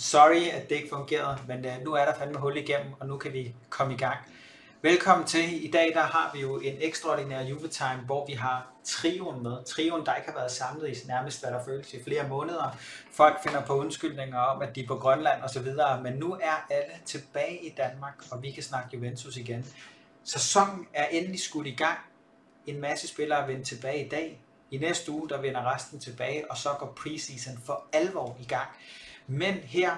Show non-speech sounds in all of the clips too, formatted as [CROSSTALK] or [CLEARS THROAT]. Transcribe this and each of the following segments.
Sorry, at det ikke fungerede, men øh, nu er der fandme hul igennem, og nu kan vi komme i gang. Velkommen til. I dag der har vi jo en ekstraordinær juletime, hvor vi har trioen med. Trioen, der ikke har været samlet i nærmest, hvad der føles i flere måneder. Folk finder på undskyldninger om, at de er på Grønland osv., men nu er alle tilbage i Danmark, og vi kan snakke Juventus igen. Sæsonen er endelig skudt i gang. En masse spillere er vendt tilbage i dag. I næste uge, der vender resten tilbage, og så går preseason for alvor i gang. Men her,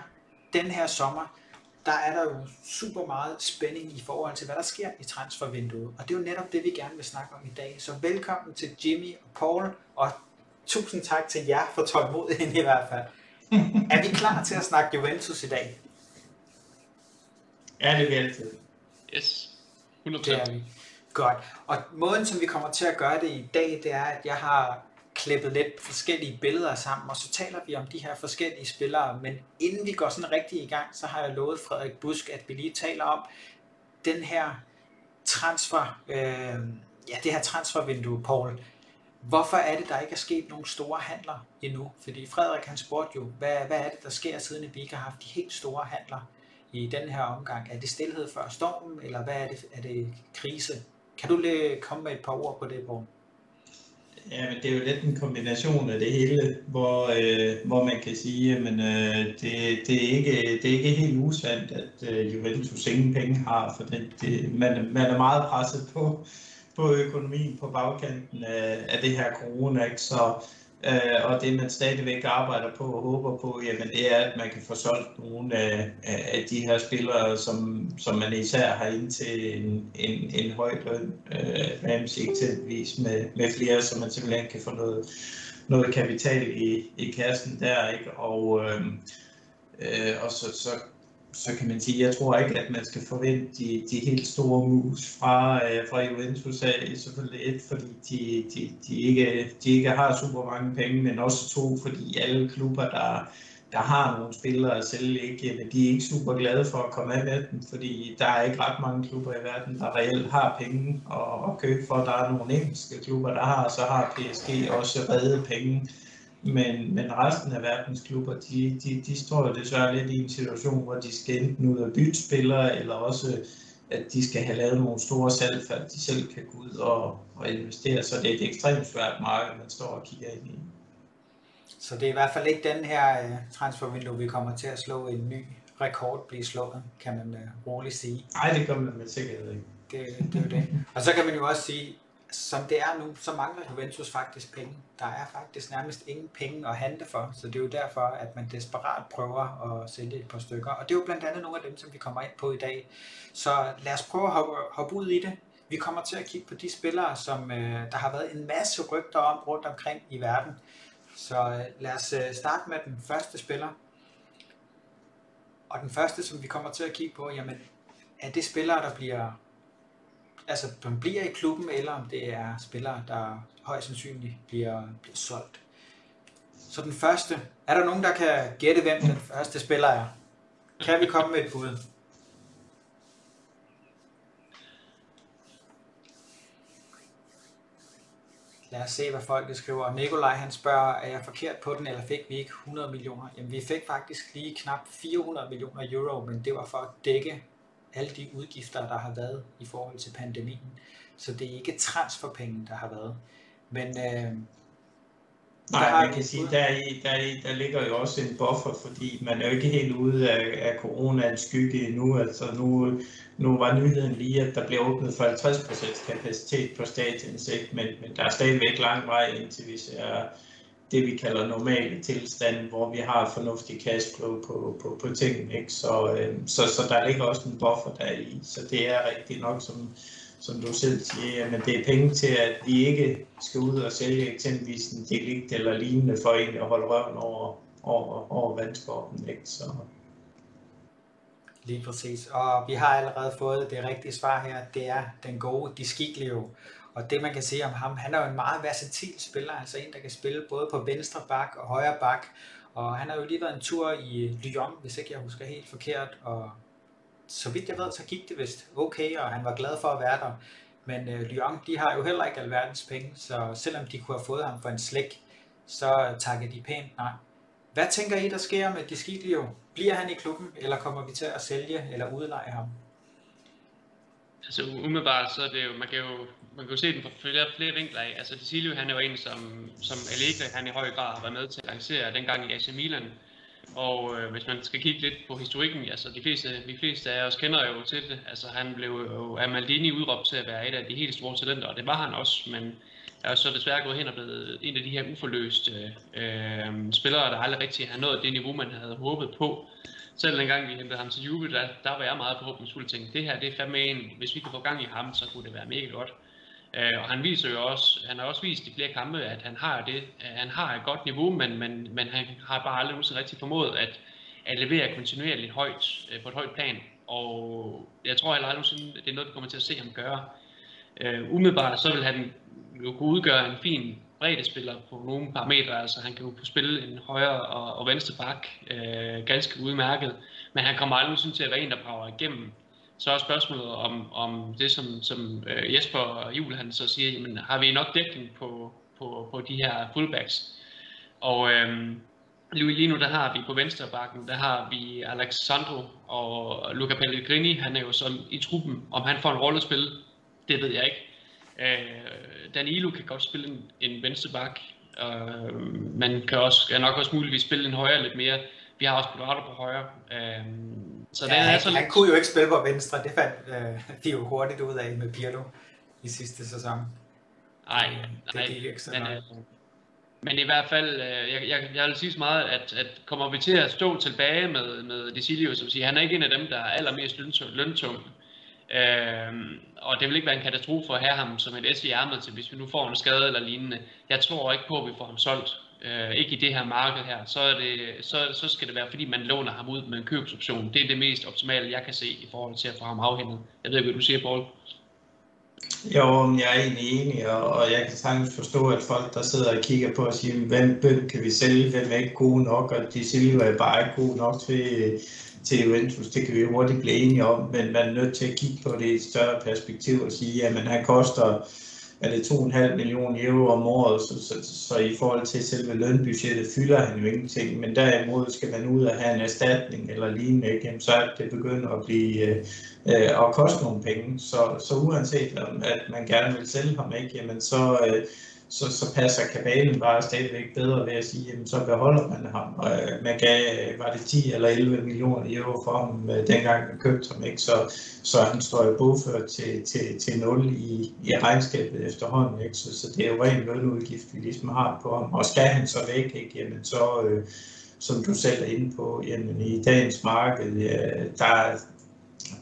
den her sommer, der er der jo super meget spænding i forhold til, hvad der sker i transfervinduet. Og det er jo netop det, vi gerne vil snakke om i dag. Så velkommen til Jimmy og Paul, og tusind tak til jer for tålmodigheden i hvert fald. er vi klar til at snakke Juventus i dag? Ja, det er vi altid. Yes, 100%. Det er vi. Godt. Og måden, som vi kommer til at gøre det i dag, det er, at jeg har klippet lidt forskellige billeder sammen, og så taler vi om de her forskellige spillere. Men inden vi går sådan rigtig i gang, så har jeg lovet Frederik Busk, at vi lige taler om den her transfer, øh, ja, det her transfervindue, Paul. Hvorfor er det, der ikke er sket nogle store handler endnu? Fordi Frederik han spurgte jo, hvad, hvad er det, der sker, siden vi ikke har haft de helt store handler i den her omgang? Er det stillhed før stormen, eller hvad er det? Er det krise? Kan du lige komme med et par ord på det, Paul? Ja, men det er jo lidt en kombination af det hele, hvor, øh, hvor man kan sige, at øh, det, det, er ikke, det er ikke helt usandt, at øh, Juventus ingen penge har, for det, det, man, man er meget presset på, på økonomien på bagkanten af, af det her corona, ikke? så Øh, og det man stadigvæk arbejder på og håber på, jamen det er, at man kan få solgt nogle af, af de her spillere, som, som man især har ind til en, en, en høj løn, øh, Ramsey eksempelvis, med, med flere, så man simpelthen kan få noget, noget kapital i, i kassen der, ikke? Og, øh, øh, og så, så så kan man sige, jeg tror ikke, at man skal forvente de, de helt store moves fra, øh, fra Juventus af, selvfølgelig et, fordi de, de, de, ikke, de ikke har super mange penge, men også to, fordi alle klubber, der, der har nogle spillere at sælge, ikke, men de er ikke super glade for at komme af med dem, fordi der er ikke ret mange klubber i verden, der reelt har penge at, at købe for. Der er nogle engelske klubber, der har, så har PSG også reddet penge men, men resten af verdens klubber, de, de, de står jo desværre lidt i en situation, hvor de skal enten ud og bytte spillere, eller også at de skal have lavet nogle store salg, for at de selv kan gå ud og, og investere. Så det er et ekstremt svært marked, man står og kigger ind i. Så det er i hvert fald ikke den her uh, transfervindue, vi kommer til at slå en ny rekord blive slået, kan man uh, roligt sige. Nej, det kommer man med sikkerhed ikke. Det, det er jo det. Og så kan man jo også sige, som det er nu, så mangler Juventus faktisk penge. Der er faktisk nærmest ingen penge at handle for, så det er jo derfor, at man desperat prøver at sælge et par stykker. Og det er jo blandt andet nogle af dem, som vi kommer ind på i dag. Så lad os prøve at hoppe, hoppe ud i det. Vi kommer til at kigge på de spillere, som øh, der har været en masse rygter om rundt omkring i verden. Så øh, lad os øh, starte med den første spiller. Og den første, som vi kommer til at kigge på, jamen, er det spillere, der bliver altså, man bliver i klubben, eller om det er spillere, der højst sandsynligt bliver, bliver solgt. Så den første, er der nogen, der kan gætte, hvem den første spiller er? Kan vi komme med et bud? Lad os se, hvad folket skriver. Nikolaj han spørger, er jeg forkert på den, eller fik vi ikke 100 millioner? Jamen, vi fik faktisk lige knap 400 millioner euro, men det var for at dække alle de udgifter, der har været i forhold til pandemien. Så det er ikke transferpenge, der har været. Men øh, Nej, man kan sige, der, i, der, i, der ligger jo også en buffer, fordi man er jo ikke helt ude af, af coronaens skygge endnu. Altså nu, nu var nyheden lige, at der blev åbnet for 50% kapacitet på stadion, men, men der er stadigvæk lang vej indtil vi ser det, vi kalder normale tilstand, hvor vi har fornuftig cashflow på, på, på tingene. Ikke? Så, øh, så, så der ligger også en buffer der i. Så det er rigtigt nok, som, som du selv siger, men det er penge til, at vi ikke skal ud og sælge eksempelvis en delikt eller lignende for egentlig at holde røven over, over, over vandskorpen. Ikke? Så. Lige præcis. Og vi har allerede fået det rigtige svar her. Det er den gode Disciglio. Og det man kan se om ham, han er jo en meget versatil spiller, altså en, der kan spille både på venstre bak og højre bak. Og han har jo lige været en tur i Lyon, hvis ikke jeg husker helt forkert, og så vidt jeg ved, så gik det vist okay, og han var glad for at være der. Men øh, Lyon, de har jo heller ikke alverdens penge, så selvom de kunne have fået ham for en slæk, så takker de pænt nej. Hvad tænker I, der sker med Disciglio? Bliver han i klubben, eller kommer vi til at sælge eller udleje ham? Altså umiddelbart, så er det jo, man kan jo, man kan jo se den fra flere, flere vinkler af. Altså Cecilio, han er jo en, som, som Allegri, han i høj grad har været med til at lancere dengang i AC Milan. Og øh, hvis man skal kigge lidt på historikken, altså de fleste, de fleste af os kender jo til det. Altså han blev jo af Maldini udråbt til at være et af de helt store talenter, og det var han også, men er så desværre gået hen og blevet en af de her uforløste øh, spillere, der aldrig rigtig har nået det niveau, man havde håbet på. Selv dengang vi hentede ham til Juve, der, der var jeg meget forhåbningsfuld og tænkte, det her det er fandme en, hvis vi kan få gang i ham, så kunne det være mega godt. Øh, og han viser jo også, han har også vist i flere kampe, at han har det, han har et godt niveau, men, men, men han har bare aldrig nogensinde rigtig formået at, at levere kontinuerligt højt, øh, på et højt plan. Og jeg tror heller aldrig det er noget, vi kommer til at se ham gøre. Øh, umiddelbart så vil han jo kunne udgøre en fin spiller på nogle parametre. Altså han kan jo kunne spille en højre og, og venstre bak øh, ganske udmærket, men han kommer aldrig sådan til at være en, der brager igennem. Så er spørgsmålet om, om det, som, som øh, Jesper Juhl han så siger, jamen, har vi nok dækning på, på, på de her fullbacks? Og øhm, lige nu der har vi på venstre bakken, der har vi Alexandro og Luca Pellegrini, han er jo sådan i truppen. Om han får en rolle at spille, det ved jeg ikke. Øh, Danilo kan godt spille en, en venstre bak. Øh, man kan også, er nok også muligvis spille en højre lidt mere. Vi har også Pilato på højre. Øh, så ja, han, er så han lidt... kunne jo ikke spille på venstre. Det fandt øh, de jo hurtigt ud af med Pirlo i sidste sæson. Nej, det, men, øh, men i hvert fald, øh, jeg, jeg, jeg vil sige så meget, at, at kommer vi til at stå tilbage med, med Desilio, som siger, han er ikke en af dem, der er allermest løntung. Øh, og det vil ikke være en katastrofe at have ham som et S i ærmet til, hvis vi nu får en skade eller lignende. Jeg tror ikke på, at vi får ham solgt. Øh, ikke i det her marked her. Så, er det, så, så skal det være, fordi man låner ham ud med en købsoption. Det er det mest optimale, jeg kan se i forhold til at få ham afhentet. Jeg ved ikke, hvad du siger, Paul. Jo, jeg er egentlig enig, og, og jeg kan sagtens forstå, at folk, der sidder og kigger på og siger, hvem, hvem kan vi sælge, hvem er ikke gode nok, og de Silva er bare ikke gode nok til, til Juventus, det kan vi hurtigt blive enige om, men man er nødt til at kigge på det i et større perspektiv og sige, at han koster er det 2,5 millioner euro om året, så, så, så i forhold til selve lønbudgettet fylder han jo ingenting, men derimod skal man ud og have en erstatning eller lignende, ikke? så er det begynder at blive øh, øh, at koste nogle penge. Så, så uanset om at man gerne vil sælge ham, ikke? Jamen, så, øh, så, så passer kabalen bare stadigvæk bedre ved at sige, jamen så beholder man ham. Og øh, man gav, øh, var det 10 eller 11 millioner euro for ham, øh, dengang man købte ham, ikke? Så, så han står jo bogført til, til, til 0 i, i regnskabet efterhånden, ikke? Så, så det er jo ren lønudgift, vi ligesom har på ham. Og skal han så væk, ikke? Jamen så, øh, som du selv er inde på, jamen i dagens marked, ja, der,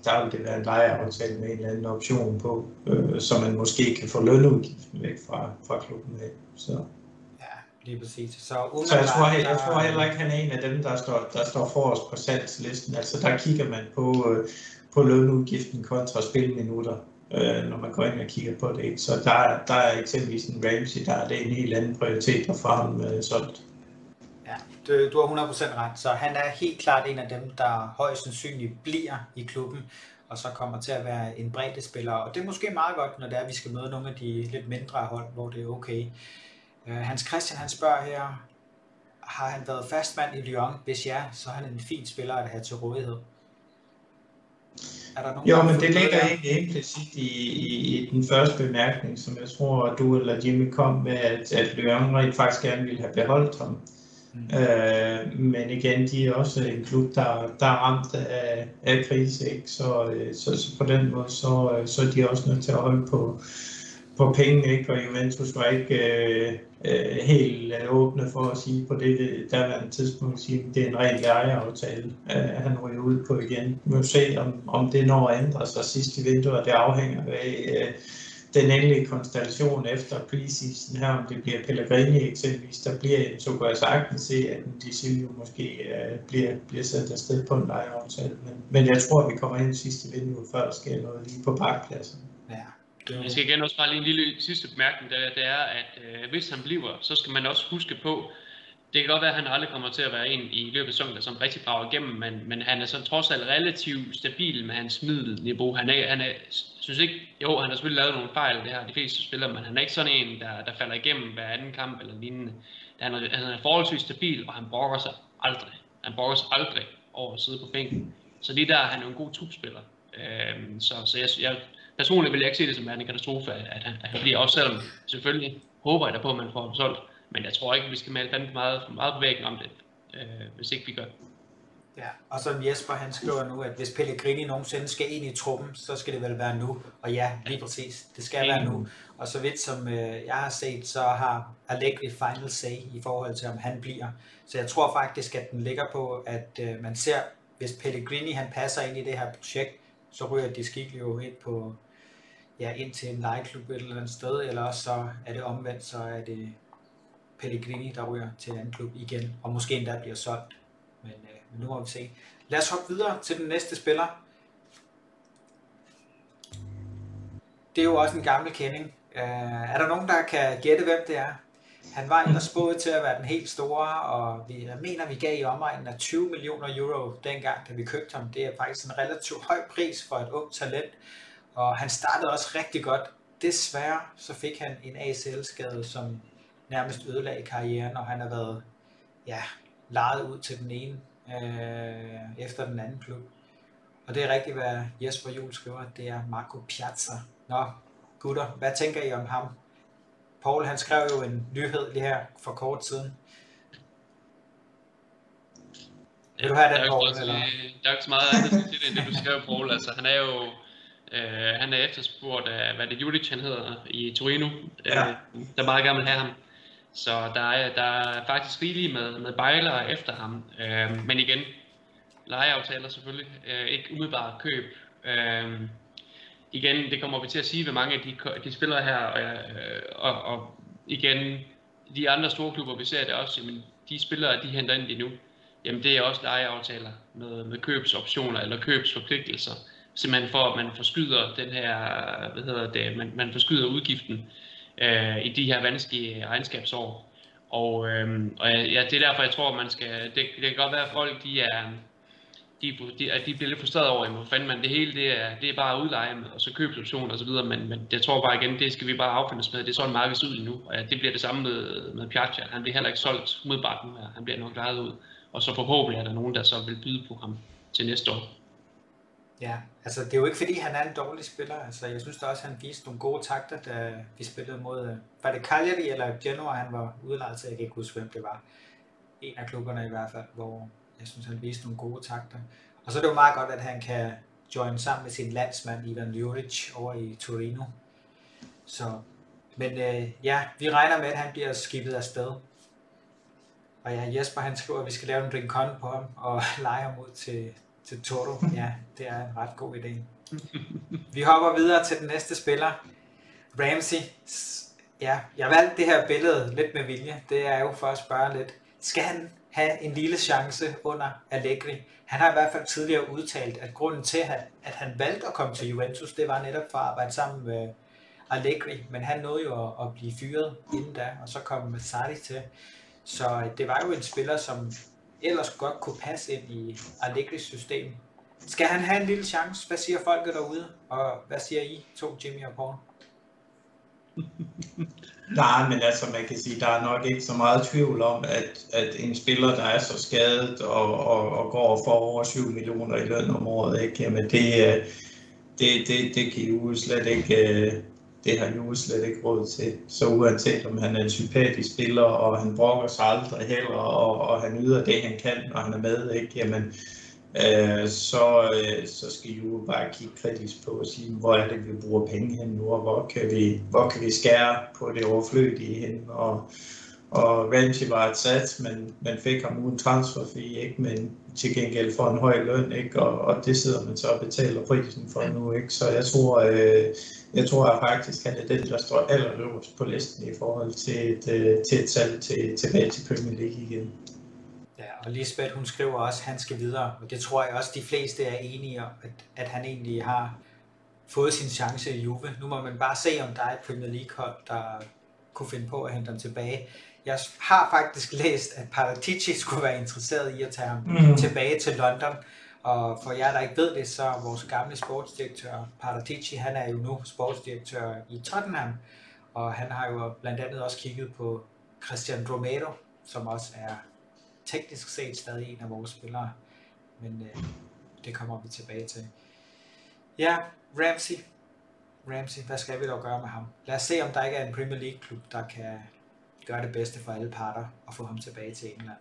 der vil det være en lejeaftale med en eller anden option på, øh, så man måske kan få lønudgiften væk fra, fra klubben af. Så. Ja, lige præcis. Så, så jeg, tror, jeg, jeg tror heller ikke, han er en af dem, der står, der står forrest på salgslisten. Altså der kigger man på, øh, på lønudgiften kontra spilminutter, øh, når man går ind og kigger på det. Så der, der er eksempelvis en Ramsey, der er det en helt anden prioritet at få ham øh, solgt. Du, du har 100% ret. Så han er helt klart en af dem, der højst sandsynligt bliver i klubben, og så kommer til at være en bredde spiller. Og det er måske meget godt, når det er, at vi skal møde nogle af de lidt mindre hold, hvor det er okay. Uh, Hans Christian han spørger her, har han været fastmand i Lyon? Hvis ja, så er han en fin spiller at have til rådighed. Er der nogen, jo, men det ligger egentlig implicit i, i, i den første bemærkning, som jeg tror, at du eller Jimmy kom med, at, at Lyon rent faktisk gerne ville have beholdt ham. Mm. Øh, men igen, de er også en klub, der, der er ramt af, af krise, ikke? Så, øh, så, så på den måde, så, øh, så er de også nødt til at holde på, på pengene, ikke? og Juventus var ikke øh, øh, helt øh, åbne for at sige på det daværende tidspunkt, at sige, at det er en ren lejeaftale, øh, han ryger ud på igen. Vi må se, om, om det når at ændre sig sidst i vinduet, det afhænger af, øh, den endelige konstellation efter preseason her, om det bliver Pellegrini eksempelvis, der bliver, så kunne jeg sagtens se, at en Disilio måske uh, bliver, bliver sendt afsted på en lejeaftale. Men, men jeg tror, at vi kommer ind sidste vindue, før der sker noget lige på parkpladsen. Ja. Jeg skal igen også bare lige en lille sidste bemærkning, der, det er, at øh, hvis han bliver, så skal man også huske på, det kan godt være, at han aldrig kommer til at være en i løbet af sæsonen, som rigtig brager igennem, men, men han er så trods alt relativt stabil med hans middelniveau. Han er, han er, synes ikke, jo, han har selvfølgelig lavet nogle fejl, det har de fleste spillere, men han er ikke sådan en, der, der falder igennem hver anden kamp eller lignende. Han er, han er forholdsvis stabil, og han brokker sig aldrig. Han brokker sig aldrig. over at sidde på bænken. Så lige der er han jo en god trupspiller. Øhm, så, så jeg, jeg, personligt vil jeg ikke se det som en katastrofe, at han, at han bliver, også selvom selvfølgelig håber jeg da på, at man får ham solgt. Men jeg tror ikke, vi skal male fandme meget, meget på væggen om det, øh, hvis ikke vi gør. Ja, og som Jesper han skriver nu, at hvis Pellegrini nogensinde skal ind i truppen, så skal det vel være nu. Og ja, lige præcis, det skal være nu. Og så vidt som øh, jeg har set, så har Allegri final say i forhold til, om han bliver. Så jeg tror faktisk, at den ligger på, at øh, man ser, hvis Pellegrini han passer ind i det her projekt, så ryger de jo ind på ja, ind til en legeklub et eller andet sted, eller også så er det omvendt, så er det Pellegrini, der ryger til en anden klub igen, og måske endda bliver solgt. Men, øh, men nu må vi se. Lad os hoppe videre til den næste spiller. Det er jo også en gammel kending. Øh, er der nogen, der kan gætte, hvem det er? Han var ellers spået til at være den helt store, og vi, jeg mener, vi gav i omegnen af 20 millioner euro dengang, da vi købte ham. Det er faktisk en relativt høj pris for et ung talent, og han startede også rigtig godt. Desværre så fik han en ACL-skade, som nærmest ødelagde karrieren, og han har været ja, lejet ud til den ene øh, efter den anden klub. Og det er rigtigt, hvad Jesper Juhl skriver, det er Marco Piazza. Nå, gutter, hvad tænker I om ham? Paul, han skrev jo en nyhed lige her for kort siden. Vil du have den, Paul? Eller? Der er ikke så meget andet til det, end det, du skrev, Paul. Altså, han er jo øh, han er efterspurgt af, hvad det Judic han hedder, i Torino, ja. øh, der meget gerne vil have ham. Så der er, der er faktisk rigeligt med, med bejlere efter ham. Øh, men igen, lejeaftaler selvfølgelig, øh, ikke umiddelbart køb. Øh, igen, det kommer vi til at sige ved mange af de, de spillere her, og, øh, og, og igen, de andre store klubber, vi ser det også, jamen, de spillere, de henter ind lige nu, jamen det er også lejeaftaler med, med købsoptioner eller købsforpligtelser simpelthen for, at man forskyder den her, hvad hedder det, man, man forskyder udgiften øh, i de her vanskelige regnskabsår. Og, øh, og ja, det er derfor, jeg tror, man skal, det, det kan godt være, at folk, de er, de, de, at de bliver lidt frustreret over, hvor fanden man, det hele det er, det er bare udleje og så købe og så videre, men, men jeg tror bare igen, det skal vi bare affinde os med, det er sådan markedet ud nu, og ja, det bliver det samme med, med Piazza, han bliver heller ikke solgt modbart nu her, han bliver nok lejet ud, og så forhåbentlig er der nogen, der så vil byde på ham til næste år. Ja, altså det er jo ikke fordi, han er en dårlig spiller. Altså, jeg synes da også, han viste nogle gode takter, da vi spillede mod... Øh, var det Cagliari eller Genoa, han var udlejet til? Jeg kan ikke huske, hvem det var. En af klubberne i hvert fald, hvor jeg synes, han viste nogle gode takter. Og så er det jo meget godt, at han kan join sammen med sin landsmand Ivan Juric over i Torino. Så, men øh, ja, vi regner med, at han bliver skibet afsted. Og ja, Jesper han skriver, at vi skal lave en rincon på ham og [LAUGHS] lege ham ud til, til Toro. Ja, det er en ret god idé. [LAUGHS] Vi hopper videre til den næste spiller. Ramsey. Ja, jeg valgte det her billede lidt med vilje. Det er jo for at spørge lidt. Skal han have en lille chance under Allegri? Han har i hvert fald tidligere udtalt, at grunden til, at han valgte at komme til Juventus, det var netop for at arbejde sammen med Allegri. Men han nåede jo at blive fyret inden da, og så kom Sarri til. Så det var jo en spiller, som ellers godt kunne passe ind i Allegris system. Skal han have en lille chance? Hvad siger folket derude? Og hvad siger I to, Jimmy og Paul? [LAUGHS] Nej, men altså man kan sige, der er nok ikke så meget tvivl om, at, at en spiller, der er så skadet og, og, og går for over 7 millioner i løn om året, ikke? Jamen det, øh, det, det, det kan jo slet ikke, øh, det har Juve slet ikke råd til. Så uanset om han er en sympatisk spiller, og han brokker sig aldrig heller, og, og han yder det, han kan, når han er med, ikke? Jamen, øh, så, øh, så skal Juve bare kigge kritisk på og sige, hvor er det, vi bruger penge hen nu, og hvor kan vi, hvor kan vi skære på det overflødige hen, og, og Ramsey var et sats, men man fik ham uden transferfee, ikke? men til gengæld for en høj løn, ikke? Og, og det sidder man så og betaler prisen for nu. Ikke? Så jeg tror, øh, jeg tror at faktisk, at det er den, der står allerøverst på listen i forhold til et, øh, til et salg til, tilbage til Premier League igen. Ja, og Lisbeth, hun skriver også, at han skal videre, og det tror jeg også, de fleste er enige om, at, at han egentlig har fået sin chance i Juve. Nu må man bare se, om der er et Premier League-hold, der kunne finde på at hente ham tilbage. Jeg har faktisk læst, at Paratici skulle være interesseret i at tage ham mm. tilbage til London. Og for jer, der ikke ved det, så er vores gamle sportsdirektør Paratici, han er jo nu sportsdirektør i Tottenham. Og han har jo blandt andet også kigget på Christian Romero, som også er teknisk set stadig en af vores spillere. men øh, det kommer vi tilbage til. Ja, Ramsey. Ramsey, hvad skal vi dog gøre med ham? Lad os se, om der ikke er en Premier League-klub, der kan gøre det bedste for alle parter og få ham tilbage til England.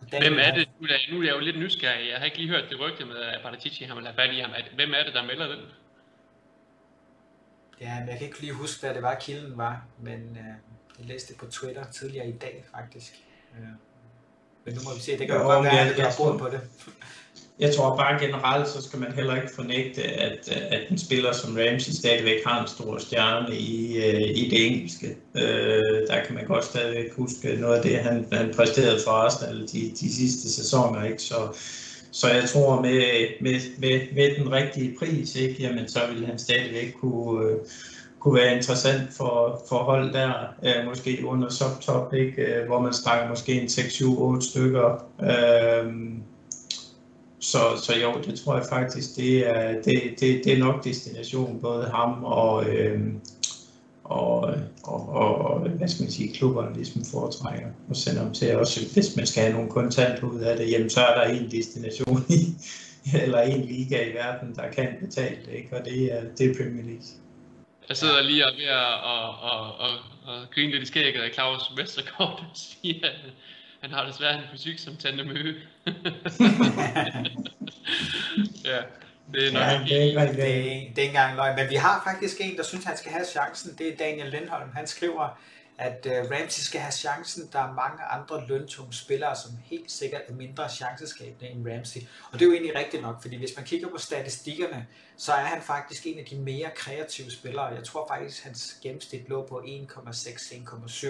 Hvem er det? Nu er, nu er jeg jo lidt nysgerrig. Jeg har ikke lige hørt det rygte med, at Paratici har have fat i ham. Hvem er det, der melder den? Ja, men jeg kan ikke lige huske, hvad det var, kilden var, men øh, jeg læste det på Twitter tidligere i dag, faktisk. Øh, men nu må vi se, det kan jo, jo godt være, at jeg har på det. Jeg tror bare generelt, så skal man heller ikke fornægte, at, at en spiller som Ramsey stadigvæk har en stor stjerne i, øh, i det engelske. Øh, der kan man godt stadigvæk huske noget af det, han, han præsterede for Arsenal de, de sidste sæsoner. Ikke? Så, så jeg tror, med, med, med, med den rigtige pris, ikke? Jamen, så vil han stadigvæk kunne, øh, kunne være interessant for, for hold der, øh, måske under subtop, ikke? Øh, hvor man snakker måske en 6-7-8 stykker. Øh, så, så jo, det tror jeg faktisk, det er, det, det, det er nok destination, både ham og, øh, og, og, og, hvad skal man sige, klubberne ligesom foretrækker og sender dem til. Også hvis man skal have nogle kontanter ud af det, jamen så er der en destination i, [LAUGHS] eller en liga i verden, der kan betale det, ikke? og det er, det er Premier League. Jeg sidder lige og ved at og, og, og, og grine lidt i skægget af Claus Vestergaard, der siger, han har desværre en fysik som Tante Møge. [LAUGHS] ja, det er nok ja, det, er, det, er, det er ikke engang løgn. Men vi har faktisk en, der synes, han skal have chancen. Det er Daniel Lindholm. Han skriver, at uh, Ramsey skal have chancen. Der er mange andre løntunge spillere, som helt sikkert er mindre chanceskabende end Ramsey. Og det er jo egentlig rigtigt nok, fordi hvis man kigger på statistikkerne, så er han faktisk en af de mere kreative spillere. Jeg tror faktisk, at hans gennemsnit lå på 1,6-1,7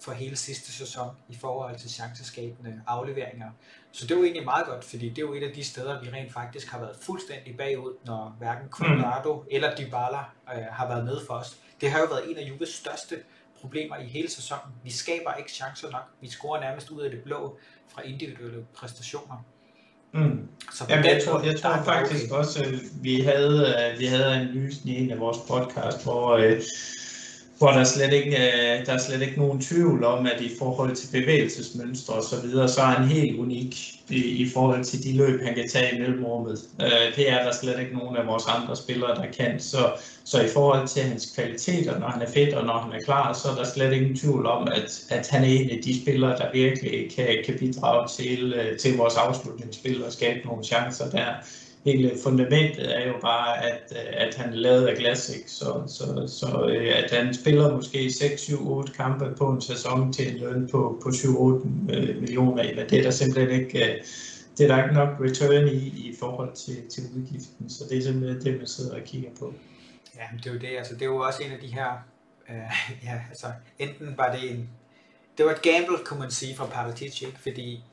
for hele sidste sæson i forhold til chanceskabende afleveringer. Så det jo egentlig meget godt, fordi det er jo et af de steder, vi rent faktisk har været fuldstændig bagud, når hverken Cuadrado mm. eller Dybala øh, har været med for os. Det har jo været en af Juves største problemer i hele sæsonen. Vi skaber ikke chancer nok. Vi scorer nærmest ud af det blå fra individuelle præstationer. Mm. Så Jamen, jeg tror, jeg tror faktisk okay. også, at vi havde, øh, vi havde analysen i en af vores podcast, hvor øh, hvor der slet ikke øh, der er slet ikke nogen tvivl om, at i forhold til bevægelsesmønstre og så videre, så er han helt unik i, i forhold til de løb, han kan tage i mellemrummet. Øh, det er der slet ikke nogen af vores andre spillere, der kan. Så, så i forhold til hans kvaliteter, når han er fedt og når han er klar, så er der slet ingen tvivl om, at, at han er en af de spillere, der virkelig kan, kan bidrage til, øh, til vores afslutningsspil og skabe nogle chancer der hele fundamentet er jo bare, at, øh, at han er lavet af glas, ikke? Så, så, så øh, at han spiller måske 6, 7, 8 kampe på en sæson til en løn på, på 7, 8 øh, millioner, men det er der simpelthen ikke, øh, det er der ikke nok return i, i forhold til, til udgiften, så det er simpelthen det, man sidder og kigger på. Ja, det er jo det, altså det er jo også en af de her, øh, [LAUGHS] ja, altså enten var det en, det var et gamble, kunne man sige, fra Paratici, ikke? fordi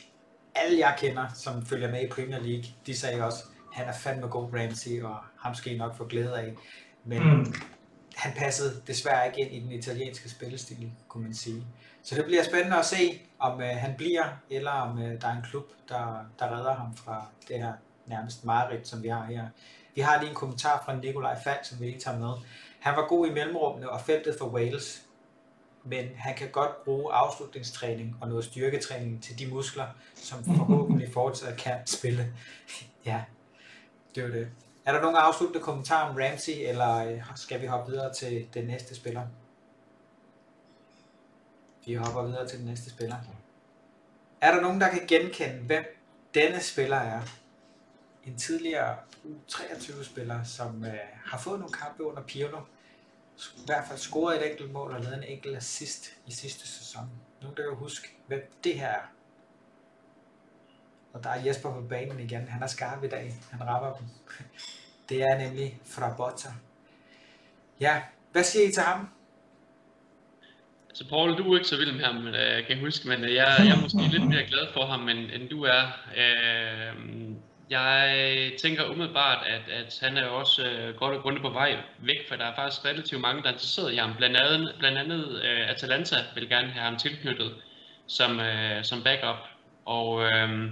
alle jeg kender, som følger med i Premier League, de sagde også, han er fandme god Ramsey, og ham skal I nok få glæde af. Men mm. han passede desværre ikke ind i den italienske spillestil, kunne man sige. Så det bliver spændende at se, om øh, han bliver, eller om øh, der er en klub, der, der redder ham fra det her nærmest mareridt, som vi har her. Vi har lige en kommentar fra Nikolaj Falk, som vi lige tager med. Han var god i mellemrummene og feltet for Wales, men han kan godt bruge afslutningstræning og noget styrketræning til de muskler, som forhåbentlig fortsat kan spille. [LAUGHS] ja, det er det. Er der nogen afsluttende kommentar om Ramsey, eller øh, skal vi hoppe videre til den næste spiller? Vi hopper videre til den næste spiller. Er der nogen, der kan genkende, hvem denne spiller er? En tidligere U23-spiller, som øh, har fået nogle kampe under Pirlo. I hvert fald scoret et enkelt mål og lavet en enkelt assist i sidste sæson. Nogen, der kan huske, hvem det her er? Og der er Jesper på banen igen. Han er skarp i dag. Han rapper dem. Det er nemlig fra Botta. Ja, hvad siger I til ham? Altså, så Paul, du er ikke så vild med ham, øh, jeg kan huske, men øh, jeg, jeg er måske lidt mere glad for ham, end, end du er. Øh, jeg tænker umiddelbart, at, at han er også øh, godt og grundigt på vej væk, for der er faktisk relativt mange, der er interesseret i ham. Blandt andet, blandt andet øh, Atalanta vil gerne have ham tilknyttet som, øh, som backup. Og øh,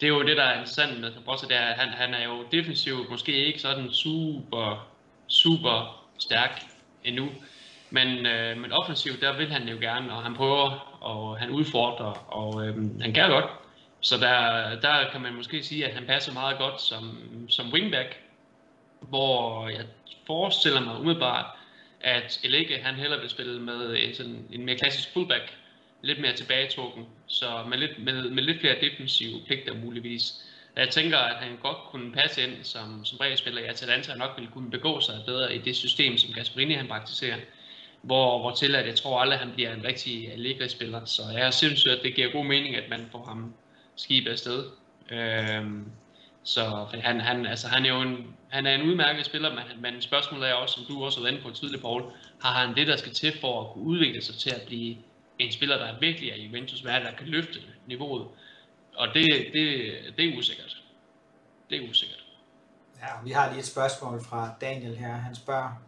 det er jo det, der er interessant med Cabrossi, det er, at han, han er jo defensivt måske ikke sådan super, super stærk endnu. Men, øh, men offensivt, der vil han jo gerne, og han prøver, og han udfordrer, og øh, han kan godt. Så der, der kan man måske sige, at han passer meget godt som, som wingback, hvor jeg forestiller mig umiddelbart, at Elike han hellere vil spille med en, sådan, en mere klassisk fullback, lidt mere tilbagetrukken, så med lidt, med, med lidt flere defensive pligter muligvis. Jeg tænker, at han godt kunne passe ind som, som bredspiller. i Atalanta, og nok ville kunne begå sig bedre i det system, som Gasperini han praktiserer. Hvor, hvor til at jeg tror aldrig, at han bliver en rigtig Allegri-spiller. Så jeg synes, at det giver god mening, at man får ham skibet afsted. Øhm, så han, han, altså, han er jo en, han er en udmærket spiller, men, men spørgsmålet er også, som du også har været på tidligere, Paul, har han det, der skal til for at kunne udvikle sig til at blive en spiller, der virkelig er Juventus værd, der kan løfte niveauet. Og det, det, det er usikkert. Det er usikkert. Ja, vi har lige et spørgsmål fra Daniel her. Han spørger,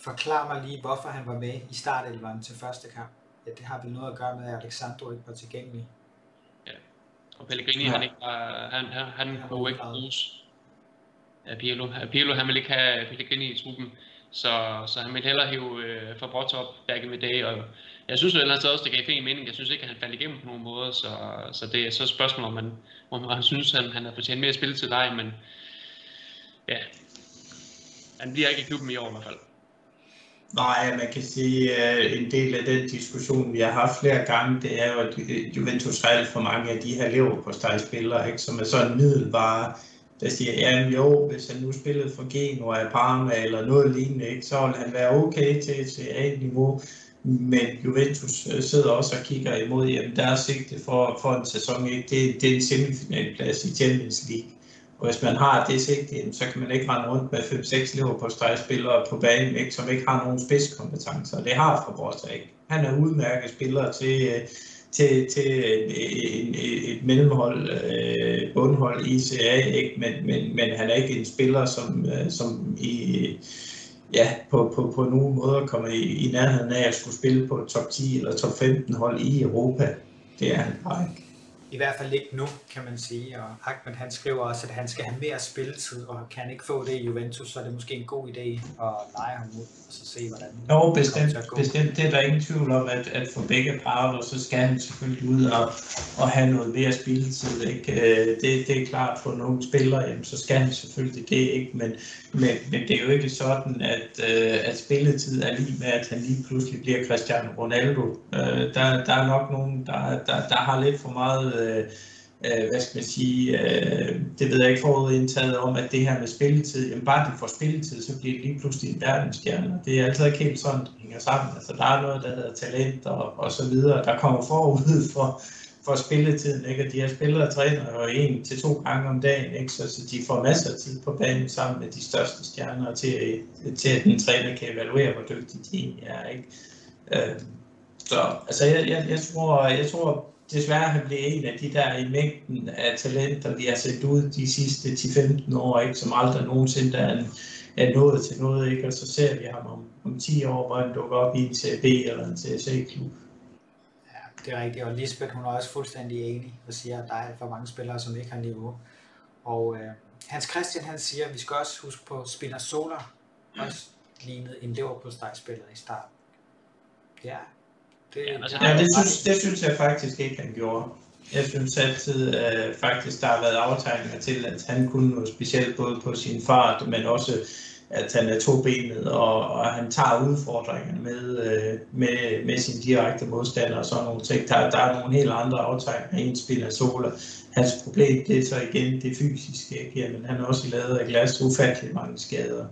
forklar mig lige, hvorfor han var med i startelveren til første kamp. Ja, det har vel noget at gøre med, at Alexandro ikke var tilgængelig. Ja, og Pellegrini, ja. han, ikke var, han, han, han, han kunne ikke bruges af Pirlo. Pirlo, han ville ikke have Pellegrini i truppen, så, så han ville hellere hive øh, Fabregas op back in the day, og jeg synes ellers også, det gav fin mening. Jeg synes ikke, at han faldt igennem på nogen måde, så, så det er så et spørgsmål, om man, om man [LAUGHS] synes, at han har fortjent mere spil til dig, men ja, han bliver ikke i klubben i år i hvert fald. Nej, man kan sige, at en del af den diskussion, vi har haft flere gange, det er jo, at øh, Juventus har alt for mange af de her lever på spillere, ikke, som er sådan middelbare, der siger, ja, jo, hvis han nu spillede for Genoa, Parma eller noget lignende, ikke, så ville han være okay til, til A-niveau. Men Juventus øh, sidder også og kigger imod, jamen der er sigte for, for en sæson, ikke? Det, det er en semifinalplads i Champions League. Og hvis man har det sigte, så kan man ikke rende rundt med 5-6 lever på stregspillere på banen, ikke? som ikke har nogen spidskompetencer. Det har Fabrosa ikke. Han er udmærket spiller til, øh, til, til et, et mellemhold, øh, bundhold i CA, ikke? Men, men, men han er ikke en spiller, som, øh, som i ja, på, på, på nogen måder kommer i, i nærheden af at skulle spille på top 10 eller top 15 hold i Europa. Det er han bare ikke i hvert fald ikke nu, kan man sige. Og Ahmed han skriver også, at han skal have mere spilletid, og kan ikke få det i Juventus, så er det måske en god idé at lege ham ud, og så se, hvordan Jo, bestemt, bestemt. Det er der ingen tvivl om, at, at for begge parter, så skal han selvfølgelig ud og, og have noget mere spilletid. Ikke? Øh, det, det er klart for nogle spillere, jamen, så skal han selvfølgelig det, ikke? Men, men, men det er jo ikke sådan, at, øh, at spilletid er lige med, at han lige pludselig bliver Cristiano Ronaldo. Øh, der, der er nok nogen, der, der, der har lidt for meget øh, øh hvad skal man sige, øh, det ved jeg ikke forudindtaget om, at det her med spilletid, jamen bare de får spilletid, så bliver det lige pludselig en verdensstjerne. Det er altid ikke helt sådan, det hænger sammen. Altså der er noget, der hedder talent og, og så videre, der kommer forud for, for spilletiden, ikke? Og de her spillere træner jo en til to gange om dagen, ikke? Så, så de får masser af tid på banen sammen med de største stjerner til, til at den træner kan evaluere, hvor dygtig de egentlig er, ikke? Øh, så altså, jeg, jeg, jeg, tror, jeg tror desværre han bliver en af de der i mængden af talenter, vi har set ud de sidste 10-15 år, ikke, som aldrig nogensinde er, er nået til noget, ikke? og så ser vi ham om, om 10 år, hvor han dukker op i en CB eller en CSA-klub. Det er rigtigt, og Lisbeth hun er også fuldstændig enig og siger, at der er for mange spillere, som ikke har niveau. Og øh, Hans Christian han siger, at vi skal også huske på Spinazzola, også lignede en Liverpool-spiller i starten. Ja, det, ja, altså, ja, det, synes, det synes jeg faktisk ikke, han gjorde. Jeg synes altid øh, faktisk, der har været aftegninger til, at han kunne noget specielt både på sin fart, men også at han er tobenet, og, og han tager udfordringerne med, øh, med, med sin direkte modstander og sådan nogle ting. Der, der er nogle helt andre aftegninger. En spiller Sola. Hans problem, det er så igen det fysiske. Ikke? Jamen, han er også lavet af glas ufattelig mange skader.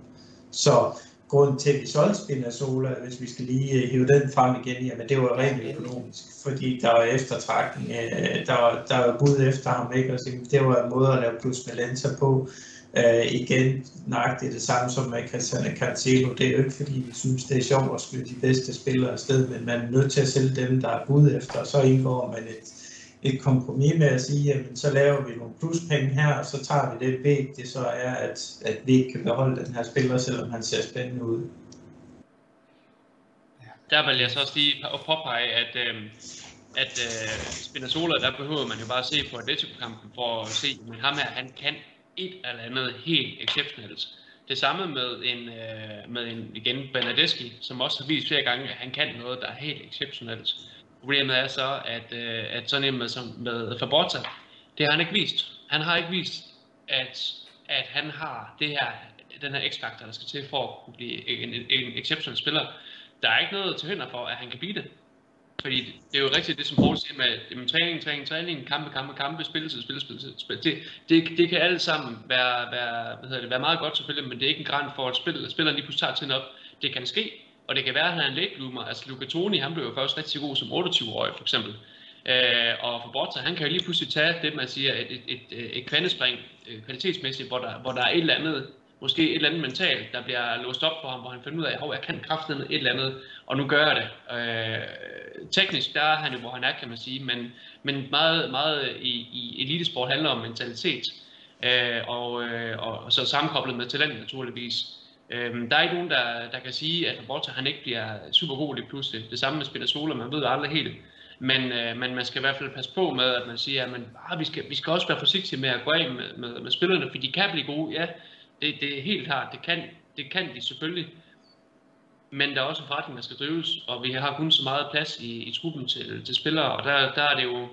Så grunden til, at vi solgte Spinazzola, hvis vi skal lige øh, hive den frem igen, jamen det var rent økonomisk, fordi der var eftertrækning, øh, der var, der var bud efter ham, ikke? Og det var en måde at lave plus balancer på. Øh, igen, nøjagtigt det samme som med Cristiano Cancelo. Det er jo ikke fordi, vi synes, det er sjovt at skyde de bedste spillere afsted, men man er nødt til at sælge dem, der er bud efter, og så indgår man et, et kompromis med at sige, jamen så laver vi nogle pluspenge her, og så tager vi det væk, det så er, at, at vi ikke kan beholde den her spiller, selvom han ser spændende ud. Der vil jeg så også lige påpege, at, øh, at øh, Spinazzola, der behøver man jo bare se på Atletico-kampen for at se, at ham her, han kan et eller andet helt exceptionelt. Det samme med en, øh, med en igen Bernadeschi, som også har vist flere gange, at han kan noget, der er helt exceptionelt. Problemet er så, at, øh, at sådan en med, som, med Fabrota, Det har han ikke vist. Han har ikke vist, at, at han har det her, den her x-faktor, der skal til for at kunne blive en, en, en exceptionel spiller. Der er ikke noget til hinder for, at han kan blive det. Fordi det er jo rigtigt det, som Paul siger med, med træning, træning, træning, kampe, kampe, kampe, spilletid, spil, spil. Det, det, det kan alt sammen være, være, hvad hedder det, være meget godt selvfølgelig, men det er ikke en græn for, at spil, spilleren lige pludselig tager tiden op. Det kan ske, og det kan være, at han er en late bloomer. Altså Luca Toni, han blev jo først rigtig god som 28-årig for eksempel. Øh, og for Borta, han kan jo lige pludselig tage det, man siger, et, et, et, øh, et kvantespring øh, kvalitetsmæssigt, hvor der, hvor der er et eller andet, måske et eller andet mentalt, der bliver låst op for ham, hvor han finder ud af, at jeg kan kraften et eller andet, og nu gør jeg det. Øh, teknisk, der er han jo, hvor han er, kan man sige, men, men meget, meget i, i elitesport handler om mentalitet, øh, og, øh, og, og så sammenkoblet med talent naturligvis. Øh, der er ikke nogen, der, der kan sige, at Roberta han ikke bliver super god lige pludselig. Det samme med Spinazzola, man ved aldrig helt. Men, øh, men man skal i hvert fald passe på med, at man siger, at man, ah, vi, skal, vi skal også være forsigtige med at gå af med, med, med spillerne, for de kan blive gode. Ja, det, det er helt klart, det kan, det kan de selvfølgelig. Men der er også en forretning, der skal drives, og vi har kun så meget plads i, i truppen til, til spillere, og der, der er det jo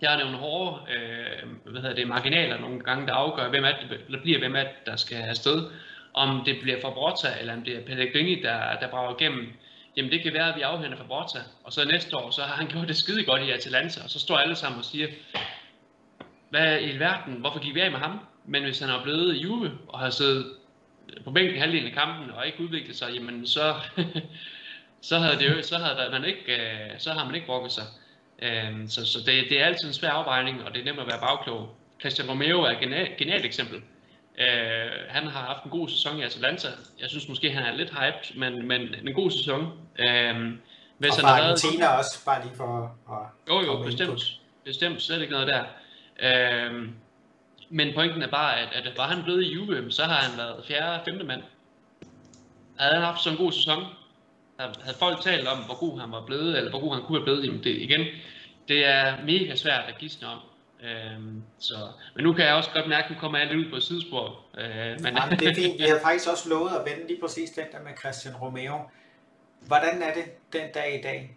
der er det nogle hårde øh, hvad hedder det, marginaler nogle gange, der afgør, hvem er det, der bliver, hvem er det, der skal afsted. Om det bliver Fabrota, eller om det er Pellegrini, der, der brager igennem, jamen det kan være, at vi afhænder Fabrota, og så næste år, så har han [LAUGHS] gjort det skide godt i Atalanta, og så står alle sammen og siger, hvad i verden, hvorfor gik vi af med ham? Men hvis han er blevet i Juve, og har siddet på bænken halvdelen af kampen, og ikke udviklet sig, jamen så, [LAUGHS] så havde, det jo, så havde man ikke, øh, så har man ikke brokket sig. Øhm, så, så det, det er altid en svær afvejning, og det er nemt at være bagklog. Christian Romero er et genialt eksempel. Øh, han har haft en god sæson i Atalanta. Jeg synes måske, han er lidt hyped, men, men en god sæson. Øh, hvis og han Argentina været... også, bare lige for at... Jo, jo, bestemt. Bestemt, slet ikke noget der. Øh, men pointen er bare, at, at var han blevet i Juve, så har han været fjerde, femte mand. Havde han haft sådan en god sæson, havde folk talt om, hvor god han var blevet, eller hvor god han kunne have blevet, jamen det, igen, det er mega svært at gisne om. Øhm, så, men nu kan jeg også godt mærke, at nu kommer jeg lidt ud på et sidespor. Øh, men... Jamen, det er fint. Vi har faktisk også lovet at vende lige præcis den der med Christian Romeo. Hvordan er det den dag i dag?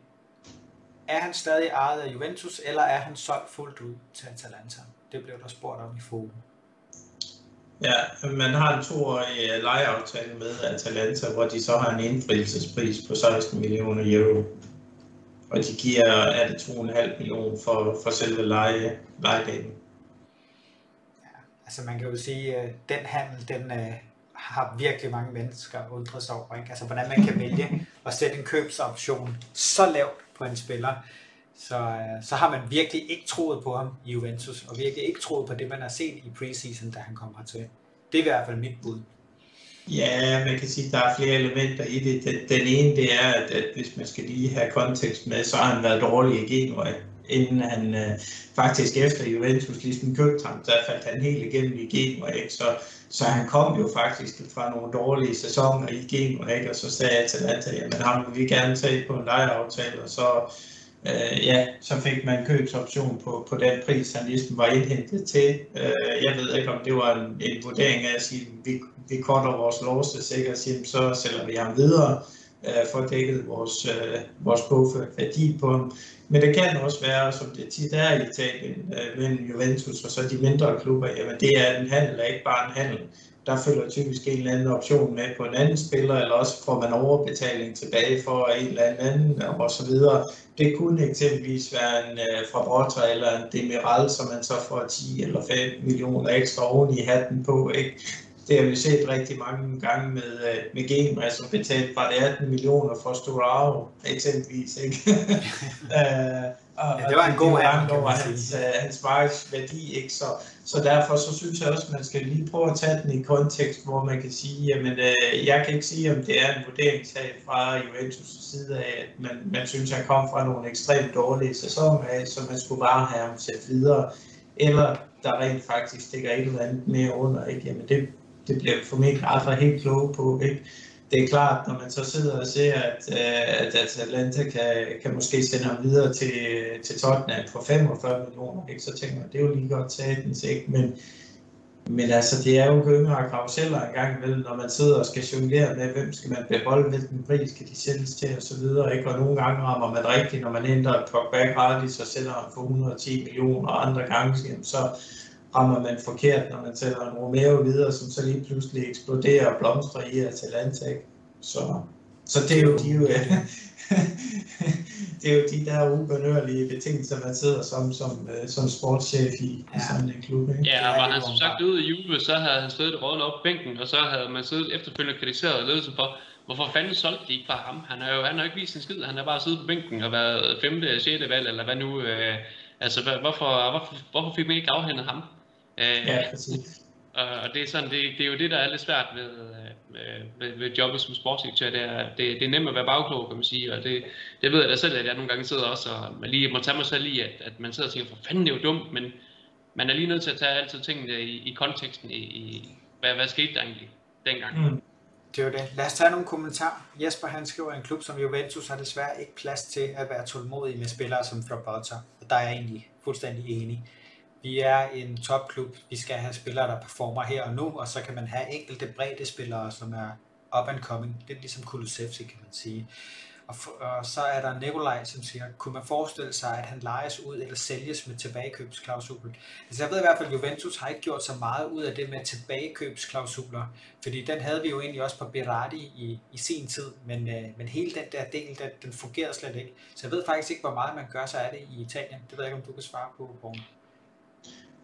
Er han stadig ejet af Juventus, eller er han solgt fuldt ud til Atalanta? Det blev der spurgt om i forum. Ja, man har en toårig øh, lejeaftale med Atalanta, hvor de så har en indfrielsespris på 16 millioner euro. Og de giver, er det 2,5 millioner for, for selve leje, lejedelen. Ja, altså man kan jo sige, at den handel, den uh, har virkelig mange mennesker undret sig over. Ikke? Altså hvordan man kan vælge at sætte en købsoption så lavt på en spiller så, øh, så har man virkelig ikke troet på ham i Juventus, og virkelig ikke troet på det, man har set i preseason, da han kom hertil. Det er i hvert fald mit bud. Ja, man kan sige, at der er flere elementer i det. Den, den ene, det er, at, at hvis man skal lige have kontekst med, så har han været dårlig i Genua, inden han øh, faktisk efter Juventus ligesom købte ham, der faldt han helt igennem i Genua, ikke? Så, så han kom jo faktisk fra nogle dårlige sæsoner i Genua, ikke? og så sagde jeg til Atalanta, jamen ham vil vi gerne tage på en lejeaftale, og så øh, ja, så fik man købsoption på, på den pris, han ligesom var indhentet til. Øh, jeg ved ikke, om det var en, en vurdering af at sige, vi, vi korter vores låse sikkert, så sælger vi ham videre øh, for dækket vores, øh, vores værdi på ham. Men det kan også være, som det tit er i Italien, øh, mellem Juventus og så de mindre klubber, jamen det er en handel, er ikke bare en handel der følger typisk en eller anden option med på en anden spiller, eller også får man overbetaling tilbage for en eller anden og så videre. Det kunne eksempelvis være en uh, fra Brotra eller en Demiral, som man så får 10 eller 5 millioner ekstra oven i hatten på. Ikke? Det har vi set rigtig mange gange med, uh, med Genma, som betalte bare 18 millioner for Storaro eksempelvis. Ikke? [LAUGHS] Og, ja, det var en god handel, sige. Hans, uh, hans markedsværdi, ikke? Så, så derfor så synes jeg også, at man skal lige prøve at tage den i kontekst, hvor man kan sige, jamen uh, jeg kan ikke sige, om det er en vurderingssag fra Juventus' side af, at man, man synes, at han kom fra nogle ekstremt dårlige sæsoner af, så man skulle bare have ham sat videre, eller der rent faktisk stikker et eller andet mere under, ikke? Jamen det, det bliver formentlig aldrig helt kloge på, ikke? det er klart, når man så sidder og ser, at, øh, at Atalanta kan, kan måske sende ham videre til, til Tottenham for 45 millioner, ikke? så tænker man, det er jo lige godt satens, ikke? Men, men altså, det er jo gynger og karuseller en gang imellem, når man sidder og skal jonglere med, hvem skal man beholde, hvilken pris skal de sælges til og så videre, ikke? Og nogle gange rammer man rigtigt, når man ændrer et Pogba gratis og sælger ham for 110 millioner, og andre gange så rammer man forkert, når man sælger en Romeo videre, som så lige pludselig eksploderer og blomstrer i Atalanta, ikke? Så, så det er jo de jo, [LAUGHS] det er jo de der ubønørlige betingelser, man sidder som, som, øh, som sportschef i, ja. i sådan en klub. Ikke? Ja, og var han som sagt ude i Juve, så havde han siddet rådnet op på bænken, og så havde man siddet efterfølgende kritiseret ledelsen for, hvorfor fanden solgte de ikke bare ham? Han har jo han har ikke vist en skid, han har bare siddet på bænken og været femte eller sjette valg, eller hvad nu. Øh, altså, hvorfor, hvorfor, hvorfor fik man ikke afhændet ham? Øh, ja, præcis. Og det er, sådan, det, det er jo det, der er lidt svært ved, øh, ved, ved jobbet som sportsdirektør. Det er, det, det er nemt at være bagklog, kan man sige. Og det, det ved jeg da selv, at jeg nogle gange sidder også og man lige må tage mig selv i, at, at man sidder og tænker, for fanden det er jo dumt, men man er lige nødt til at tage altid tingene i, i konteksten, i, i hvad, hvad skete der egentlig dengang. Mm. Det er jo det. Lad os tage nogle kommentarer. Jesper han skriver, at en klub som Juventus har desværre ikke plads til at være tålmodig med spillere som Frabotta. Og der er jeg egentlig fuldstændig enig vi er en topklub, vi skal have spillere, der performer her og nu, og så kan man have enkelte brede spillere, som er up and coming. Det er ligesom Kulusevski, kan man sige. Og, for, og så er der Nikolaj, som siger, kunne man forestille sig, at han lejes ud eller sælges med tilbagekøbsklausul? Altså jeg ved i hvert fald, at Juventus har ikke gjort så meget ud af det med tilbagekøbsklausuler, fordi den havde vi jo egentlig også på Berardi i, i sin tid, men, øh, men hele den der del, den, den fungerede slet ikke. Så jeg ved faktisk ikke, hvor meget man gør sig af det i Italien. Det ved jeg ikke, om du kan svare på, Borgen.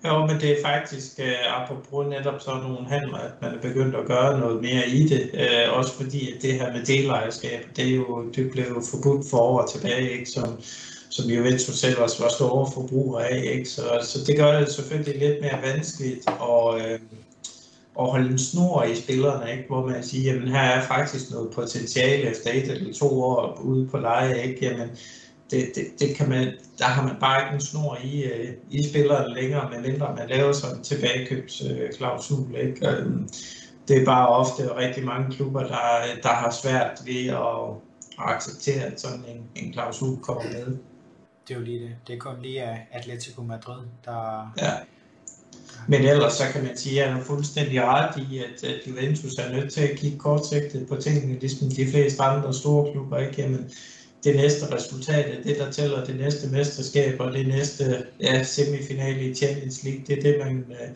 Jo, men det er faktisk, øh, apropos netop sådan nogle handler, at man er begyndt at gøre noget mere i det. Uh, også fordi, at det her med delejerskab, det, er jo, det blev jo forbudt for år tilbage, ikke? Som, som Juventus selv også var store forbrugere af. Ikke? Så, så det gør det selvfølgelig lidt mere vanskeligt at, øh, at holde en snor i spillerne, ikke? hvor man siger, at her er faktisk noget potentiale efter et eller to år ude på leje. Ikke? Jamen, det, det, det kan man, der har man bare ikke en snor i, uh, i spilleren længere, medmindre man laver sådan en tilbagekøbsklausul. Uh, ikke? Uh, det er bare ofte rigtig mange klubber, der, der har svært ved at, at acceptere, at sådan en, en klausul kommer med. Det er jo lige det. Det er kun lige Atletico Madrid, der... Ja. Men ellers så kan man sige, at han er fuldstændig ret i, at, at Juventus er nødt til at kigge kortsigtet på tingene, ligesom de fleste andre store klubber. Ikke? Jamen, det næste resultat er det, der tæller det næste mesterskab og det næste ja, semifinale i Champions League. Det er det, man, øh,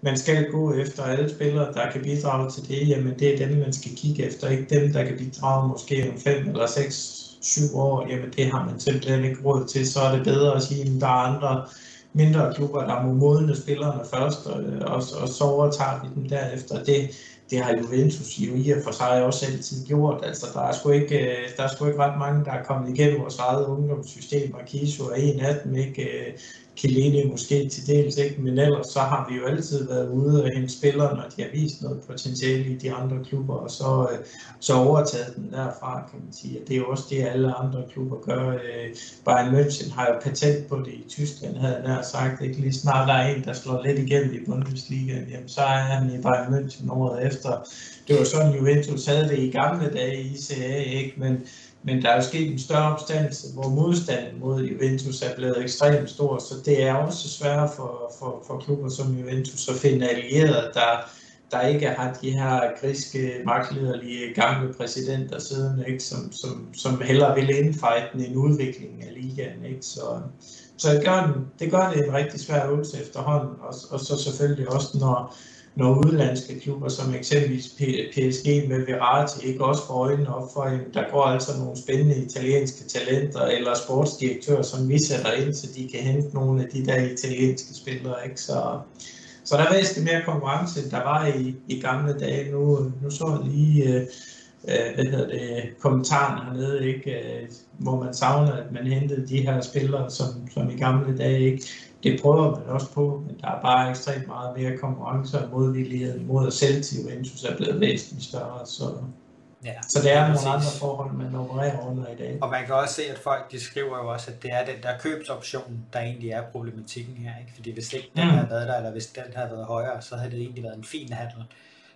man skal gå efter. Alle spillere, der kan bidrage til det, jamen det er dem, man skal kigge efter. Ikke dem, der kan bidrage måske om 5 eller seks, syv år. Jamen det har man simpelthen ikke råd til. Så er det bedre at sige, at der er andre mindre klubber, der må modne spillerne først, og, øh, og, og så overtager vi dem derefter. Det, det har Juventus jo i og for sig også altid gjort. Altså, der er sgu ikke, øh, der er sgu ikke ret mange, der er kommet igennem vores eget ungdomssystem, og Kiso er en af dem, ikke? Øh, Øh, Chiellini måske til dels ikke, men ellers så har vi jo altid været ude og hente spillere, når de har vist noget potentiale i de andre klubber, og så, øh, så overtaget den derfra, kan man sige. det er jo også det, alle andre klubber gør. Øh. Bayern München har jo patent på det i Tyskland, havde jeg nær sagt. Ikke? Lige snart der er en, der slår lidt igennem i Bundesliga, jamen, så er han i Bayern München året efter. Det var sådan, Juventus havde det i gamle dage i ICA, ikke? men men der er jo sket en større opstandelse, hvor modstanden mod Juventus er blevet ekstremt stor, så det er også svært for, for, for klubber som Juventus at finde allierede, der, der ikke har de her griske, magtlederlige gamle præsidenter siden, ikke? Som, som, som hellere vil indfejte en udvikling af ligaen. Ikke? Så, så det, gør den, det gør det en rigtig svær øvelse efterhånden, og, og så selvfølgelig også, når, når udenlandske klubber, som eksempelvis PSG med Verratti, ikke også får øjnene op for, at der går altså nogle spændende italienske talenter eller sportsdirektører, som vi sætter ind, så de kan hente nogle af de der italienske spillere. Ikke? Så, så der er væsentligt mere konkurrence, end der var i, i gamle dage. Nu, nu så jeg lige øh, øh hvad hedder det, kommentaren hernede, ikke? Øh, hvor man savner, at man hentede de her spillere, som, som i gamle dage. Ikke? Det prøver man også på, men der er bare ekstremt meget mere konkurrence og modvillighed mod at sælge til Juventus er blevet væsentligt større. Så, ja, så det er nogle andre forhold, man opererer under i dag. Og man kan også se, at folk de skriver jo også, at det er den der købsoption, der egentlig er problematikken her. Ikke? Fordi hvis ikke den mm. havde været der, eller hvis den havde været højere, så havde det egentlig været en fin handel.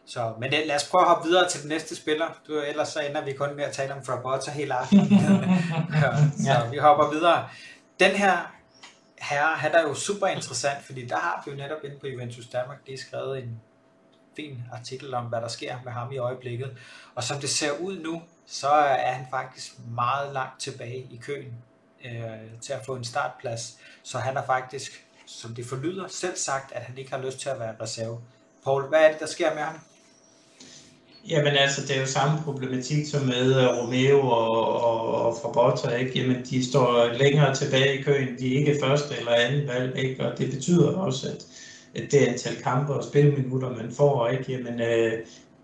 Så, men det, lad os prøve at hoppe videre til den næste spiller. Du, ellers så ender vi kun med at tale om Frabotta hele aftenen. [LAUGHS] [LAUGHS] ja, så vi hopper videre. Den her her, han er jo super interessant, fordi der har vi jo netop inde på Juventus Danmark lige skrevet en fin artikel om, hvad der sker med ham i øjeblikket. Og som det ser ud nu, så er han faktisk meget langt tilbage i køen øh, til at få en startplads. Så han er faktisk, som det forlyder, selv sagt, at han ikke har lyst til at være reserve. Paul, hvad er det, der sker med ham? Jamen altså, det er jo samme problematik som med øh, Romeo og, og, og Frabotta, ikke? Jamen, de står længere tilbage i køen, de er ikke første eller anden valg, ikke? Og det betyder også, at, at det antal kampe og spilminutter, man får, ikke? Jamen, øh,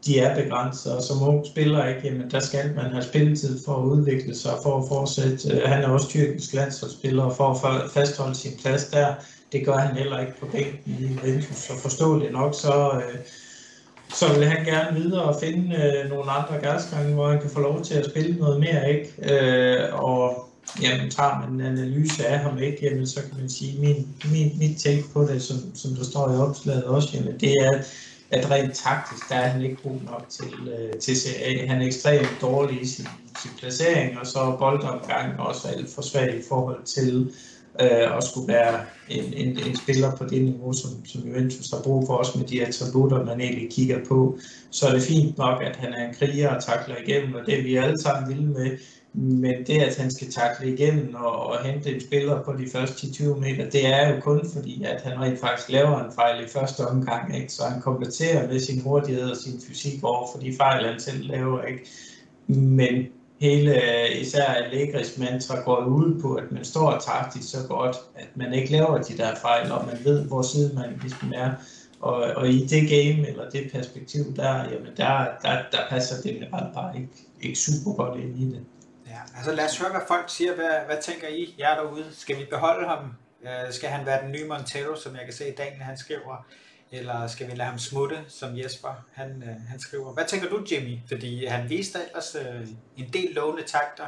de er begrænset, og som ung spiller, ikke? Jamen, der skal man have spilletid for at udvikle sig, for at fortsætte. Øh, han er også tyrkisk landsholdsspiller, og for at fastholde sin plads der. Det gør han heller ikke på bænken i Ventus, så forståeligt nok, så... Øh, så vil han gerne videre og finde øh, nogle andre gasgange, hvor han kan få lov til at spille noget mere, ikke? Øh, og jamen, tager man en analyse af ham, ikke? Jamen, så kan man sige, min, min, mit take på det, som, som der står i opslaget også, jamen, det er, at rent taktisk, der er han ikke god nok til, øh, til CA. Han er ekstremt dårlig i sin, sin placering, og så boldomgangen også alt for svag i forhold til øh, og skulle være en, en, en spiller på det niveau, som, som Juventus har brug for, også med de attributter, man egentlig kigger på, så er det fint nok, at han er en kriger og takler igennem, og det er vi alle sammen vilde med, men det, at han skal takle igennem og, og hente en spiller på de første 10-20 meter, det er jo kun fordi, at han rent faktisk laver en fejl i første omgang, ikke? så han kompletterer med sin hurtighed og sin fysik over for de fejl, han selv laver. Ikke? Men hele især Allegris mantra går ud på, at man står taktisk så godt, at man ikke laver de der fejl, og man ved, hvor side man ligesom er. Og, og i det game, eller det perspektiv der, jamen der, der, der passer det bare ikke, ikke super godt ind i det. Ja, altså lad os høre, hvad folk siger. Hvad, hvad tænker I, jer derude? Skal vi beholde ham? Øh, skal han være den nye Montero, som jeg kan se i dag, han skriver? Eller skal vi lade ham smutte, som Jesper han, øh, han skriver? Hvad tænker du, Jimmy? Fordi han viste ellers øh, en del lovende takter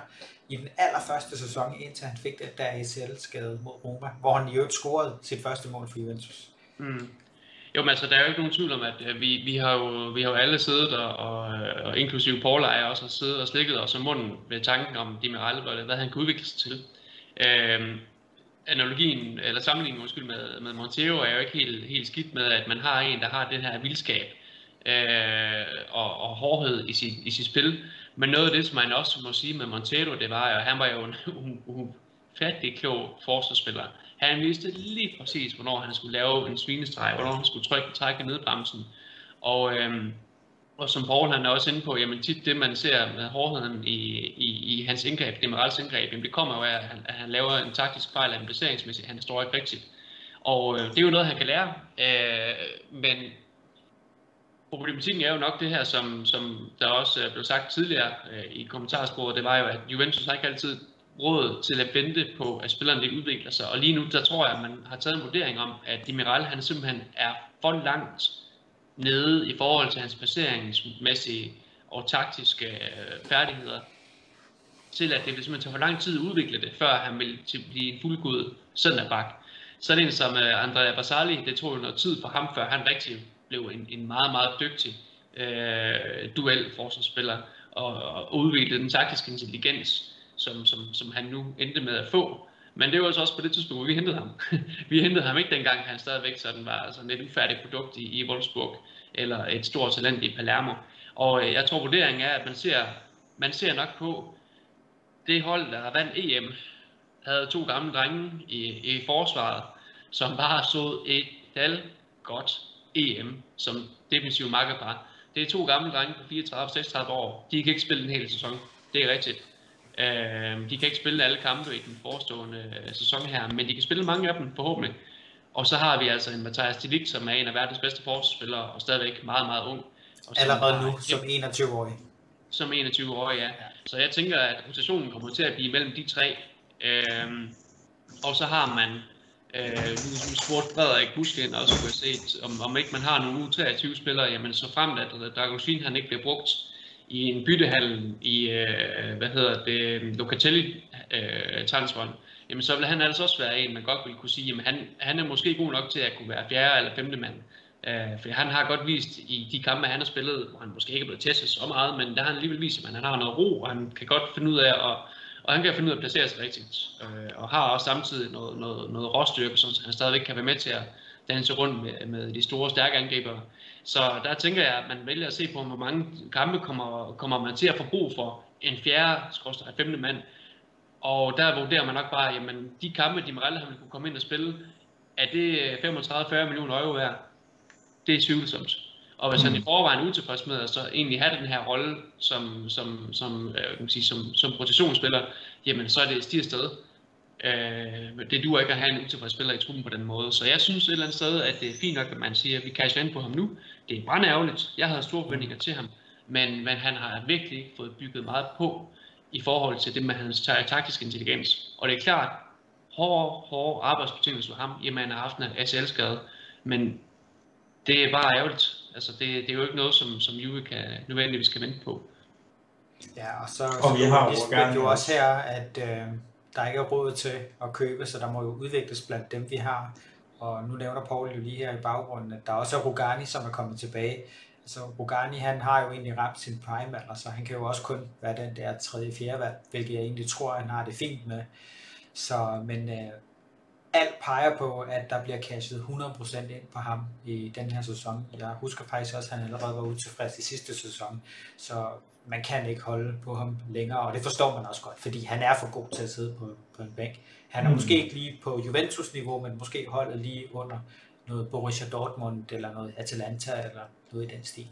i den allerførste sæson, indtil han fik det der ACL-skade mod Roma, hvor han i øvrigt scorede sit første mål for Juventus. Mm. Jo, men altså, der er jo ikke nogen tvivl om, at øh, vi, vi, har, jo, vi har jo alle siddet, og, og, øh, og inklusive Paul og jeg også har siddet og slikket os om munden ved tanken om Demiral, hvad han kunne udvikle sig til. Øh, analogien, eller sammenligningen undskyld, med, med Montero er jo ikke helt, helt skidt med, at man har en, der har den her vildskab øh, og, og hårdhed i sit, i sit spil. Men noget af det, som man også må sige med Montero, det var jo, han var jo en [LAUGHS] ufattelig klog forsvarsspiller. Han vidste lige præcis, hvornår han skulle lave en svinestreg, hvornår han skulle trykke, trække nedbremsen. Og, øh, og som Paul han er også inde på, jamen tit det man ser med hårdheden i, i, i hans indgreb, Demirals indgreb, jamen det kommer jo af, at han, at han laver en taktisk fejl af en placeringsmæssigt, han står ikke rigtigt. Og øh, det er jo noget, han kan lære, øh, men problematikken er jo nok det her, som, som der også blev sagt tidligere øh, i kommentarsporet, det var jo, at Juventus har ikke altid råd til at vente på, at spillerne udvikler sig. Og lige nu, der tror jeg, at man har taget en vurdering om, at Demiral, han simpelthen er for langt nede i forhold til hans placeringsmæssige og taktiske øh, færdigheder, til at det vil simpelthen tage for lang tid at udvikle det, før han vil til blive en fuldgod centerback. Så det en som øh, Andrea Basali, det tog jo noget tid for ham, før han rigtig blev en, en meget, meget dygtig øh, duel forsvarsspiller og, og udviklede den taktiske intelligens som, som, som han nu endte med at få. Men det var altså også på det tidspunkt, hvor vi hentede ham. [LAUGHS] vi hentede ham ikke dengang, han stadigvæk sådan var altså et ufærdigt produkt i, i Wolfsburg, eller et stort talent i Palermo. Og øh, jeg tror, vurderingen er, at man ser, man ser nok på, det hold, der vandt EM, havde to gamle drenge i, i forsvaret, som bare så et dal godt EM som defensiv makkerpar. Det er to gamle drenge på 34-36 år. De kan ikke spille en hel sæson. Det er rigtigt. Øh, de kan ikke spille alle kampe i den forestående øh, sæson her, men de kan spille mange af dem forhåbentlig. Og så har vi altså en Mathias Dilik, som er en af verdens bedste forsvarsspillere, og stadigvæk meget, meget ung. Og Allerede nu, som 21-årig. Som 21-årig, ja. Så jeg tænker, at rotationen kommer til at blive mellem de tre. Øhm, og så har man, øh, nu spurgte Frederik Busken også, kunne jeg se, om, om ikke man har nogle U23-spillere, jamen så frem at Dragosvin han ikke bliver brugt, i en byttehallen i, øh, hvad hedder det, Locatelli øh, Tansvold, jamen så vil han altså også være en, man godt vil kunne sige, jamen han, han er måske god nok til at kunne være fjerde eller femte mand. Øh, for han har godt vist i de kampe, han har spillet, hvor han måske ikke er blevet testet så meget, men der har han alligevel vist, at han har noget ro, og han kan godt finde ud af at, Og han kan finde ud af at placere sig rigtigt, øh, og har også samtidig noget, noget, noget råstyrke, så han stadigvæk kan være med til at danse rundt med, med de store, stærke angribere. Så der tænker jeg, at man vælger at se på, hvor mange kampe kommer, kommer man til at få brug for en fjerde, skorstræk, femte mand. Og der vurderer man nok bare, jamen de kampe, de Morelle har kunne komme ind og spille, er det 35-40 millioner euro værd? Det er tvivlsomt. Og hvis han i forvejen er utilfreds med at så egentlig have den her rolle som, som, som, øh, kan sige, som, som rotationsspiller, jamen så er det stiger sted. Øh, det duer ikke at have en utilfreds spiller i truppen på den måde. Så jeg synes et eller andet sted, at det er fint nok, at man siger, at vi kan på ham nu. Det er brandærgerligt. Jeg havde store forventninger til ham. Men, men han har virkelig fået bygget meget på i forhold til det med hans taktisk intelligens. Og det er klart, hårde, hårde arbejdsbetingelser for ham, jamen han har haft en ACL-skade. Men det er bare ærgerligt. Altså, det, det er jo ikke noget, som, som Juve kan, nødvendigvis skal vente på. Ja, og så, og så vi har jo også her, at øh, der ikke er råd til at købe, så der må jo udvikles blandt dem, vi har. Og nu nævner Paul jo lige her i baggrunden, at der også er Rugani, som er kommet tilbage. Altså Rugani, han har jo egentlig ramt sin prime alder, så han kan jo også kun være den der tredje, fjerde valg, hvilket jeg egentlig tror, han har det fint med. Så, men øh, alt peger på, at der bliver cashet 100% ind på ham i den her sæson. Jeg husker faktisk også, at han allerede var utilfreds i sidste sæson, så man kan ikke holde på ham længere, og det forstår man også godt, fordi han er for god til at sidde på, på en bænk. Han er mm. måske ikke lige på Juventus-niveau, men måske holdet lige under noget Borussia Dortmund, eller noget Atalanta, eller noget i den stil.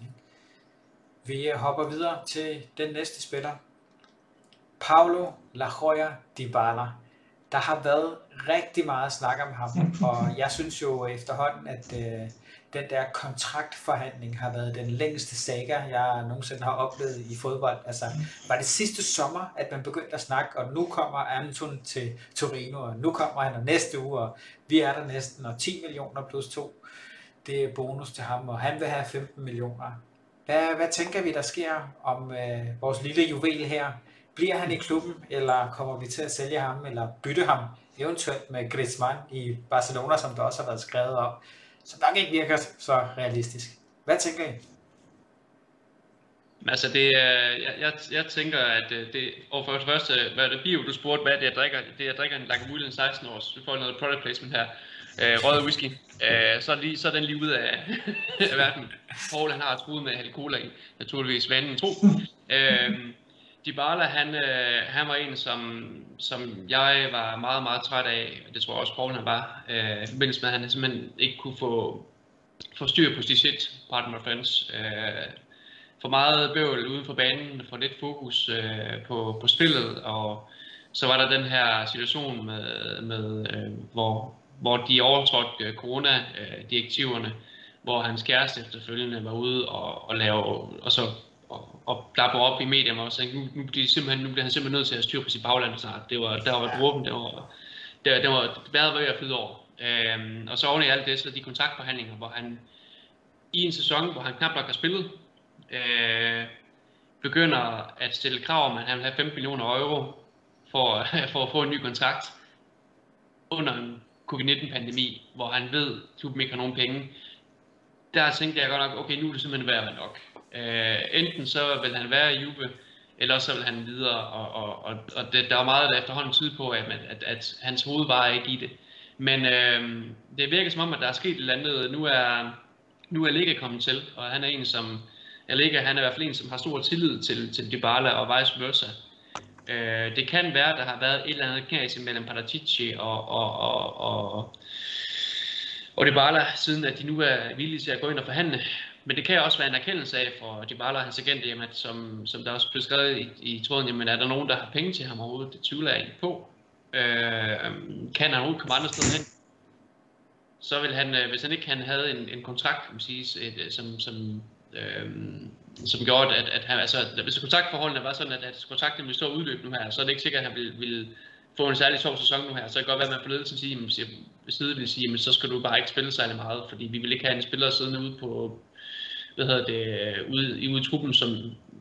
Vi hopper videre til den næste spiller. Paulo La Joya Dybala der har været rigtig meget snak om ham, [LAUGHS] og jeg synes jo efterhånden, at øh, den der kontraktforhandling har været den længste saga, jeg nogensinde har oplevet i fodbold. Altså, var det sidste sommer, at man begyndte at snakke, og nu kommer Anton til Torino, og nu kommer han og næste uge, og vi er der næsten, og 10 millioner plus 2, det er bonus til ham, og han vil have 15 millioner. Hvad, hvad tænker vi, der sker om øh, vores lille juvel her? Bliver han i klubben, eller kommer vi til at sælge ham, eller bytte ham, eventuelt med Griezmann i Barcelona, som der også har været skrevet om, som nok ikke virker så realistisk. Hvad tænker I? Altså det, jeg, jeg, jeg tænker, at øh, det, og for det første, hvad det bio, du spurgte, hvad det jeg drikker, det jeg drikker en Lagavulin 16 års, vi får noget product placement her, øh, rød whisky, øh, så, lige, så er den lige ud af, af verden. Paul han har truet med at cola i, naturligvis vanen tro. Øh, Dybala, han, øh, han var en, som, som jeg var meget, meget træt af. Det tror jeg også, Poul han var. Øh, I forbindelse med, at han simpelthen ikke kunne få, få styr på sit shit, partner friends. Øh, for meget bøvl uden for banen, for lidt fokus øh, på, på spillet, og så var der den her situation med, med øh, hvor, hvor de overtrådte øh, coronadirektiverne, øh, corona-direktiverne, hvor hans kæreste efterfølgende var ude og, og lave, og så og, og blabber op i medierne og sagde, nu, nu, bliver simpelthen, nu bliver han simpelthen nødt til at styre på sit bagland snart. Det var, der var dråben, det var, det, det var, var ved at flyde over. Øhm, og så oven i alt det, så de kontaktforhandlinger, hvor han i en sæson, hvor han knap nok har spillet, øh, begynder at stille krav om, at han vil have 5 millioner euro for, [LAUGHS] for at få en ny kontrakt under en covid-19-pandemi, hvor han ved, at klubben ikke har nogen penge. Der tænkte jeg godt nok, okay, nu er det simpelthen værd nok. Øh, enten så vil han være i Juve, eller så vil han videre, og, og, og, og det, der er meget, der efterhånden tyder på, at, at, at hans hoved var ikke i det. Men øh, det virker som om, at der er sket et eller andet. Nu er, nu er Lega kommet til, og han er en, som, Lega, han er i hvert fald en, som har stor tillid til, til Dybala og vice versa. Øh, det kan være, at der har været et eller andet knas mellem Paratici og, og, og, og, og Dybala, siden at de nu er villige til at gå ind og forhandle. Men det kan også være en erkendelse af for Dybala og hans agent, jamen, at som, som der også blev skrevet i, i tråden, jamen, er der nogen, der har penge til ham overhovedet? Det tvivler jeg ikke på. Øh, kan han overhovedet komme andre steder hen? Så vil han, øh, hvis han ikke han havde en, en kontrakt, kan man sige, et, øh, som, som, øh, som gjorde, at, at han, altså, hvis kontraktforholdene var sådan, at, at kontrakten ville stå udløb nu her, så er det ikke sikkert, at han ville, ville få en særlig sjov sæson nu her. Så det kan godt være, at man på ledelsen siger, hvis side vil sige, så skal du bare ikke spille særlig meget, fordi vi vil ikke have en spiller siddende ude på, hvad hedder det, ude, ude i truppen, som,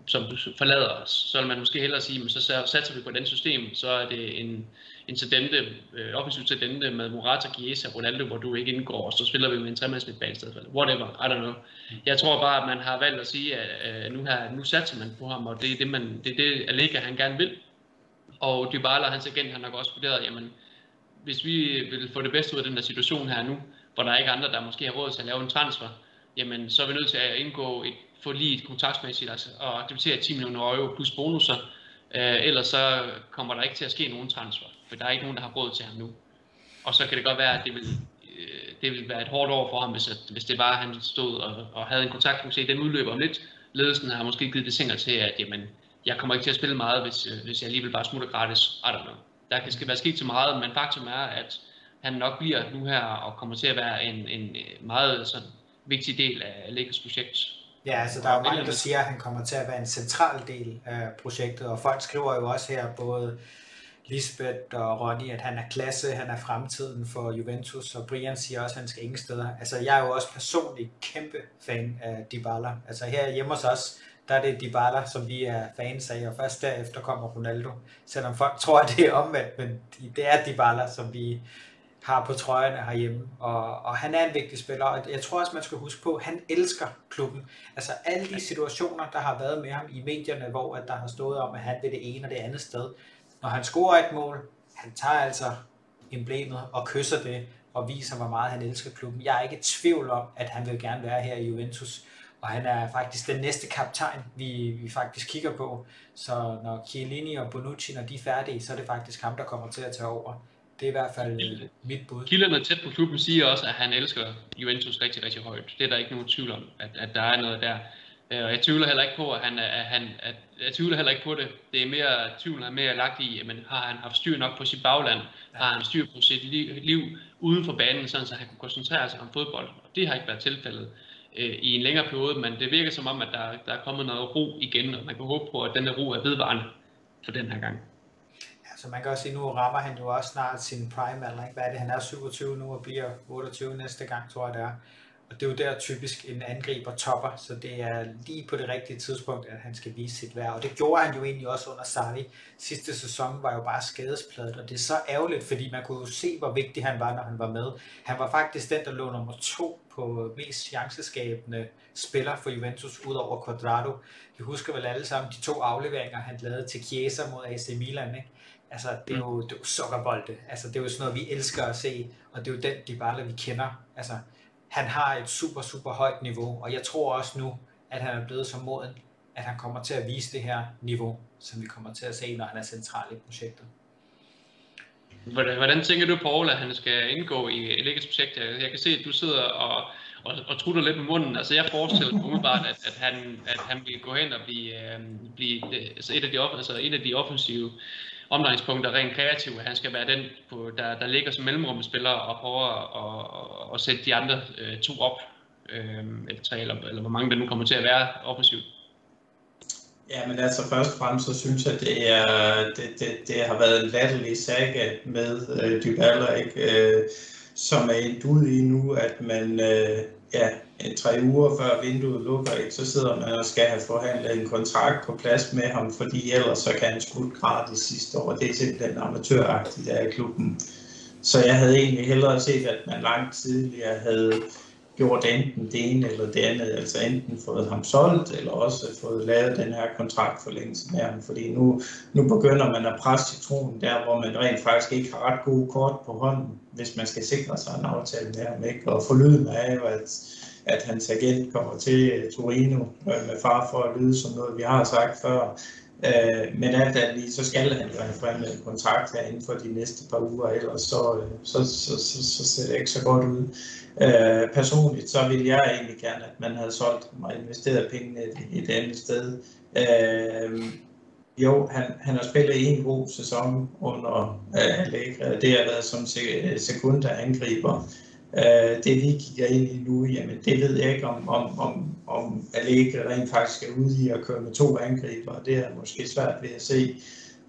som forlader os, så vil man måske hellere sige, men så satser vi på den system, så er det en, en tendente, øh, offensiv tendente med Morata, Chiesa, Ronaldo, hvor du ikke indgår, og så spiller vi med en tremandsmidtbane i stedet for. Whatever, I don't know. Jeg tror bare, at man har valgt at sige, at øh, nu, her, nu satser man på ham, og det er det, man, det, er det Allega han gerne vil. Og Dybala og hans agent har nok også vurderet, jamen, hvis vi vil få det bedste ud af den der situation her nu, hvor der er ikke andre, der måske har råd til at lave en transfer, jamen så er vi nødt til at indgå et forlig kontraktmæssigt altså, og debutere 10 millioner euro plus bonusser. Øh, ellers så kommer der ikke til at ske nogen transfer, for der er ikke nogen, der har råd til ham nu. Og så kan det godt være, at det vil, øh, det vil være et hårdt år for ham, hvis, at, hvis det var, at han stod og, og havde en kontakt, måske den udløber om lidt. Ledelsen har måske givet det signal til, at jamen, jeg kommer ikke til at spille meget, hvis, øh, hvis jeg alligevel bare smutter gratis. I don't know. Der kan skal være sket så meget, men faktum er, at han nok bliver nu her og kommer til at være en, en øh, meget sådan, vigtig del af Lakers projekt. Ja, altså der er jo mange, der siger, at han kommer til at være en central del af projektet, og folk skriver jo også her, både Lisbeth og Ronny, at han er klasse, han er fremtiden for Juventus, og Brian siger også, at han skal ingen steder. Altså jeg er jo også personligt kæmpe fan af Dybala. Altså her hjemme hos os, der er det Dybala, som vi er fans af, og først derefter kommer Ronaldo. Selvom folk tror, at det er omvendt, men det er Dybala, som vi har på trøjerne herhjemme, og, og han er en vigtig spiller, og jeg tror også, man skal huske på, at han elsker klubben. Altså alle de situationer, der har været med ham i medierne, hvor at der har stået om, at han vil det ene og det andet sted. Når han scorer et mål, han tager altså emblemet og kysser det, og viser, hvor meget han elsker klubben. Jeg er ikke i tvivl om, at han vil gerne være her i Juventus, og han er faktisk den næste kaptajn, vi, vi faktisk kigger på. Så når Chiellini og Bonucci, når de er færdige, så er det faktisk ham, der kommer til at tage over. Det er i hvert fald Kilden. mit bud. Kilderne tæt på klubben siger også, at han elsker Juventus rigtig, rigtig højt. Det er der ikke nogen tvivl om, at, at der er noget der. Øh, og jeg tvivler heller ikke på, at han, at han at, jeg tvivler heller ikke på det. Det er mere, tvivlen er mere lagt i, men har han haft styr nok på sit bagland? Har han styr på sit liv, liv uden for banen, sådan så han kunne koncentrere sig om fodbold? Og det har ikke været tilfældet øh, i en længere periode, men det virker som om, at der, der er kommet noget ro igen, og man kan håbe på, at denne ro er vedvarende for den her gang. Så man kan også sige, nu rammer han jo også snart sin prime alder. Ikke? Hvad er det? Han er 27 nu og bliver 28 næste gang, tror jeg det er. Og det er jo der typisk en angriber topper, så det er lige på det rigtige tidspunkt, at han skal vise sit værd. Og det gjorde han jo egentlig også under Sarri. Sidste sæson var jo bare skadespladet, og det er så ærgerligt, fordi man kunne jo se, hvor vigtig han var, når han var med. Han var faktisk den, der lå nummer to på mest chanceskabende spiller for Juventus, ud over Quadrado. Vi husker vel alle sammen de to afleveringer, han lavede til Chiesa mod AC Milan. Ikke? Altså, det er jo, det er jo sukkerbolde. Altså, det er jo sådan noget, vi elsker at se, og det er jo den Dybala, vi kender. Altså, han har et super, super højt niveau, og jeg tror også nu, at han er blevet så moden, at han kommer til at vise det her niveau, som vi kommer til at se, når han er central i projektet. Hvordan, hvordan tænker du, Paul, at han skal indgå i Legats projekt? Jeg kan se, at du sidder og, og, og trutter lidt med munden. Altså, jeg forestiller mig umiddelbart, at, at, han, at han vil gå hen og blive, øh, blive altså et, af de, altså et af de offensive omdrejningspunkter rent kreativt, han skal være den, på, der, der ligger som mellemrumspiller og prøver at, at, at sætte de andre øh, to op, øh, eller tre, eller, eller hvor mange der nu kommer til at være offensivt. Ja, men altså først og fremmest, så synes jeg, det, er, det, det, det har været en latterlig saga med øh, Dybala, ikke? Øh, som er endt ud i nu, at man øh, ja, en tre uger før vinduet lukker, ikke, så sidder man og skal have forhandlet en kontrakt på plads med ham, fordi ellers så kan han skudt gratis sidste år. Det er simpelthen amatøragtigt af klubben. Så jeg havde egentlig hellere set, at man langt tidligere havde gjort enten det ene eller det andet, altså enten fået ham solgt, eller også fået lavet den her kontraktforlængelse med ham, fordi nu, nu begynder man at presse citronen der, hvor man rent faktisk ikke har ret gode kort på hånden, hvis man skal sikre sig en aftale med ham, ikke? og forlyden er jo, at at hans agent kommer til Torino øh, med far for at lyde som noget, vi har sagt før. Øh, men alt andet lige, så skal han jo have en kontrakt her inden for de næste par uger, ellers så, øh, så, så, så, så ser det ikke så godt ud. Øh, personligt, så ville jeg egentlig gerne, at man havde solgt og investeret pengene et, et andet sted. Øh, jo, han, han har spillet en god sæson under uh, Allegri. Det har været som sekunda angriber. Øh, det vi kigger ind i nu, jamen det ved jeg ikke om, om, om, om Allegri rent faktisk er ude i at køre med to angriber, det er måske svært ved at se.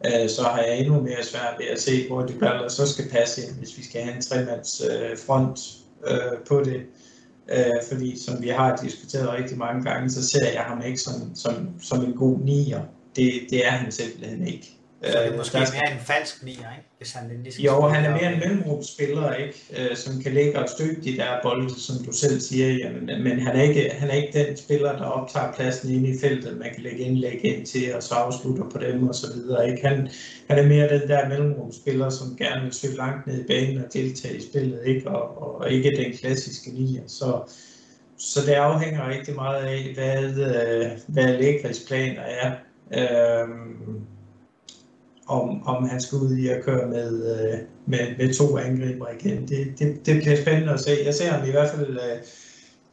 Øh, så har jeg endnu mere svært ved at se, hvor de baller så skal passe ind, hvis vi skal have en tremands øh, front øh, på det. Øh, fordi som vi har diskuteret rigtig mange gange, så ser jeg ham ikke som, som, som en god nier. Det, det er han simpelthen ikke. Så det er måske øh, mere en falsk nier, ikke? Hvis han endelig skal Jo, han er mere en mellemrumsspiller, ikke? Øh, som kan ligge og støtte de der bolde, som du selv siger. Jamen, men han er, ikke, han er ikke den spiller, der optager pladsen inde i feltet. Man kan lægge indlæg ind til, og så afslutter på dem og så videre. Ikke? Han, han er mere den der mellemrumsspiller, som gerne vil søge langt ned i banen og deltage i spillet, ikke? Og, og ikke den klassiske nier. Så, så det afhænger rigtig meget af, hvad, øh, hvad Allegris planer er. Øhm, om, om han skal ud i at køre med, øh, med, med to angriber igen. Det, det, det bliver spændende at se. Jeg ser ham i hvert fald, øh,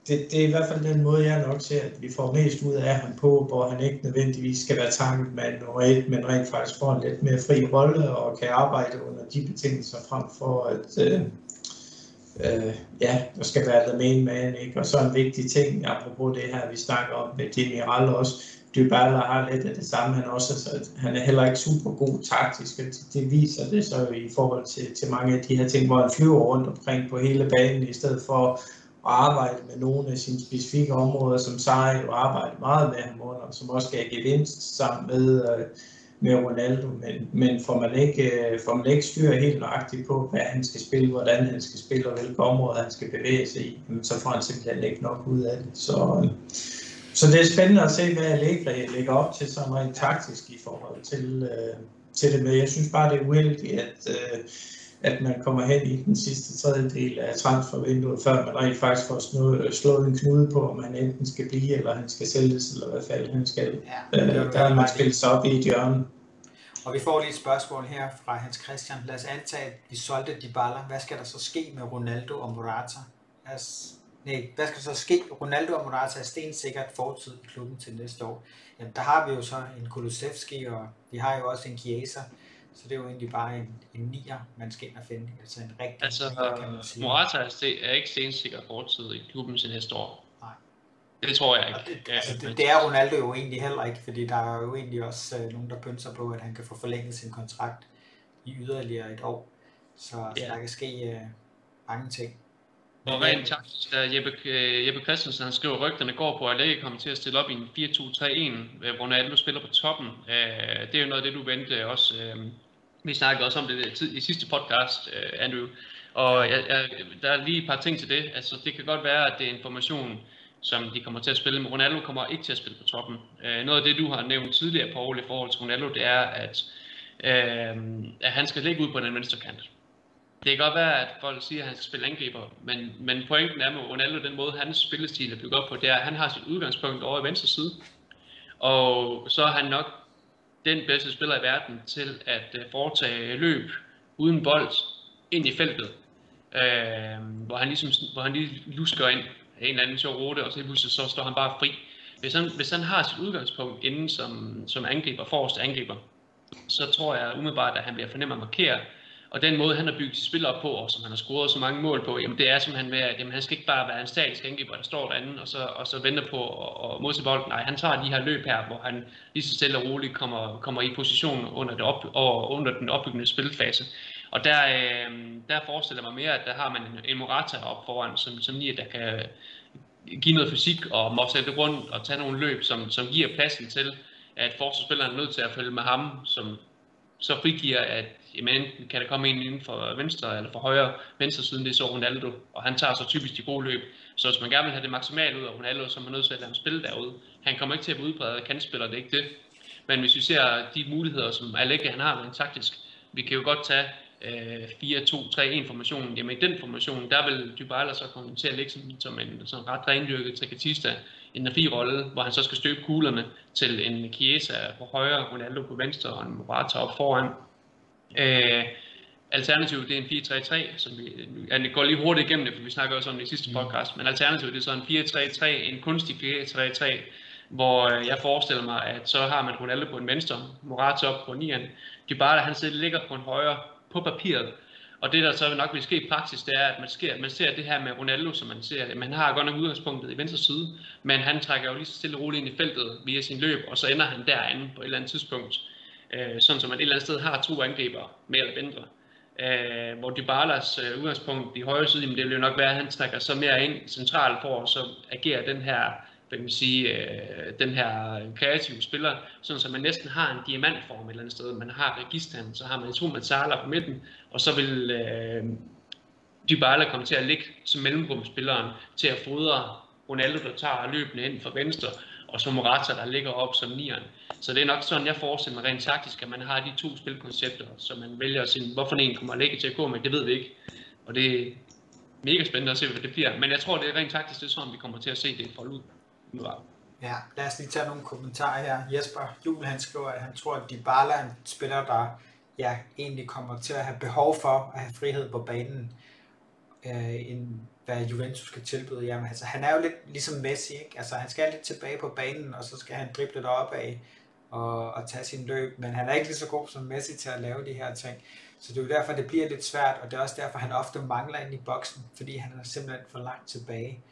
det, det er i hvert fald den måde, jeg nok ser, at vi får mest ud af ham på, hvor han ikke nødvendigvis skal være tankmand nummer et, men rent faktisk får en lidt mere fri rolle og kan arbejde under de betingelser frem for, at øh, øh, ja, der skal være the main man, ikke? Og så en vigtig ting, apropos det her, vi snakker om med Demiral også, Dybala har lidt af det samme. Han, også, altså, han er heller ikke super god taktisk. Det viser det så i forhold til, til mange af de her ting, hvor han flyver rundt omkring på hele banen, i stedet for at arbejde med nogle af sine specifikke områder, som Sarri jo arbejder meget med ham under, som også skal gevinst sammen med, øh, med Ronaldo, men, men får, man ikke, øh, får man ikke styr helt nøjagtigt på, hvad han skal spille, hvordan han skal spille og hvilke områder han skal bevæge sig i, så får han simpelthen ikke nok ud af det. Så, øh, så det er spændende at se, hvad Allegri lægger op til sådan rent taktisk i forhold til, øh, til det. Men jeg synes bare, det er uheldigt, at, øh, at man kommer hen i den sidste tredjedel af transfervinduet, før man rent faktisk får slået, slået en knude på, om han enten skal blive, eller han skal sælges, eller hvad fald han skal. Ja, øh, der er man spillet sig op i et hjørne. Og vi får lige et spørgsmål her fra Hans Christian. Lad os antage, at vi solgte Dybala. Hvad skal der så ske med Ronaldo og Morata? Lad os Nej, hvad skal så ske? Ronaldo og Morata er stensikkert fortid i klubben til næste år. Jamen, der har vi jo så en Kulusevski, og vi har jo også en Chiesa. Så det er jo egentlig bare en, en nier, man skal ind og finde. Altså en rigtig altså, nier, kan man sige. Morata er ikke stensikker fortid i klubben til næste år. Nej. Det tror jeg ikke. Det, altså, det, det, er Ronaldo jo egentlig heller ikke, fordi der er jo egentlig også øh, nogen, der pynser på, at han kan få forlænget sin kontrakt i yderligere et år. Så, ja. så der kan ske øh, mange ting. Og rent taktisk, der Jeppe, øh, Jeppe Christensen han skriver, rygterne går på, at Allegri kommer til at stille op i en 4-2-3-1, hvor Ronaldo spiller på toppen. Øh, det er jo noget af det, du vendte også. Øh, vi snakkede også om det i sidste podcast, Andrew. Og jeg, jeg, der er lige et par ting til det. Altså, det kan godt være, at det er information, som de kommer til at spille, men Ronaldo kommer ikke til at spille på toppen. Noget af det, du har nævnt tidligere, Paul, i forhold til Ronaldo, det er, at, at han skal ligge ud på den venstre kant. Det kan godt være, at folk siger, at han skal spille angriber, men, men pointen er med Ronaldo, den måde hans spillestil er bygget op på, det er, at han har sit udgangspunkt over i venstre side. Og så er han nok den bedste spiller i verden til at øh, foretage løb uden bold ind i feltet. Øh, hvor, han ligesom, hvor han lige lusker ind af en eller anden sjov rute, og så pludselig så står han bare fri. Hvis han, hvis han har sit udgangspunkt inden som, som angriber, forrest angriber, så tror jeg umiddelbart, at han bliver fornemt at markere, og den måde, han har bygget sit spil op på, og som han har scoret så mange mål på, jamen det er simpelthen med, at jamen, han skal ikke bare være en statisk angriber, der står derinde, og så, og så venter på at, at modse bolden. Nej, han tager de her løb her, hvor han lige så stille og roligt kommer, kommer i position under, det op, og under den opbyggende spilfase. Og der, øh, der forestiller mig mere, at der har man en, en Morata op foran, som, som lige der kan give noget fysik og må det rundt og tage nogle løb, som, som giver pladsen til, at forsvarsspilleren er nødt til at følge med ham, som så frigiver, at jamen, kan der komme en inden for venstre eller for højre venstre siden, det er så Ronaldo, og han tager så typisk de gode løb. Så hvis man gerne vil have det maksimalt ud af Ronaldo, så er man nødt til at lade ham spille derude. Han kommer ikke til at udbrede udbredt kantspiller, det er ikke det. Men hvis vi ser de muligheder, som Aleke han har rent taktisk, vi kan jo godt tage øh, 4-2-3-1 formationen, jamen i den formation, der vil Dybala så komme til at ligge som, som en sådan ret rendyrket trikatista, en fire rolle, hvor han så skal støbe kuglerne til en Chiesa på højre, Ronaldo på venstre og en Morata op foran. Øh, alternativet det er en 4-3-3, som vi, jeg går lige hurtigt igennem det, for vi snakker også om det i sidste mm. podcast, men alternativet det er så en 4-3-3, en kunstig 4-3-3, hvor øh, jeg forestiller mig, at så har man Ronaldo på en venstre, Morata op på 9'eren, Dybala han ligger på en højre på papiret, og det der så nok vil ske i praksis, det er, at man, sker, man ser det her med Ronaldo, som man ser, man har godt nok udgangspunktet i venstre side, men han trækker jo lige så stille og roligt ind i feltet via sin løb, og så ender han derinde på et eller andet tidspunkt øh, sådan som man et eller andet sted har to angriber, mere eller mindre. Øh, hvor Dybalas øh, udgangspunkt i højre side, jamen det vil jo nok være, at han trækker så mere ind centralt for og så agerer den her hvad kan man sige, øh, den her kreative spiller, sådan som man næsten har en diamantform et eller andet sted. Man har Registan, så har man to Mazzala på midten, og så vil øh, Dybala komme til at ligge som mellemrumspilleren til at fodre Ronaldo, der tager løbende ind fra venstre, og så Morata, der ligger op som nieren. Så det er nok sådan, jeg forestiller mig rent taktisk, at man har de to spilkoncepter, så man vælger at sige, hvorfor en kommer at ligge til at gå med, det ved vi ikke. Og det er mega spændende at se, hvad det bliver. Men jeg tror, det er rent taktisk, det er sådan, vi kommer til at se det folde ud. Ja, lad os lige tage nogle kommentarer her. Jesper Juhl, han skriver, at han tror, at Dybala er en spiller, der ja, egentlig kommer til at have behov for at have frihed på banen, øh, en hvad Juventus skal tilbyde. Jamen, altså, han er jo lidt ligesom Messi, ikke? Altså, han skal lidt tilbage på banen, og så skal han drible op af og, og tage sin løb, men han er ikke lige så god som Messi til at lave de her ting. Så det er jo derfor, det bliver lidt svært, og det er også derfor, han ofte mangler ind i boksen, fordi han er simpelthen for langt tilbage.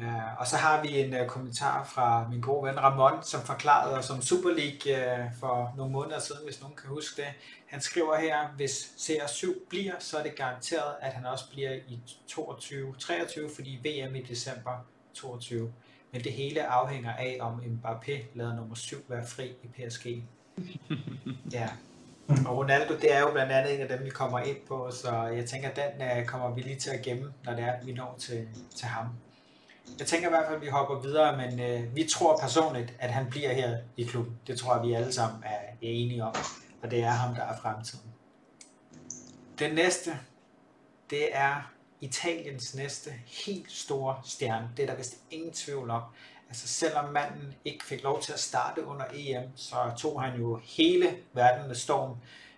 Uh, og så har vi en uh, kommentar fra min gode ven Ramon, som forklarede os om Super League uh, for nogle måneder siden, hvis nogen kan huske det. Han skriver her, hvis CR7 bliver, så er det garanteret, at han også bliver i 22-23, fordi VM i december 22. Men det hele afhænger af, om Mbappé lader nummer 7 være fri i PSG. [LAUGHS] ja. Og Ronaldo, det er jo blandt andet en af dem, vi kommer ind på, så jeg tænker, den uh, kommer vi lige til at gemme, når det er, vi når til, til ham. Jeg tænker i hvert fald, at vi hopper videre, men øh, vi tror personligt, at han bliver her i klubben. Det tror jeg, vi alle sammen er, enige om, og det er ham, der er fremtiden. Den næste, det er Italiens næste helt store stjerne. Det er der vist ingen tvivl om. Altså selvom manden ikke fik lov til at starte under EM, så tog han jo hele verden med storm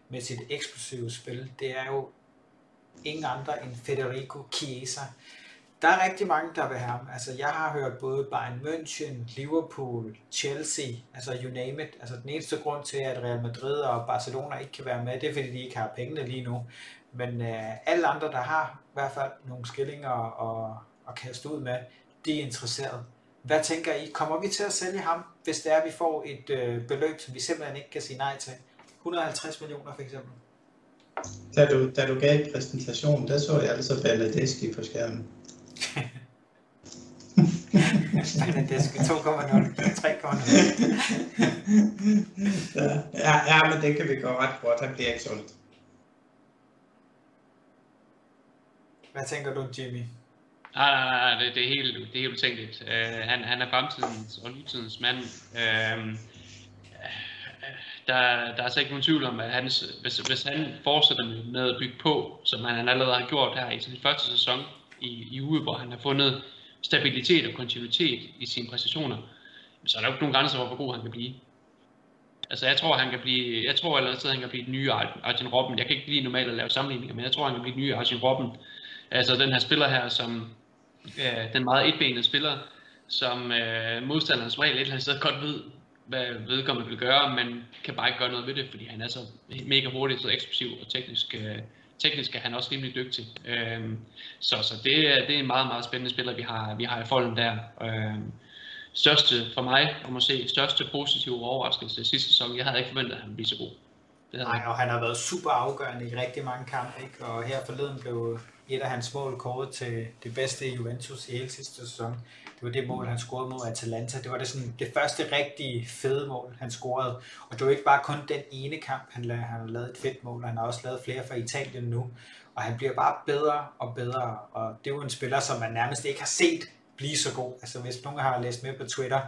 med sit eksplosive spil. Det er jo ingen andre end Federico Chiesa. Der er rigtig mange, der vil have ham. Altså, jeg har hørt både Bayern München, Liverpool, Chelsea, altså you name it. Altså, den eneste grund til, at Real Madrid og Barcelona ikke kan være med, det er, fordi de ikke har pengene lige nu. Men øh, alle andre, der har i hvert fald nogle skillinger og, og kaste ud med, de er interesseret. Hvad tænker I? Kommer vi til at sælge ham, hvis det er, at vi får et øh, beløb, som vi simpelthen ikke kan sige nej til? 150 millioner for eksempel. Da du, da du gav præsentationen, der så jeg altså Bernadeschi på skærmen. Bernadeschi 2,0, 3,0. ja, ja, men det kan vi gå ret godt. Han bliver ikke solgt. Hvad tænker du, Jimmy? Nej, nej, nej, det, det er helt, det er helt utænkeligt. Uh, han, han er fremtidens og nutidens mand. Uh, der, der er altså ikke nogen tvivl om, at hans, hvis, hvis han fortsætter med at bygge på, som han allerede har gjort her i sin første sæson i, i uge, hvor han har fundet stabilitet og kontinuitet i sine præstationer, så er der jo ikke nogen grænser for, hvor god han kan blive. Altså jeg tror, han kan blive, jeg tror allerede, at han kan blive den nye Arjen Robben. Jeg kan ikke lige normalt at lave sammenligninger, men jeg tror, han kan blive den nye Arjen Robben. Altså den her spiller her, som øh, den meget etbenede spiller, som øh, modstanderen som regel et eller andet sted godt ved, hvad vedkommende vil gøre, men kan bare ikke gøre noget ved det, fordi han er så mega hurtig, så eksplosiv og teknisk, øh, teknisk er han også rimelig dygtig. Øh, så så det, det er en meget, meget spændende spiller, vi har, vi har i folden der. Øh, største for mig, om at se, største positive overraskelse sidste sæson, jeg havde ikke forventet, at han ville blive så god. Det Nej, og han har været super afgørende i rigtig mange kampe, ikke? og her forleden blev et af hans mål kåret til det bedste i Juventus i hele sidste sæson. Det var det mål, han scorede mod Atalanta. Det var det, sådan, det første rigtige fede mål, han scorede. Og det var ikke bare kun den ene kamp, han, lavede, han har lavet et fedt mål. Han har også lavet flere for Italien nu. Og han bliver bare bedre og bedre. Og det er jo en spiller, som man nærmest ikke har set blive så god. Altså hvis nogen har læst med på Twitter,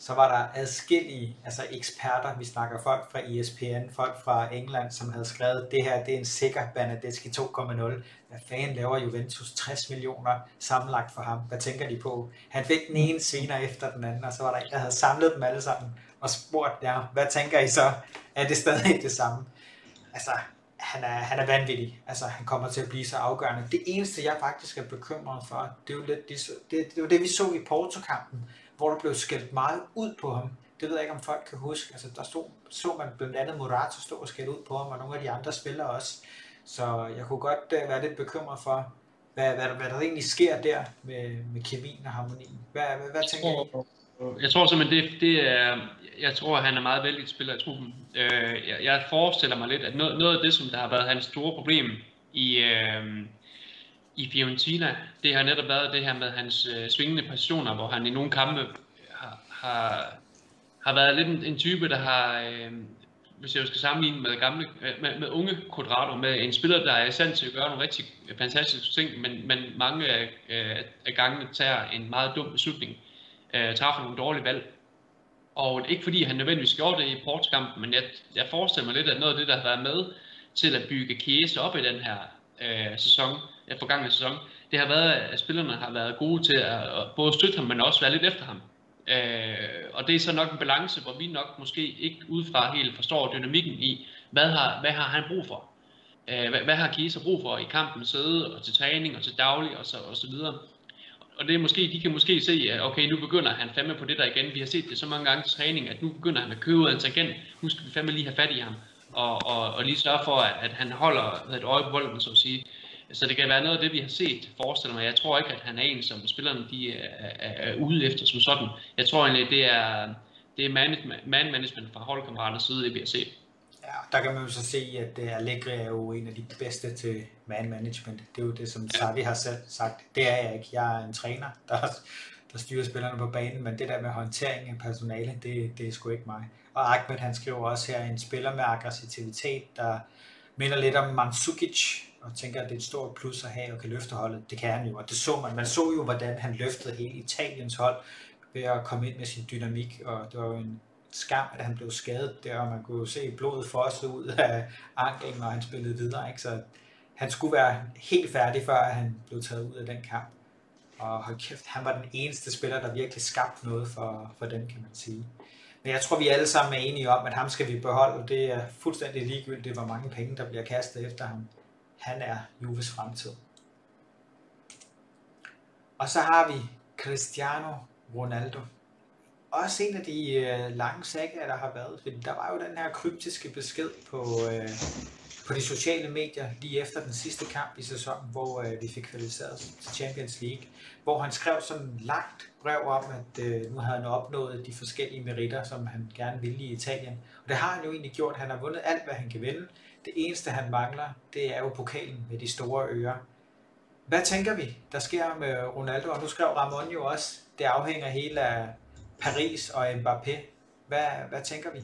så var der adskillige altså eksperter, vi snakker folk fra ESPN, folk fra England, som havde skrevet, det her det er en sikker Bernadeschi 2.0. Hvad fanden laver Juventus 60 millioner sammenlagt for ham? Hvad tænker de på? Han fik den ene sviner efter den anden, og så var der en, der havde samlet dem alle sammen og spurgt, ja, hvad tænker I så? Er det stadig det samme? Altså, han er, han er vanvittig. Altså, han kommer til at blive så afgørende. Det eneste, jeg faktisk er bekymret for, det er jo lidt, det, det, det, var det vi så i Porto-kampen, hvor der blev skældt meget ud på ham. Det ved jeg ikke, om folk kan huske. Altså, der stod, så man blandt andet Morata stå og skælde ud på ham, og nogle af de andre spillere også. Så jeg kunne godt uh, være lidt bekymret for, hvad, hvad, hvad der egentlig sker der med, med kemien og harmonien. Hvad, hvad, hvad tænker du? Jeg tror simpelthen, det, det er, jeg tror, at han er meget vældig spiller i truppen. Øh, jeg, jeg forestiller mig lidt, at noget, noget af det, som der har været hans store problem i, øh, i Fiorentina, det har netop været det her med hans øh, svingende passioner, hvor han i nogle kampe har, har været lidt en, en type, der har, øh, hvis jeg skal sammenligne med, gamle, øh, med, med unge Quadrado, med en spiller, der er i stand til at gøre nogle rigtig fantastiske ting, men, men mange af, øh, af gangene tager en meget dum beslutning, øh, træffer nogle dårlige valg. Og ikke fordi han nødvendigvis gjorde det i portskampen, men jeg, jeg forestiller mig lidt, at noget af det, der har været med til at bygge Kiese op i den her øh, sæson, forgangne sæson, det har været, at spillerne har været gode til at, både støtte ham, men også være lidt efter ham. Øh, og det er så nok en balance, hvor vi nok måske ikke udefra helt forstår dynamikken i, hvad har, hvad har han brug for? Øh, hvad, hvad har Kiese brug for i kampen, sæde og til træning og til daglig og så, og så videre. Og det er måske, de kan måske se, at okay, nu begynder han fandme på det der igen. Vi har set det så mange gange til træning, at nu begynder han at købe ud af en tangent. Nu skal vi fandme lige have fat i ham. Og, og, og lige sørge for, at, at han holder et øje på bolden, så at sige. Så det kan være noget af det, vi har set, forestiller mig. Jeg tror ikke, at han er en, som spillerne de er, er, er ude efter som sådan. Jeg tror egentlig, det er, det er man, man management fra holdkammeraternes side, det vi har set. Ja, der kan man jo så se, at øh, Allegri er jo en af de bedste til man management. Det er jo det, som Savi har selv sagt. Det er jeg ikke. Jeg er en træner, der, der styrer spillerne på banen, men det der med håndtering af personale, det, det er sgu ikke mig. Og Ahmed, han skriver også her, en spiller med aggressivitet, der minder lidt om Mandzukic, og tænker, at det er et stort plus at have og kan løfte holdet. Det kan han jo, og det så man. Man så jo, hvordan han løftede hele Italiens hold ved at komme ind med sin dynamik, og det var jo en skam, at han blev skadet der, og man kunne jo se blodet fosse ud af anklen, når han spillede videre. Ikke? Så han skulle være helt færdig, før han blev taget ud af den kamp. Og hold kæft, han var den eneste spiller, der virkelig skabte noget for, for den, kan man sige. Men jeg tror, vi alle sammen er enige om, at ham skal vi beholde. Det er fuldstændig ligegyldigt, hvor mange penge, der bliver kastet efter ham. Han er Juves fremtid. Og så har vi Cristiano Ronaldo. Også en af de øh, lange sager, der har været. Fordi der var jo den her kryptiske besked på, øh, på de sociale medier lige efter den sidste kamp i sæsonen, hvor øh, vi fik kvalificeret til Champions League, hvor han skrev sådan et langt brev om, at øh, nu havde han opnået de forskellige meritter, som han gerne ville i Italien. Og det har han jo egentlig gjort. Han har vundet alt, hvad han kan vinde. Det eneste, han mangler, det er jo pokalen med de store ører. Hvad tænker vi, der sker med Ronaldo? Og nu skrev Ramon jo også, det afhænger hele af Paris og Mbappé. Hvad, hvad tænker vi?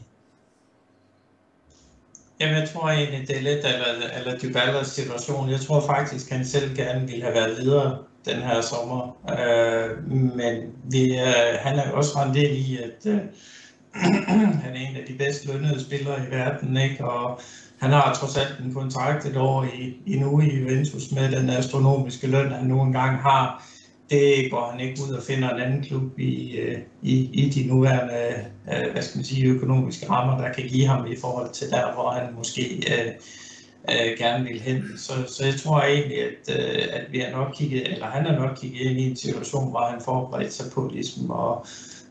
Jamen, jeg tror egentlig, det er lidt eller, eller Dybalas situation. Jeg tror faktisk, han selv gerne ville have været videre den her sommer. Øh, men vi, øh, han er jo også en del i, at øh, [CLEARS THROAT] han er en af de bedst lønnede spillere i verden, ikke? og han har trods alt en kontrakt et år i, endnu i Juventus med den astronomiske løn, han nu engang har det går han ikke ud og finder en anden klub i, øh, i, i de nuværende øh, hvad skal man sige, økonomiske rammer, der kan give ham i forhold til der, hvor han måske øh, øh, gerne vil hen. Så, så jeg tror egentlig, at, øh, at vi har nok kigget, eller han har nok kigget ind i en situation, hvor han forberedt sig på ligesom at,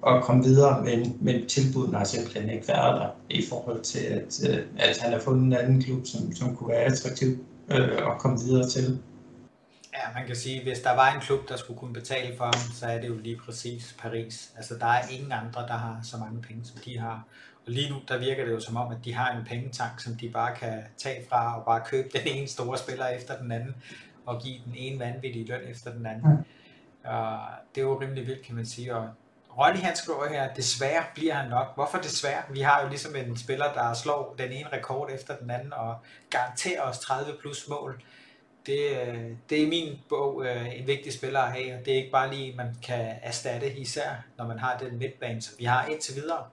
at komme videre, men, men tilbudene har simpelthen ikke været der i forhold til, at, at han har fundet en anden klub, som, som kunne være attraktiv øh, at komme videre til. Ja, man kan sige, hvis der var en klub, der skulle kunne betale for ham, så er det jo lige præcis Paris. Altså, der er ingen andre, der har så mange penge, som de har. Og lige nu, der virker det jo som om, at de har en pengetank, som de bare kan tage fra og bare købe den ene store spiller efter den anden, og give den ene vanvittige løn efter den anden. Og det er jo rimelig vildt, kan man sige. Og Ronny han skriver her, desværre bliver han nok. Hvorfor desværre? Vi har jo ligesom en spiller, der slår den ene rekord efter den anden, og garanterer os 30 plus mål det, øh, det er i min bog øh, en vigtig spiller at have, og det er ikke bare lige, man kan erstatte, især når man har den midtbane, som vi har indtil videre.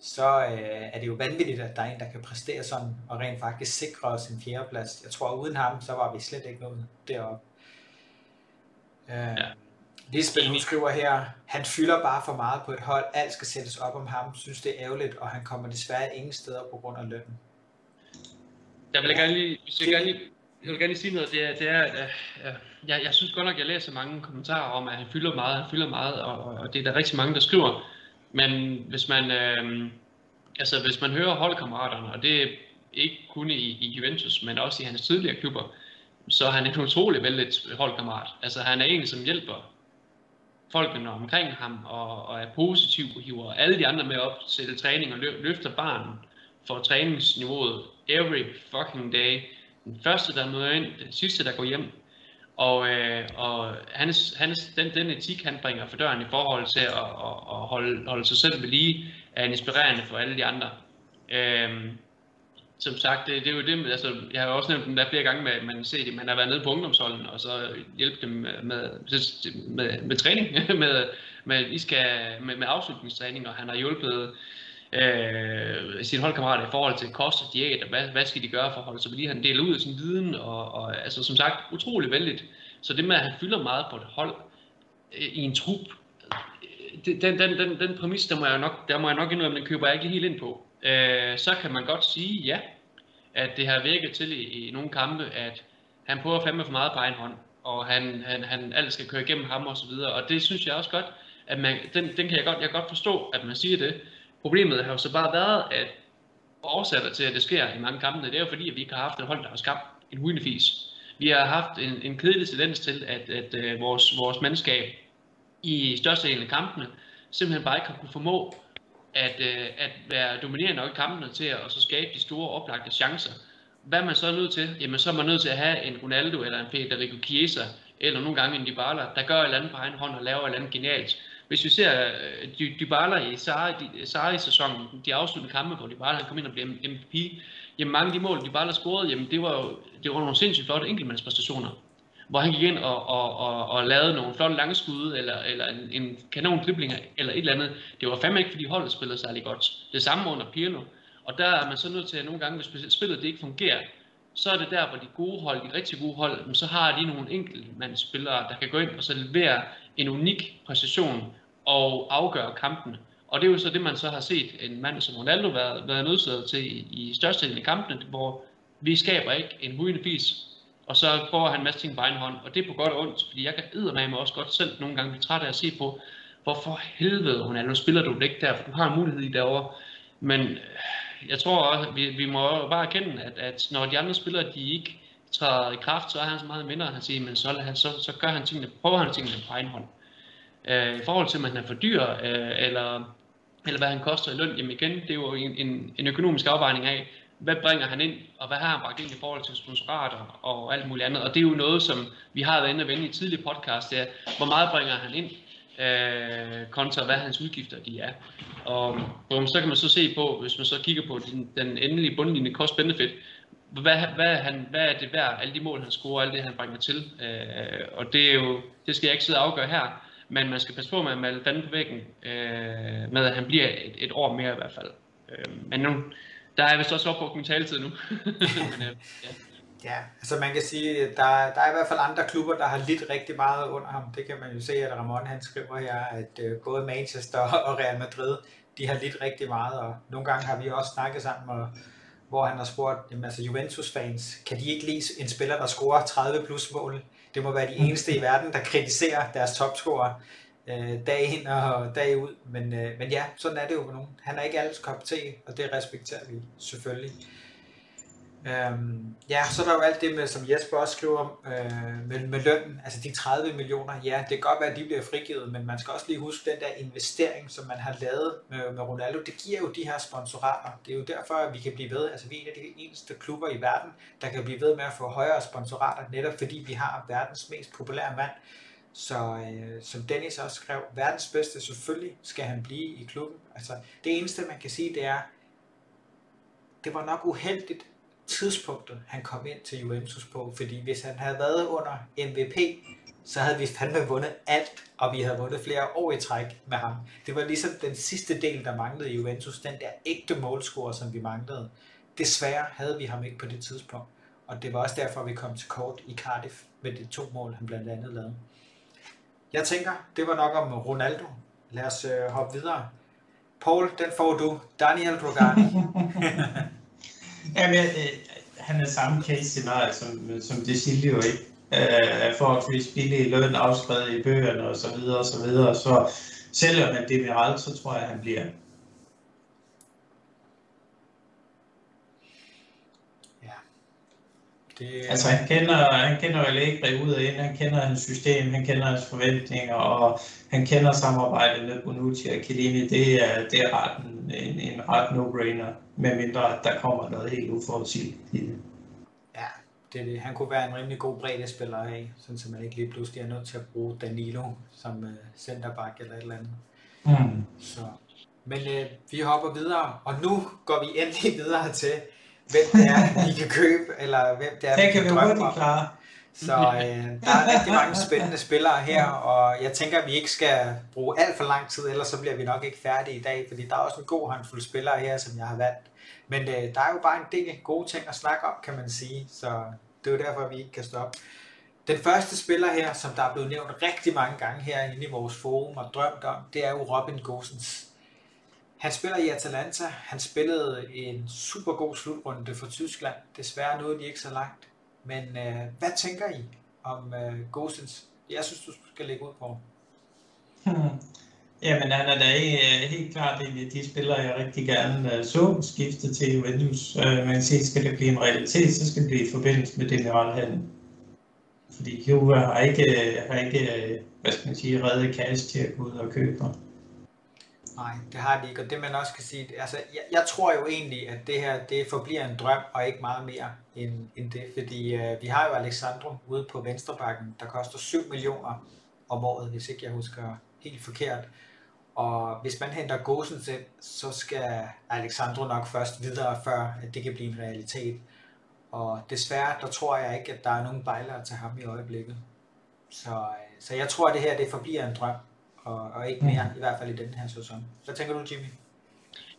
Så øh, er det jo vanvittigt, at der er en, der kan præstere sådan, og rent faktisk sikre os en fjerdeplads. Jeg tror, uden ham, så var vi slet ikke noget deroppe. Øh, ja. Lisbeth, hun skriver her, han fylder bare for meget på et hold, alt skal sættes op om ham, synes det er ærgerligt, og han kommer desværre ingen steder på grund af lønnen. Jeg vil gerne lige, hvis jeg gerne lige jeg vil gerne lige sige noget, det er, det er at uh, jeg, jeg synes godt nok, at jeg læser mange kommentarer om, at han fylder meget, han fylder meget, og, og det er der rigtig mange, der skriver. Men hvis man, uh, altså, hvis man hører holdkammeraterne, og det er ikke kun i, i Juventus, men også i hans tidligere klubber, så er han en utrolig vældigt holdkammerat. Altså han er en, som hjælper folkene omkring ham, og, og er positiv, og hiver alle de andre med op til træning og løfter barnen for træningsniveauet every fucking day den første, der møder ind, den sidste, der går hjem. Og, øh, og hans, hans, den, den etik, han bringer for døren i forhold til at, at, at holde, holde sig selv ved lige, er inspirerende for alle de andre. Øh, som sagt, det, det er jo det, altså, jeg har jo også nævnt dem der flere gange, med, at man ser det, man har været nede på ungdomsholden, og så hjælpe dem med, med, med, med træning, [LAUGHS] med, med, I skal, med, med afslutningstræning, og han har hjulpet øh, sine holdkammerater i forhold til kost og diæt, og hvad, hvad skal de gøre for at holde sig ved lige. Han deler ud af sin viden, og, og altså, som sagt, utrolig vældigt. Så det med, at han fylder meget på et hold øh, i en trup, øh, den, den, den, den præmis, der må jeg nok, der må jeg nok indrømme, den køber jeg ikke helt ind på. Øh, så kan man godt sige, ja, at det har virket til i, i nogle kampe, at han prøver fandme for meget på egen hånd, og han, han, han alt skal køre igennem ham og så videre, og det synes jeg også godt, at man, den, den kan jeg godt, jeg kan godt forstå, at man siger det. Problemet har jo så bare været, at årsager til, at det sker i mange kampe, det er jo fordi, at vi ikke har haft et hold, der har skabt en hundefis. Vi har haft en, en kedelig tendens til, at, at, at vores, vores mandskab i størstedelen af kampene simpelthen bare ikke har kunne formå at, øh, at være dominerende nok i kampene til at, og så skabe de store oplagte chancer. Hvad er man så nødt til? Jamen så er man nødt til at have en Ronaldo eller en Federico Chiesa, eller nogle gange en Dybala, der gør et eller andet på egen hånd og laver et eller andet genialt. Hvis vi ser uh, Dybala i Sarri-sæsonen, de afsluttede kampe, hvor Dybala kom ind og blev MVP, jamen mange af de mål, Dybala scorede, jamen det var jo det var nogle sindssygt flotte enkeltmandspræstationer hvor han gik ind og, og, og, og lavede nogle flotte lange skud, eller, eller en, en kanon dribling, eller et eller andet. Det var fandme ikke, fordi holdet spillede særlig godt. Det samme under Pirlo. Og der er man så nødt til at nogle gange, hvis spillet det ikke fungerer, så er det der, hvor de gode hold, de rigtig gode hold, så har de nogle enkeltmandsspillere, der kan gå ind og så levere en unik præcision og afgøre kampen. Og det er jo så det, man så har set en mand som Ronaldo været, været nødsaget til i, i størstedelen af kampene, hvor vi skaber ikke en hujende fis, og så får han en masse ting på egen hånd, og det er på godt og ondt, fordi jeg kan eddermame også godt selv nogle gange blive træt af at se på, hvorfor helvede hun er, nu spiller du det ikke der, for du har en mulighed i derovre. Men øh, jeg tror også, vi, vi må bare erkende, at, at når de andre spillere, de ikke træder i kraft, så er han så meget mindre, han siger, men så, han, så, så gør han tingene, prøver han tingene på egen hånd. Øh, I forhold til, om han er for dyr, øh, eller, eller hvad han koster i løn, jamen igen, det er jo en, en, en økonomisk afvejning af, hvad bringer han ind, og hvad har han bragt ind i forhold til sponsorater og alt muligt andet. Og det er jo noget, som vi har været inde og vende i tidligere podcast, det er, hvor meget bringer han ind, øh, kontra hvad hans udgifter de er. Og og så kan man så se på, hvis man så kigger på den, den endelige bundlinje cost-benefit, hvad, hvad, han, hvad er det værd, alle de mål han scorer, alt det han bringer til. Øh, og det er jo, det skal jeg ikke sidde og afgøre her, men man skal passe på med at male fanden på væggen, øh, med at han bliver et, et år mere i hvert fald. Øh, men nu, der er vist også opbrugt min taletid nu. [LAUGHS] Men, øh, ja. Ja, altså man kan sige, der, der er i hvert fald andre klubber, der har lidt rigtig meget under ham. Det kan man jo se, at Ramon han skriver her, at uh, både Manchester [LAUGHS] og Real Madrid, de har lidt rigtig meget, og nogle gange har vi også snakket sammen, og, hvor han har spurgt, jamen, altså Juventus-fans, kan de ikke lide en spiller, der scorer 30 plus mål? Det må være de eneste i verden, der kritiserer deres topscorer øh, dag ind og dag ud. Men, øh, men ja, sådan er det jo for nogen. Han er ikke alles kop te, og det respekterer vi selvfølgelig. Øhm, ja, så er der jo alt det med, som Jesper også skriver øh, med, med lønnen, altså de 30 millioner, ja, det kan godt være, at de bliver frigivet, men man skal også lige huske den der investering, som man har lavet med, med Ronaldo, det giver jo de her sponsorater. Det er jo derfor, at vi kan blive ved, altså vi er en af de eneste klubber i verden, der kan blive ved med at få højere sponsorater, netop fordi vi har verdens mest populære mand, så øh, som Dennis også skrev, verdens bedste, selvfølgelig skal han blive i klubben. Altså, det eneste, man kan sige, det er, det var nok uheldigt tidspunktet, han kom ind til Juventus på, fordi hvis han havde været under MVP, så havde vi fandme vundet alt, og vi havde vundet flere år i træk med ham. Det var ligesom den sidste del, der manglede i Juventus, den der ægte målscorer, som vi manglede. Desværre havde vi ham ikke på det tidspunkt, og det var også derfor, vi kom til kort i Cardiff med de to mål, han blandt andet lavede. Jeg tænker, det var nok om Ronaldo. Lad os øh, hoppe videre. Paul, den får du. Daniel Rogani. [LAUGHS] Jamen, øh, han er samme case scenarie som, som det Silvio, ikke? Øh, forholdsvis billig løn afskrevet i bøgerne og så videre og så videre. Så selvom det er Miral, så tror jeg, at han bliver Det, altså han kender, han kender Allegri ud og ind, han kender hans system, han kender hans forventninger, og han kender samarbejdet med Bonucci og Chiellini. Det er, det er ret en, en, en ret no-brainer, medmindre der kommer noget helt uforudsigeligt i det. Ja, det, det. Han kunne være en rimelig god breddespiller af, sådan så man ikke lige pludselig er nødt til at bruge Danilo som uh, centerback eller et eller andet. Mm. Så. Men uh, vi hopper videre, og nu går vi endelig videre til, hvem det er, vi kan købe, eller hvem det er, det kan, vi hurtigt klare. Så øh, der er rigtig mange spændende spillere her, og jeg tænker, at vi ikke skal bruge alt for lang tid, ellers så bliver vi nok ikke færdige i dag, fordi der er også en god håndfuld spillere her, som jeg har valgt. Men øh, der er jo bare en del gode ting at snakke om, kan man sige, så det er jo derfor, vi ikke kan stoppe. Den første spiller her, som der er blevet nævnt rigtig mange gange her inde i vores forum og drømt om, det er jo Robin Gosens. Han spiller i Atalanta. Han spillede en super god slutrunde for Tyskland. Desværre nåede de ikke så langt. Men øh, hvad tænker I om øh, Gosens? Jeg synes, du skal lægge ud på. Hmm. Jamen, han er da øh, helt klart en af de spillere, jeg rigtig gerne øh, så skifte til Juventus. Øh, man kan sige, skal det blive en realitet, så skal det blive i forbindelse med generalhandel. Fordi Juve har ikke, øh, har ikke øh, hvad skal man sige, reddet cash til at gå ud og købe Nej, det har de ikke, og det man også kan sige, altså jeg, jeg tror jo egentlig, at det her, det forbliver en drøm, og ikke meget mere end, end det, fordi øh, vi har jo Alexandro ude på venstrebakken, der koster 7 millioner om året, hvis ikke jeg husker helt forkert, og hvis man henter Gosens ind, så skal Alexandro nok først videre, før at det kan blive en realitet. Og desværre, der tror jeg ikke, at der er nogen bejlere til ham i øjeblikket. Så, øh, så jeg tror, at det her det forbliver en drøm og, og ikke mere, mm. i hvert fald i den her sæson. Hvad tænker du, Jimmy?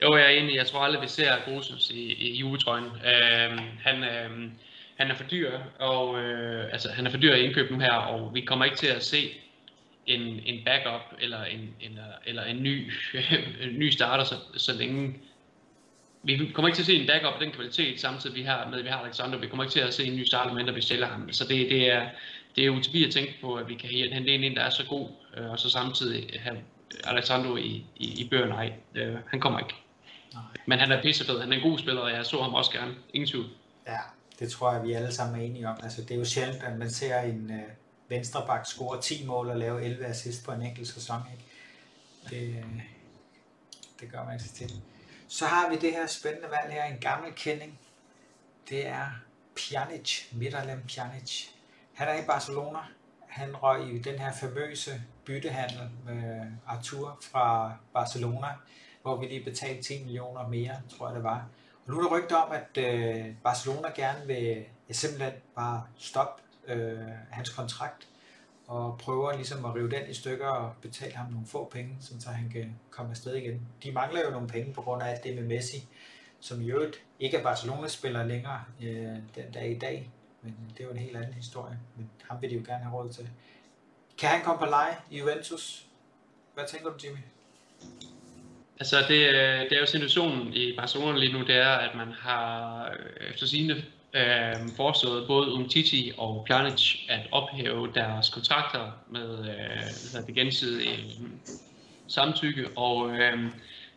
Jo, jeg er enig. Jeg tror aldrig, vi ser Gosens i, i juletrøjen. Øhm, han, øhm, han er for dyr, og øh, altså, han er for dyr i indkøb nu her, og vi kommer ikke til at se en, en backup eller en, eller, eller en ny, [LAUGHS] en ny starter, så, så længe vi kommer ikke til at se en backup af den kvalitet, samtidig vi har, med, at vi har Alexander. Vi kommer ikke til at se en ny starter, mindre vi stiller ham. Så det, det er, det er utopi at tænke på, at vi kan hente en der er så god, øh, og så samtidig have Alexandro i, i, i bøger. Nej, øh, han kommer ikke. Nej. Men han er pissefed, han er en god spiller, og jeg så ham også gerne. Ingen tvivl. Ja, det tror jeg, vi alle sammen er enige om. Altså, det er jo sjældent, at man ser en øh, venstreback score 10 mål og lave 11 assist på en enkelt sæson. Ikke? Det, øh, det gør man ikke til. Så har vi det her spændende valg her, en gammel kending. Det er Pjanic, Miralem Pjanic. Han er i Barcelona. Han røg i den her famøse byttehandel med Artur fra Barcelona, hvor vi lige betalte 10 millioner mere, tror jeg det var. Og nu er der rygter om, at øh, Barcelona gerne vil ja, simpelthen bare stoppe øh, hans kontrakt og prøver ligesom at rive den i stykker og betale ham nogle få penge, så han kan komme afsted igen. De mangler jo nogle penge på grund af alt det med Messi, som i øvrigt ikke er Barcelona-spiller længere øh, den dag i dag, men det er jo en helt anden historie, men ham vil de jo gerne have råd til. Kan han komme på leje i Juventus? Hvad tænker du, Jimmy? Altså, det, øh, det er jo situationen i Barcelona lige nu, det er, at man har øh, efter sine øh, foreslået både Umtiti og Pjanic at ophæve deres kontrakter med øh, det gensidige øh, samtykke, og øh,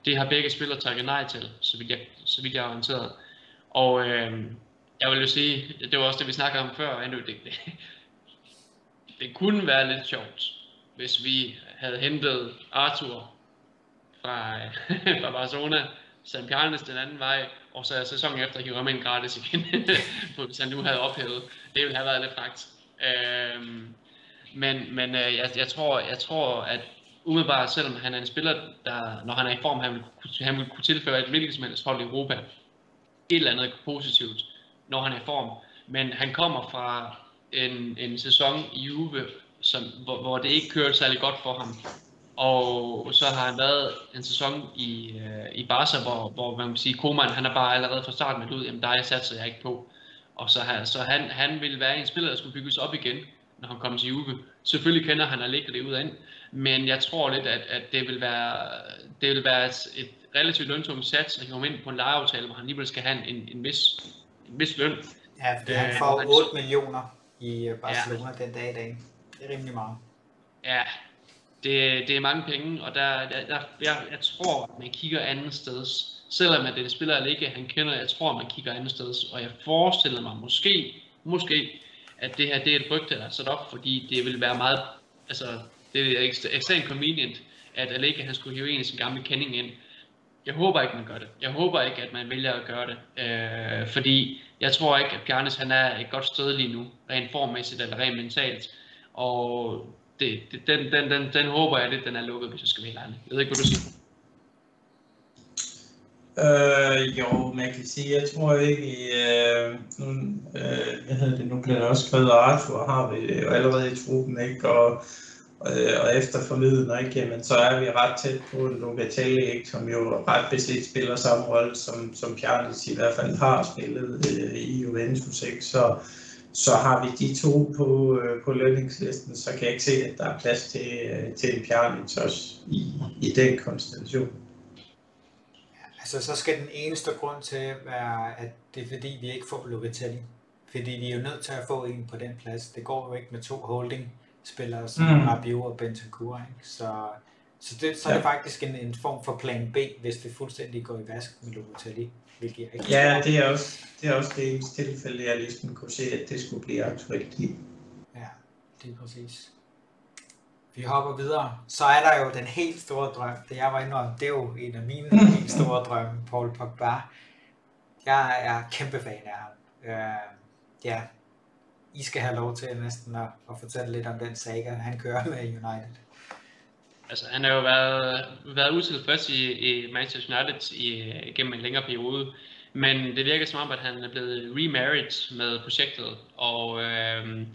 det har begge spillere takket nej til, så vidt jeg, så vidt jeg er orienteret. Og øh, jeg vil jo sige, det var også det, vi snakkede om før, endnu det, det, det kunne være lidt sjovt, hvis vi havde hentet Arthur fra, [LAUGHS] fra Barcelona, San Pjernes den anden vej, og så sæsonen efter hive ham ind gratis igen, [LAUGHS] hvis han nu havde ophævet. Det ville have været lidt fragt. Øhm, men men øh, jeg, jeg, tror, jeg tror, at umiddelbart, selvom han er en spiller, der, når han er i form, han vil, han vil kunne tilføre et hvilket som helst hold i Europa et eller andet positivt, når han er i form. Men han kommer fra en, en sæson i Juve, som, hvor, hvor det ikke kørte særlig godt for ham. Og så har han været en sæson i, øh, i Barca, hvor, hvor man kan sige, Koeman, han er bare allerede fra starten med ud, jamen der er satser jeg ikke på. Og så, han, så han, han vil være en spiller, der skulle bygges op igen, når han kommer til Juve. Selvfølgelig kender han Allegri ud af ind, men jeg tror lidt, at, at det vil være, det vil være et, et relativt løntungt sats at komme ind på en lejeaftale, hvor han alligevel skal have en, en, vis, vis løn. Ja, fordi han får øh, 8 millioner i øh, Barcelona ja. den dag i dag. Det er rimelig meget. Ja, det, det er mange penge, og der, der, der jeg, jeg tror, at man kigger andet sted. Selvom at det er spiller, eller ikke han kender, jeg tror, man kigger andet sted. Og jeg forestiller mig måske, måske, at det her det er et rygte, der er sat op, fordi det vil være meget, altså, det er ekstremt convenient, at Allega han skulle hive en af sin gamle kending ind. Jeg håber ikke, man gør det. Jeg håber ikke, at man vælger at gøre det. Øh, fordi jeg tror ikke, at Bjarnes han er et godt sted lige nu, rent formmæssigt eller rent mentalt. Og det, det, den, den, den, den håber jeg lidt, den er lukket, hvis jeg skal være ærlig. Jeg ved ikke, hvad du siger. Øh, jo, man kan sige, jeg tror ikke, i, øh, nu, øh, hvad hedder det, nu bliver der også skrevet, at Arthur har vi øh, allerede i truppen, ikke? Og, øh, og efter forleden, ikke? Jamen, så er vi ret tæt på Locatelli, ikke? som jo ret beset spiller samme rolle, som, som Pjarnis i hvert fald har spillet øh, i Juventus, ikke? Så, så har vi de to på, øh, på lønningslisten, så kan jeg ikke se, at der er plads til, øh, til en Pjarnis også i, i den konstellation. Altså, så skal den eneste grund til være, at det er fordi, vi ikke får Locatelli. Fordi vi er jo nødt til at få en på den plads. Det går jo ikke med to holding holding-spillere som mm. Rabiot og Bentancur. Ikke? Så, så, det, så ja. er det faktisk en, en form for plan B, hvis det fuldstændig går i vask med Locatelli. Hvilket jeg ikke ja, det er, også, det er også det tilfælde, jeg ligesom kunne se, at det skulle blive aktuelt i. Ja, det er præcis. Vi hopper videre. Så er der jo den helt store drøm. Det jeg var inde om, det er jo en af mine [LAUGHS] helt store drømme, Paul Pogba. Jeg er kæmpe fan af ham. Uh, ja, i skal have lov til næsten at, at fortælle lidt om den saga, han kører med United. Altså, han har jo været, været utilfreds i, i Manchester United i, gennem en længere periode, men det virker som om, at han er blevet remarried med projektet, og øh,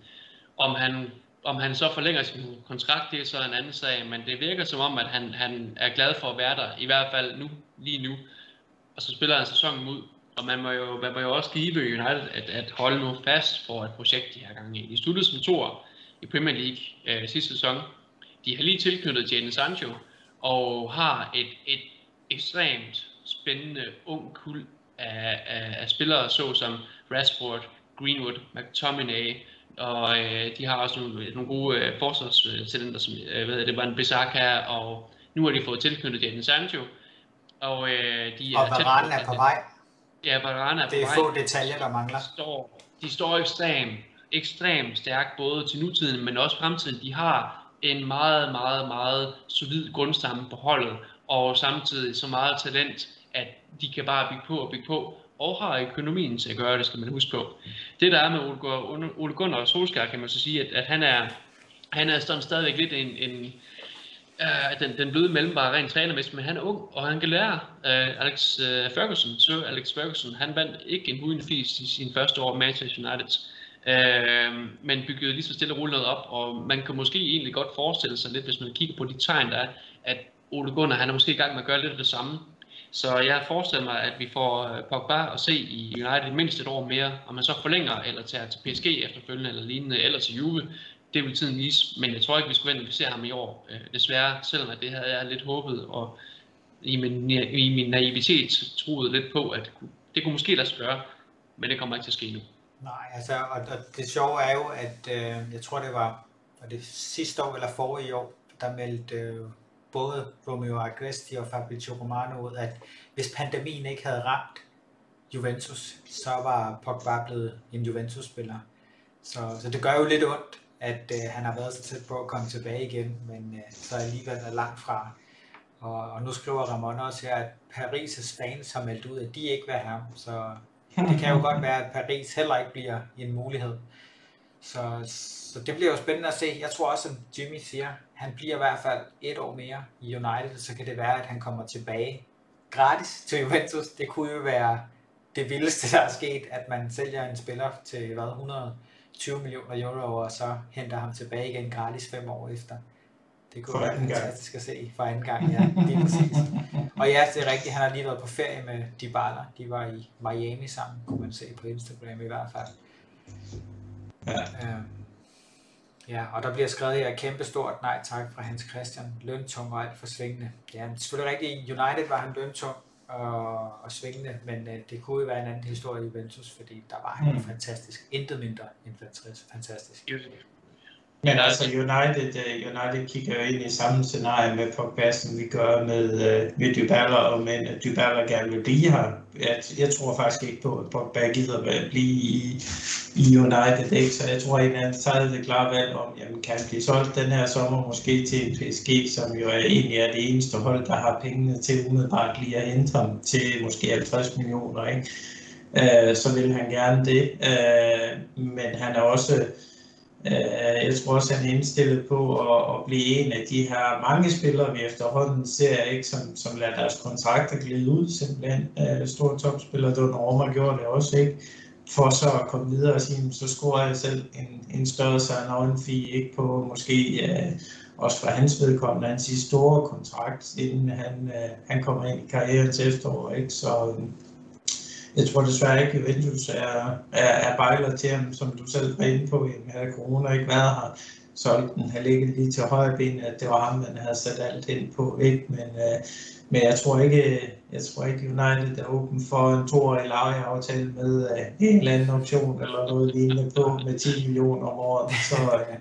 om han om han så forlænger sin kontrakt, det er så en anden sag, men det virker som om, at han, han er glad for at være der, i hvert fald nu, lige nu. Og så spiller han sæsonen ud, og man må jo, man må jo også give United at, at holde nu fast for et projekt, de her gange i. De sluttede som toer i Premier League øh, sidste sæson. De har lige tilknyttet Jadon Sancho, og har et, et ekstremt spændende ung kul af, af, af spillere, såsom Rashford, Greenwood, McTominay, og øh, de har også nogle, nogle gode øh, forsvarstalenter, som øh, ved, det var en Bissaka, og nu har de fået tilknyttet Jadon Sancho. Og, øh, de er og er Varane er på vej. Det er få detaljer, der mangler. De står, de står ekstremt, ekstremt stærkt, både til nutiden, men også fremtiden. De har en meget, meget, meget solid grundstamme på holdet, og samtidig så meget talent, at de kan bare bygge på og bygge på og har økonomien til at gøre det, skal man huske på. Det der er med Ole Gunnar og Solskjaer, kan man så sige, at, at han er, han er sådan stadigvæk lidt en, en uh, den, den bløde mellemvare rent trænermæssigt, men han er ung, og han kan lære. Uh, Alex uh, Ferguson, Sir Alex Ferguson, han vandt ikke en huden fis i sin første år med Manchester United. Uh, men byggede lige så stille og roligt op, og man kan måske egentlig godt forestille sig lidt, hvis man kigger på de tegn, der er, at Ole Gunnar, han er måske i gang med at gøre lidt af det samme. Så jeg forestiller mig, at vi får øh, Pogba at se i United mindst et år mere, og man så forlænger eller tager til PSG efterfølgende eller lignende, eller til Juve. Det vil tiden vise, men jeg tror ikke, vi skulle vente, at vi ser ham i år. Øh, desværre, selvom at det havde jeg lidt håbet, og i min, i min naivitet troede lidt på, at det kunne måske lade sig gøre, men det kommer ikke til at ske nu. Nej, altså, og, og det sjove er jo, at øh, jeg tror, det var, var det sidste år eller forrige år, der meldte øh, både Romeo Agresti og Fabrizio Romano ud, at hvis pandemien ikke havde ramt Juventus, så var Pogba blevet en Juventus-spiller. Så, så det gør jo lidt ondt, at øh, han har været så tæt på at komme tilbage igen, men øh, så alligevel er langt fra. Og, og nu skriver Ramon også her, at Paris' fans har meldt ud, at de ikke vil have ham, så det kan jo godt være, at Paris heller ikke bliver en mulighed. Så, så det bliver jo spændende at se. Jeg tror også, som Jimmy siger, han bliver i hvert fald et år mere i United, så kan det være, at han kommer tilbage gratis til Juventus. Det kunne jo være det vildeste, der er sket, at man sælger en spiller til hvad, 100 120 millioner euro, og så henter ham tilbage igen gratis fem år efter. Det kunne for være fantastisk gang. at se for anden gang, ja, lige præcis. [LAUGHS] Og ja, det er rigtigt, han har lige været på ferie med Dybala. De var i Miami sammen, kunne man se på Instagram i hvert fald. Ja. Øhm, Ja, og der bliver skrevet her kæmpe stort nej tak fra Hans Christian. Løntung og alt for svingende. Ja, det selvfølgelig rigtigt. I United var han løntung og, og svingende, men uh, det kunne jo være en anden historie i Juventus, fordi der var mm. fantastisk. Intet mindre end fantastisk. Men altså United, øh, United kigger jo ind i samme scenarie med Pogba, som vi gør med, øh, med Dybala, og men Dybala gerne vil blive her. Jeg, jeg tror faktisk ikke på, at Pogba gider at blive i, i United, ikke? så jeg tror, at anden tager det klare valg om, jamen kan blive solgt den her sommer måske til PSG, som jo er egentlig er det eneste hold, der har pengene til umiddelbart lige at hente ham til måske 50 millioner, ikke? Uh, så vil han gerne det. Uh, men han er også Øh, jeg tror også, han er indstillet på at, at blive en af de her mange spillere, vi efterhånden ser, ikke, som, som lader deres kontrakter glide ud simpelthen. Øh, store topspillere, det var Norma gjorde det også, ikke? for så at komme videre og sige, så scorer jeg selv en, en større sign fee ikke på måske øh, også for hans vedkommende, hans store kontrakt, inden han, øh, han kommer ind i karrierens efterår. Ikke? Så, øh, jeg tror desværre ikke, at Juventus er, er, er bejler til ham, som du selv var inde på, jamen havde corona ikke været her, så den har ligget lige til højre ben, at det var ham, man havde sat alt ind på, ikke? Men, øh, men jeg tror ikke, jeg tror ikke United er åben for en toårig lejeaftale med øh, en eller anden option eller noget lignende på med 10 millioner om året. Så øh,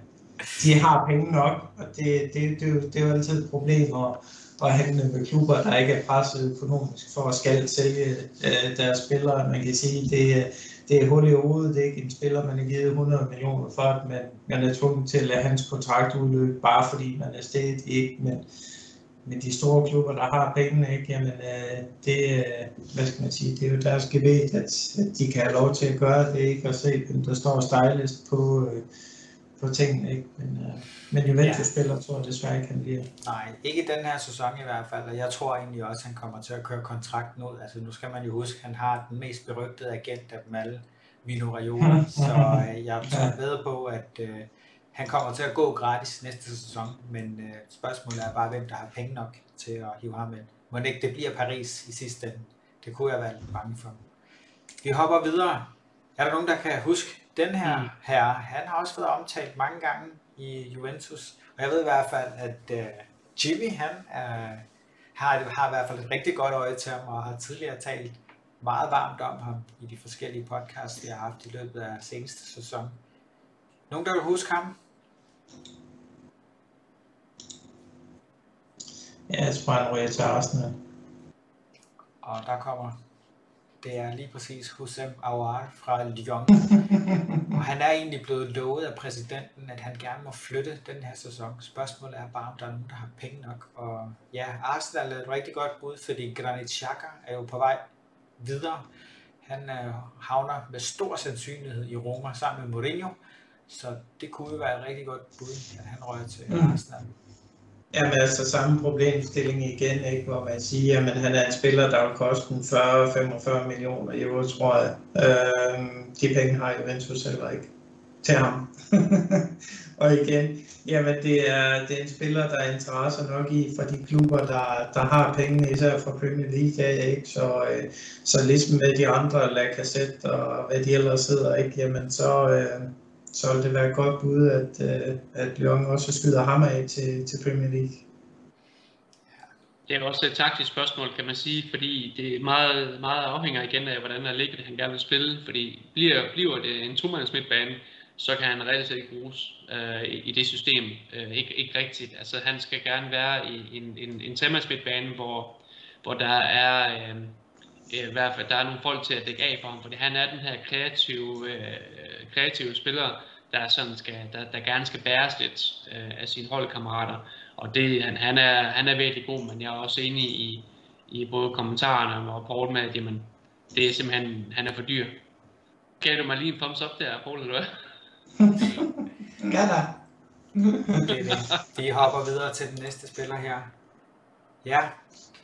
de har penge nok, og det, det, det, det er jo altid et problem, og at handle med klubber, der ikke er presset økonomisk for at skal sælge øh, deres spillere. Man kan sige, det, det er hul i hovedet. Det er ikke en spiller, man har givet 100 millioner for, men man er tvunget til at lade hans kontrakt udløbe, bare fordi man er stedet ikke. Men, men de store klubber, der har pengene, ikke, jamen, øh, det, hvad skal man sige, det er jo deres gebet, at, at de kan have lov til at gøre det, ikke? og se, hvem der står stylist på, øh, på tingene. Ikke? Men, øh, men Juventus-spiller ja. tror jeg desværre ikke, han bliver. Nej, ikke den her sæson i hvert fald, og jeg tror egentlig også, at han kommer til at køre kontrakten ud. Altså nu skal man jo huske, at han har den mest berygtede agent af dem alle, Mino Raiola, [LAUGHS] så øh, jeg tror bedre på, at øh, han kommer til at gå gratis næste sæson, men øh, spørgsmålet er bare, hvem der har penge nok til at hive ham ind. Må det ikke det bliver Paris i sidste ende? Det kunne jeg være lidt bange for. Vi hopper videre. Er der nogen, der kan huske den her mm. herre? Han har også været omtalt mange gange i Juventus. Og jeg ved i hvert fald, at uh, Jimmy, han uh, har, har i hvert fald et rigtig godt øje til ham, og har tidligere talt meget varmt om ham i de forskellige podcasts, vi har haft i løbet af seneste sæson. Nogen, der vil huske ham? Ja, jeg tror, han ryger til Arsenal. Og der kommer det er lige præcis Hussein Aouar fra Lyon. og han er egentlig blevet lovet af præsidenten, at han gerne må flytte den her sæson. Spørgsmålet er bare, om der er nogen, der har penge nok. Og ja, Arsenal er et rigtig godt bud, fordi Granit Xhaka er jo på vej videre. Han øh, havner med stor sandsynlighed i Roma sammen med Mourinho. Så det kunne jo være et rigtig godt bud, at han rører til mm. Arsenal. Jamen altså samme problemstilling igen, ikke? hvor man siger, at han er en spiller, der vil koste 40-45 millioner euro, tror jeg. Øh, de penge har Juventus heller ikke til ham. [LAUGHS] og igen, jamen det er, det er en spiller, der er interesse nok i for de klubber, der, der har pengene, især fra Premier League ikke? Så, øh, så ligesom med de andre, Lacazette og hvad de ellers hedder, ikke? Jamen så, øh, så vil det være et godt bud, at, øh, at Lyon også skyder ham af til, til Premier League. Det er også et taktisk spørgsmål, kan man sige, fordi det er meget, meget afhænger igen af, hvordan Allegri han gerne vil spille, fordi bliver, bliver det en to midtbane, så kan han reelt set ikke bruges øh, i det system. Øh, ikke, ikke rigtigt. Altså han skal gerne være i en, en, en midtbane, hvor, hvor der er øh, øh, i hvert fald der er nogle folk til at dække af for ham, fordi han er den her kreative, øh, kreative spiller, der, sådan skal, der, der gerne skal bæres lidt øh, af sine holdkammerater. Og det, han, han, er, han er virkelig god, men jeg er også enig i, i både kommentarerne og rapport med, at jamen, det er simpelthen, han er for dyr. Gav du mig lige en thumbs up der, Paul, eller hvad? [LAUGHS] ja da. okay, vi hopper videre til den næste spiller her. Ja,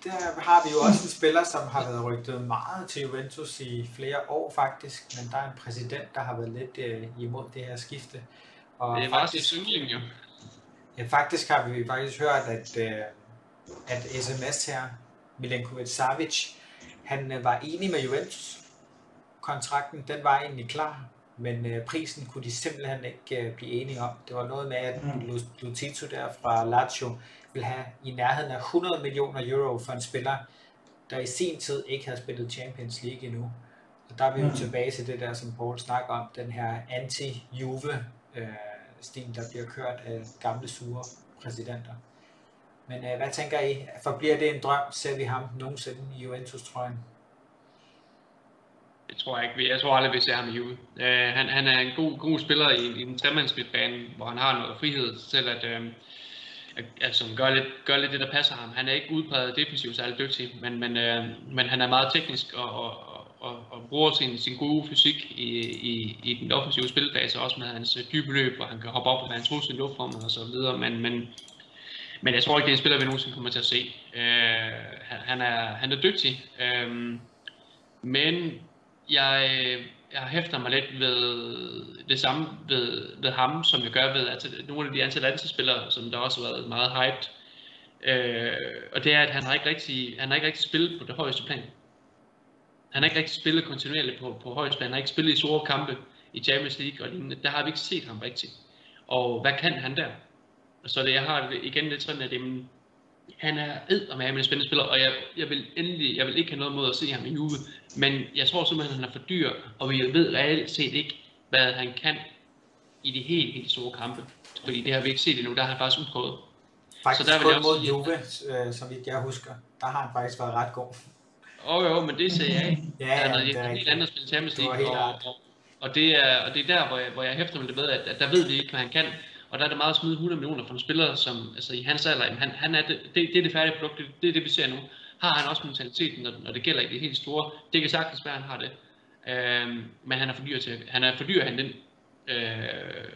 der har vi jo også en spiller, som har været rygtet meget til Juventus i flere år faktisk, men der er en præsident, der har været lidt øh, imod det her skifte. Og det er faktisk yndling jo. Ja, faktisk har vi faktisk hørt, at, øh, at sms her, Milenkovic Savic, han øh, var enig med Juventus. Kontrakten, den var egentlig klar, men øh, prisen kunne de simpelthen ikke øh, blive enige om. Det var noget med, at mm. Lutito der fra Lazio vil have i nærheden af 100 millioner euro for en spiller, der i sin tid ikke havde spillet Champions League endnu. Og der er vi jo mm. tilbage til det der, som Paul snakker om, den her anti-Juve øh, der bliver kørt af gamle sure præsidenter. Men uh, hvad tænker I? Forbliver det en drøm? Ser vi ham nogensinde i Juventus-trøjen? Det tror jeg ikke. Jeg tror aldrig, vi ser ham i Juve. Uh, han, han er en god, god spiller i, i en tremandsmidtbane, hvor han har noget frihed til at, uh, altså, gør, lidt, gør lidt det, der passer ham. Han er ikke udpræget defensivt særlig dygtig, men, men, øh, men han er meget teknisk og, og, og, og bruger sin, sin gode fysik i, i, i den offensive spilfase, også med hans øh, dybe løb, hvor han kan hoppe op og være en trussel i luftformen og så videre. Men, men, men jeg tror ikke, det er en spiller, vi nogensinde kommer til at se. Øh, han, er, han er dygtig, øh, men jeg, jeg hæfter mig lidt ved det samme ved, ved ham, som jeg gør ved at nogle af de Atalanta-spillere, som der også har været meget hyped. Øh, og det er, at han har ikke rigtig, han har ikke rigtig spillet på det højeste plan. Han har ikke rigtig spillet kontinuerligt på, på højeste plan. Han har ikke spillet i store kampe i Champions League og lignende. Der har vi ikke set ham rigtigt. Og hvad kan han der? Så det, jeg har igen lidt sådan, at jamen, han er ed med en spændende spiller, og jeg, jeg, vil endelig, jeg vil ikke have noget mod at se ham i Juve, men jeg tror simpelthen, at han er for dyr, og vi ved reelt set ikke, hvad han kan i de helt, helt store kampe. Fordi det har vi ikke set endnu, der har han faktisk udprøvet. Faktisk så der vil kun mod Juve, øh, som jeg husker, der har han faktisk været ret god. Åh oh, jo, men det ser jeg ikke. ja, ja, det er helt andet spil Champions League, og, og, og, det er, og det er der, hvor jeg, hvor jeg hæfter mig det ved, at, at der ved vi ikke, hvad han kan. Og der er det meget at smide 100 millioner for en spiller, som altså, i hans alder, han, han er det, det, det er det færdige produkt, det, det er det, vi ser nu. Har han også mentaliteten, når, når det gælder i det helt store? Det kan sagtens være, han har det. Øh, men han er for dyr til, han er for dyr han den øh,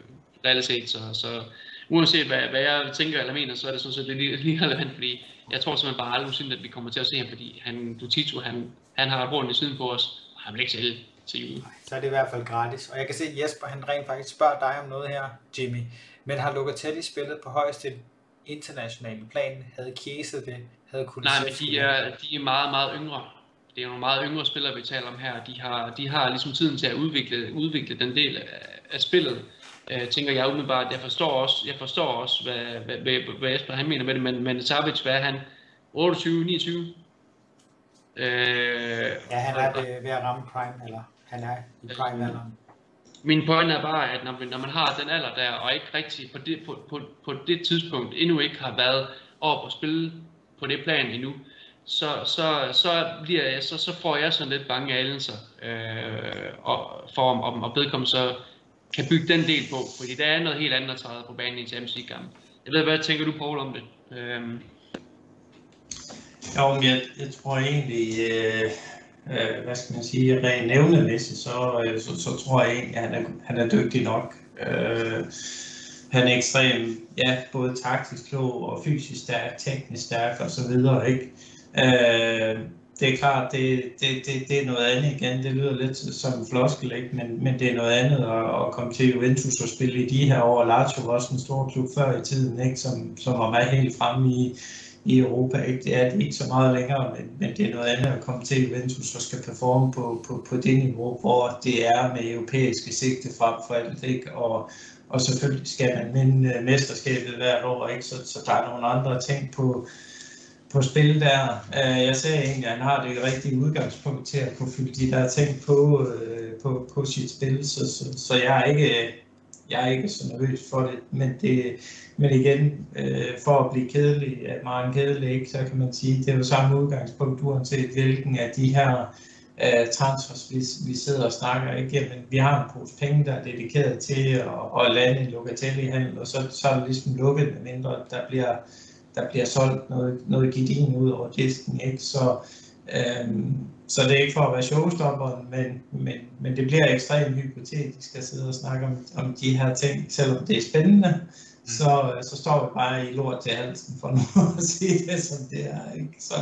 realitet, så, så uanset hvad, hvad jeg tænker eller mener, så er det sådan set lige, lige relevant, fordi jeg tror simpelthen bare aldrig nogensinde, at vi kommer til at se ham, fordi han, Dutito, han, han har rundt i siden på os, og han vil ikke sælge til jul. Så er det i hvert fald gratis. Og jeg kan se, at Jesper han rent faktisk spørger dig om noget her, Jimmy. Men har Locatelli spillet på højeste internationale plan? Havde Chiesa det? Havde Nej, men de er, de er meget, meget yngre. Det er nogle meget yngre spillere, vi taler om her. De har, de har ligesom tiden til at udvikle, udvikle den del af, af spillet. Jeg tænker jeg umiddelbart, jeg forstår også, jeg forstår også hvad, hvad, hvad, hvad Jesper han mener med det, men, men Savic, hvad er han? 28, 29? Øh, ja, han er ved, ved at ramme prime, eller han er i prime alderen. Min pointe er bare, at når man, når man har den alder der, og ikke rigtig på det, på, på, på det tidspunkt endnu ikke har været op og spille på det plan endnu, så, så, så, bliver jeg, så, så får jeg sådan lidt bange anelser øh, og, for om, om, om vedkommende så kan bygge den del på, fordi der er noget helt andet at træde på banen i Champions kamp Jeg ved, hvad tænker du, Paul, om det? Øh. Jo, men jeg, jeg tror egentlig, øh, øh, hvad skal man sige, rent nævnemæssigt, så, øh, så, så tror jeg egentlig, at han er, han er dygtig nok. Øh, han er ekstrem, ja, både taktisk klog og fysisk stærk, teknisk stærk og så videre, ikke? Øh, det er klart, det, det, det, det er noget andet igen. Det lyder lidt som en floskel, ikke? Men, men det er noget andet at, at komme til Juventus og spille i de her år. Lazio var også en stor klub før i tiden, ikke? Som, som var med helt fremme i, i Europa. Ikke? Det er det ikke så meget længere, men, men det er noget andet at komme til Juventus og skal performe på, på, på det niveau, hvor det er med europæiske sigte frem for alt. Ikke? Og, og selvfølgelig skal man vinde øh, mesterskabet hvert år, ikke? Så, så der er nogle andre ting på, på spil der. Øh, jeg ser egentlig, at han har det rigtige udgangspunkt til at kunne fylde de der ting på, øh, på, på sit spil, så, så, så jeg er ikke jeg er ikke så nervøs for det, men, det, men igen, øh, for at blive kedelig, at meget kedelig, ikke, så kan man sige, det er jo samme udgangspunkt, uanset hvilken af de her øh, transfers, vi, vi sidder og snakker, ikke? Jamen, vi har en pose penge, der er dedikeret til at, at lande en Locatelli-handel, og så, så er det ligesom lukket, medmindre der bliver der bliver solgt noget, noget gidin ud over disken. Ikke? Så, øhm, så det er ikke for at være showstopperen, men, men, men det bliver ekstremt hypotetisk at sidde og snakke om, om de her ting, selvom det er spændende. Mm. Så, så står vi bare i lort til halsen for nu [LAUGHS] at sige det, som det er. Ikke? Så,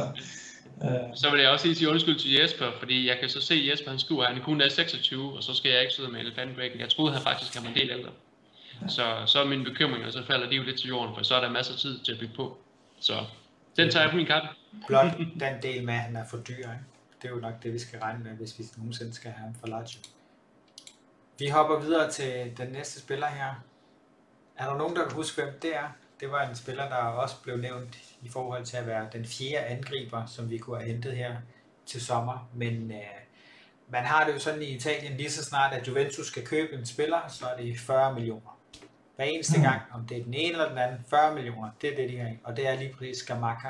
øh. så vil jeg også lige sige undskyld til Jesper, fordi jeg kan så se, at Jesper han skriver, at han kun er 26, og så skal jeg ikke sidde med elefantbrækken. Jeg troede, han faktisk var en del ældre. Ja. Så, så er mine bekymringer, så falder de jo lidt til jorden, for så er der masser af tid til at bygge på. Så den tager jeg på min kappe. Blot den del med, at han er for dyr. Ikke? Det er jo nok det, vi skal regne med, hvis vi nogensinde skal have ham for Lazio. Vi hopper videre til den næste spiller her. Er der nogen, der kan huske, hvem det er? Det var en spiller, der også blev nævnt i forhold til at være den fjerde angriber, som vi kunne have hentet her til sommer. Men øh, man har det jo sådan i Italien, lige så snart at Juventus skal købe en spiller, så er det 40 millioner. Hver eneste mm. gang, om det er den ene eller den anden, 40 millioner, det er det, de har. Og det er lige præcis Skamaka,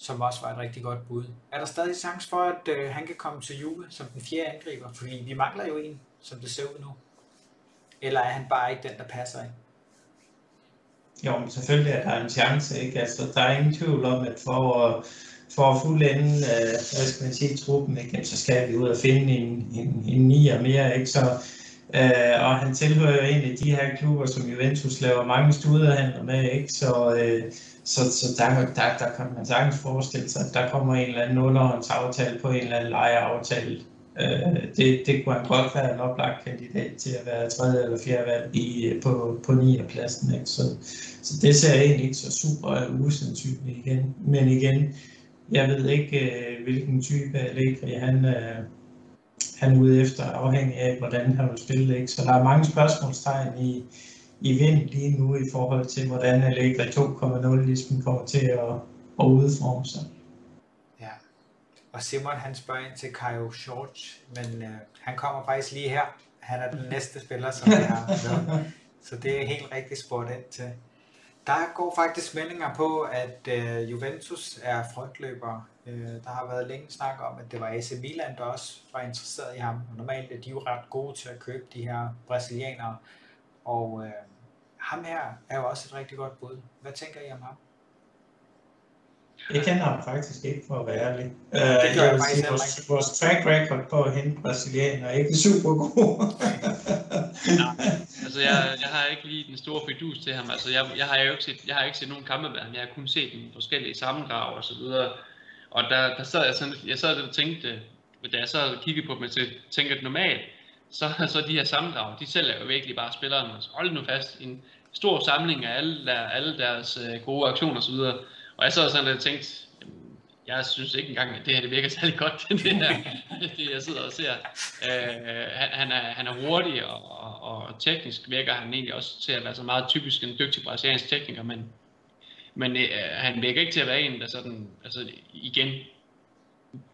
som også var et rigtig godt bud. Er der stadig chance for, at øh, han kan komme til Juve som den fjerde angriber? Fordi vi mangler jo en, som det ser ud nu. Eller er han bare ikke den, der passer ind? Jo, men selvfølgelig er der en chance, ikke? Altså, der er ingen tvivl om, at for at, for at fuldende, øh, hvad skal man sige, truppen, ikke? så skal vi ud og finde en, en, en nier mere, ikke? Så, øh, og han tilhører jo en af de her klubber, som Juventus laver mange studerhandler med, ikke? Så, øh, så, så der, der, der kan man sagtens forestille sig, at der kommer en eller anden underhåndsaftale på en eller anden lejeaftale Øh, det, det kunne han godt være en oplagt kandidat til at være tredje eller fjerde valg i, på, på 9. pladsen. Ikke? Så, så det ser jeg egentlig ikke så super usandsynligt igen. Men igen, jeg ved ikke, øh, hvilken type Allegri han, øh, han er ude efter, afhængig af, hvordan han vil spille. Ikke? Så der er mange spørgsmålstegn i, i vind lige nu i forhold til, hvordan Allegri 2.0 ligesom kommer til at, at udforme sig. Og Simon han spørger ind til Kajo George, men øh, han kommer faktisk lige her. Han er den næste spiller, som vi har med. [LAUGHS] Så det er helt rigtigt spurgt ind til. Der går faktisk meldinger på, at øh, Juventus er frontløber. Øh, der har været længe snak om, at det var AC Milan, der også var interesseret i ham. Normalt er de jo ret gode til at købe de her brasilianere. Og øh, ham her er jo også et rigtig godt bud. Hvad tænker I om ham? Jeg kender ham faktisk ikke, for at være ærlig. Uh, det jeg vil sige, vores, vores track record på at hente brasilianer er ikke super god. [LAUGHS] ja, altså jeg, jeg har ikke lige den store fidus til ham. Altså jeg, jeg har jo ikke set, jeg har ikke set nogen kampe med ham. Jeg har kun set den forskellige sammendrag og så videre. Og der, der sad jeg sådan, jeg sad og tænkte, da jeg så kiggede på dem, så tænkte at normalt, så, så de her sammendrag, de sælger jo virkelig bare spillerne. Altså, hold nu fast, en stor samling af alle, der, alle deres øh, gode aktioner og så videre. Og jeg sad sådan lidt og tænkte, jeg synes ikke engang, at det her det virker [LAUGHS] særlig godt, det, her, [LAUGHS] det jeg sidder og ser. Øh, han, er, han er hurtig, og, og, og teknisk virker han egentlig også til at være så meget typisk en dygtig brasiliansk tekniker, men, men øh, han virker ikke til at være en, der sådan, altså igen,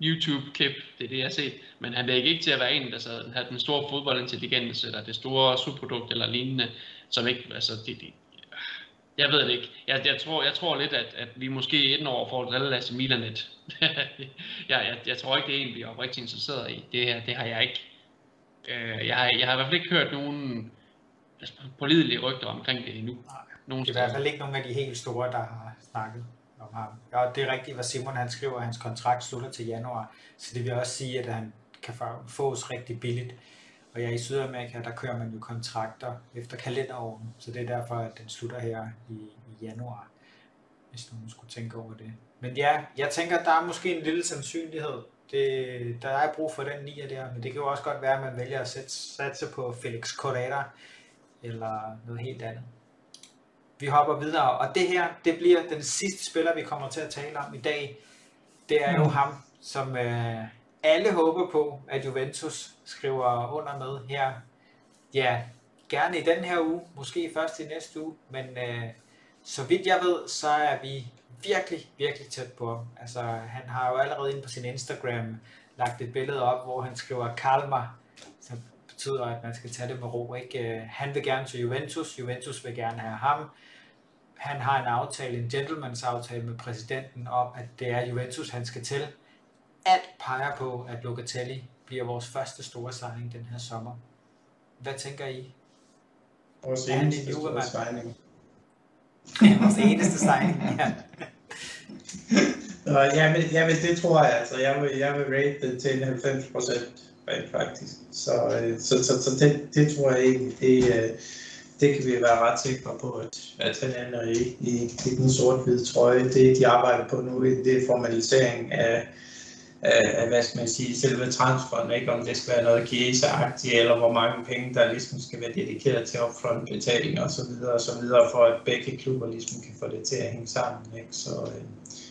YouTube-klip, det er det, jeg har set, men han virker ikke til at være en, der så har den store fodboldintelligens, eller det store subprodukt, eller lignende, som ikke, altså, det, det, jeg ved det ikke. Jeg, jeg, tror, jeg tror lidt, at, at vi måske et år får et Lasse Milan lidt. [LAUGHS] jeg, jeg, jeg tror ikke, det er en, vi er rigtig interesseret i. Det, her, det har jeg ikke. Øh, jeg, har, jeg har i hvert fald ikke hørt nogen altså, pålidelige rygter omkring det endnu. Nogen det er i hvert fald ikke nogen af de helt store, der har snakket ham. Ja, det er rigtigt, hvad Simon han skriver, at hans kontrakt slutter til januar. Så det vil også sige, at han kan fås rigtig billigt. Og ja, i Sydamerika, der kører man jo kontrakter efter kalenderåren, så det er derfor, at den slutter her i, i januar, hvis nogen skulle tænke over det. Men ja, jeg tænker, at der er måske en lille sandsynlighed. Det, der er brug for den nier der, men det kan jo også godt være, at man vælger at sætte, satse på Felix Correa eller noget helt andet. Vi hopper videre, og det her, det bliver den sidste spiller, vi kommer til at tale om i dag. Det er jo mm. ham, som øh, alle håber på, at Juventus skriver under med her. Ja, gerne i den her uge, måske først i næste uge, men øh, så vidt jeg ved, så er vi virkelig, virkelig tæt på ham. Altså, han har jo allerede inde på sin Instagram lagt et billede op, hvor han skriver Kalma, som betyder, at man skal tage det med ro. Ikke? Øh, han vil gerne til Juventus, Juventus vil gerne have ham. Han har en aftale, en gentleman's aftale med præsidenten om, at det er Juventus, han skal til alt peger på, at Locatelli bliver vores første store signing den her sommer. Hvad tænker I? Vores eneste store signing. Ja, vores eneste signing, ja. [LAUGHS] Nå, ja, men, ja, men det tror jeg altså. Jeg vil, jeg vil rate det til 90 procent rent faktisk. Så, øh, så, så, så det, det tror jeg egentlig, det, øh, det kan vi være ret sikre på, at, at han ender i, i, i den sort-hvide trøje. Det, de arbejder på nu, det er formalisering af, af, hvad skal man sige, selve transferen, ikke om det skal være noget kiesa-agtigt, eller hvor mange penge, der ligesom skal være dedikeret til upfront betaling og så videre og så videre, for at begge klubber ligesom kan få det til at hænge sammen. Ikke? Så, øh,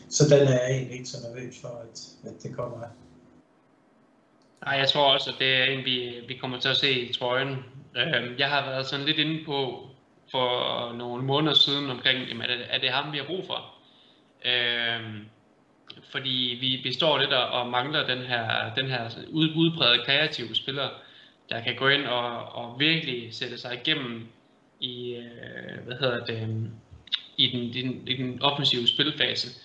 så den er jeg egentlig ikke så nervøs for, at, at det kommer af. Nej, jeg tror også, at det er en, vi, vi kommer til at se i trøjen. Øh, jeg har været sådan lidt inde på for nogle måneder siden omkring, jamen, er, det, er det ham, vi har brug for? Øhm, fordi vi, består lidt og mangler den her, den her udbredte kreative spiller, der kan gå ind og, og virkelig sætte sig igennem i øh, hvad hedder det, øhm, i den, i, den, i den offensive spilfase.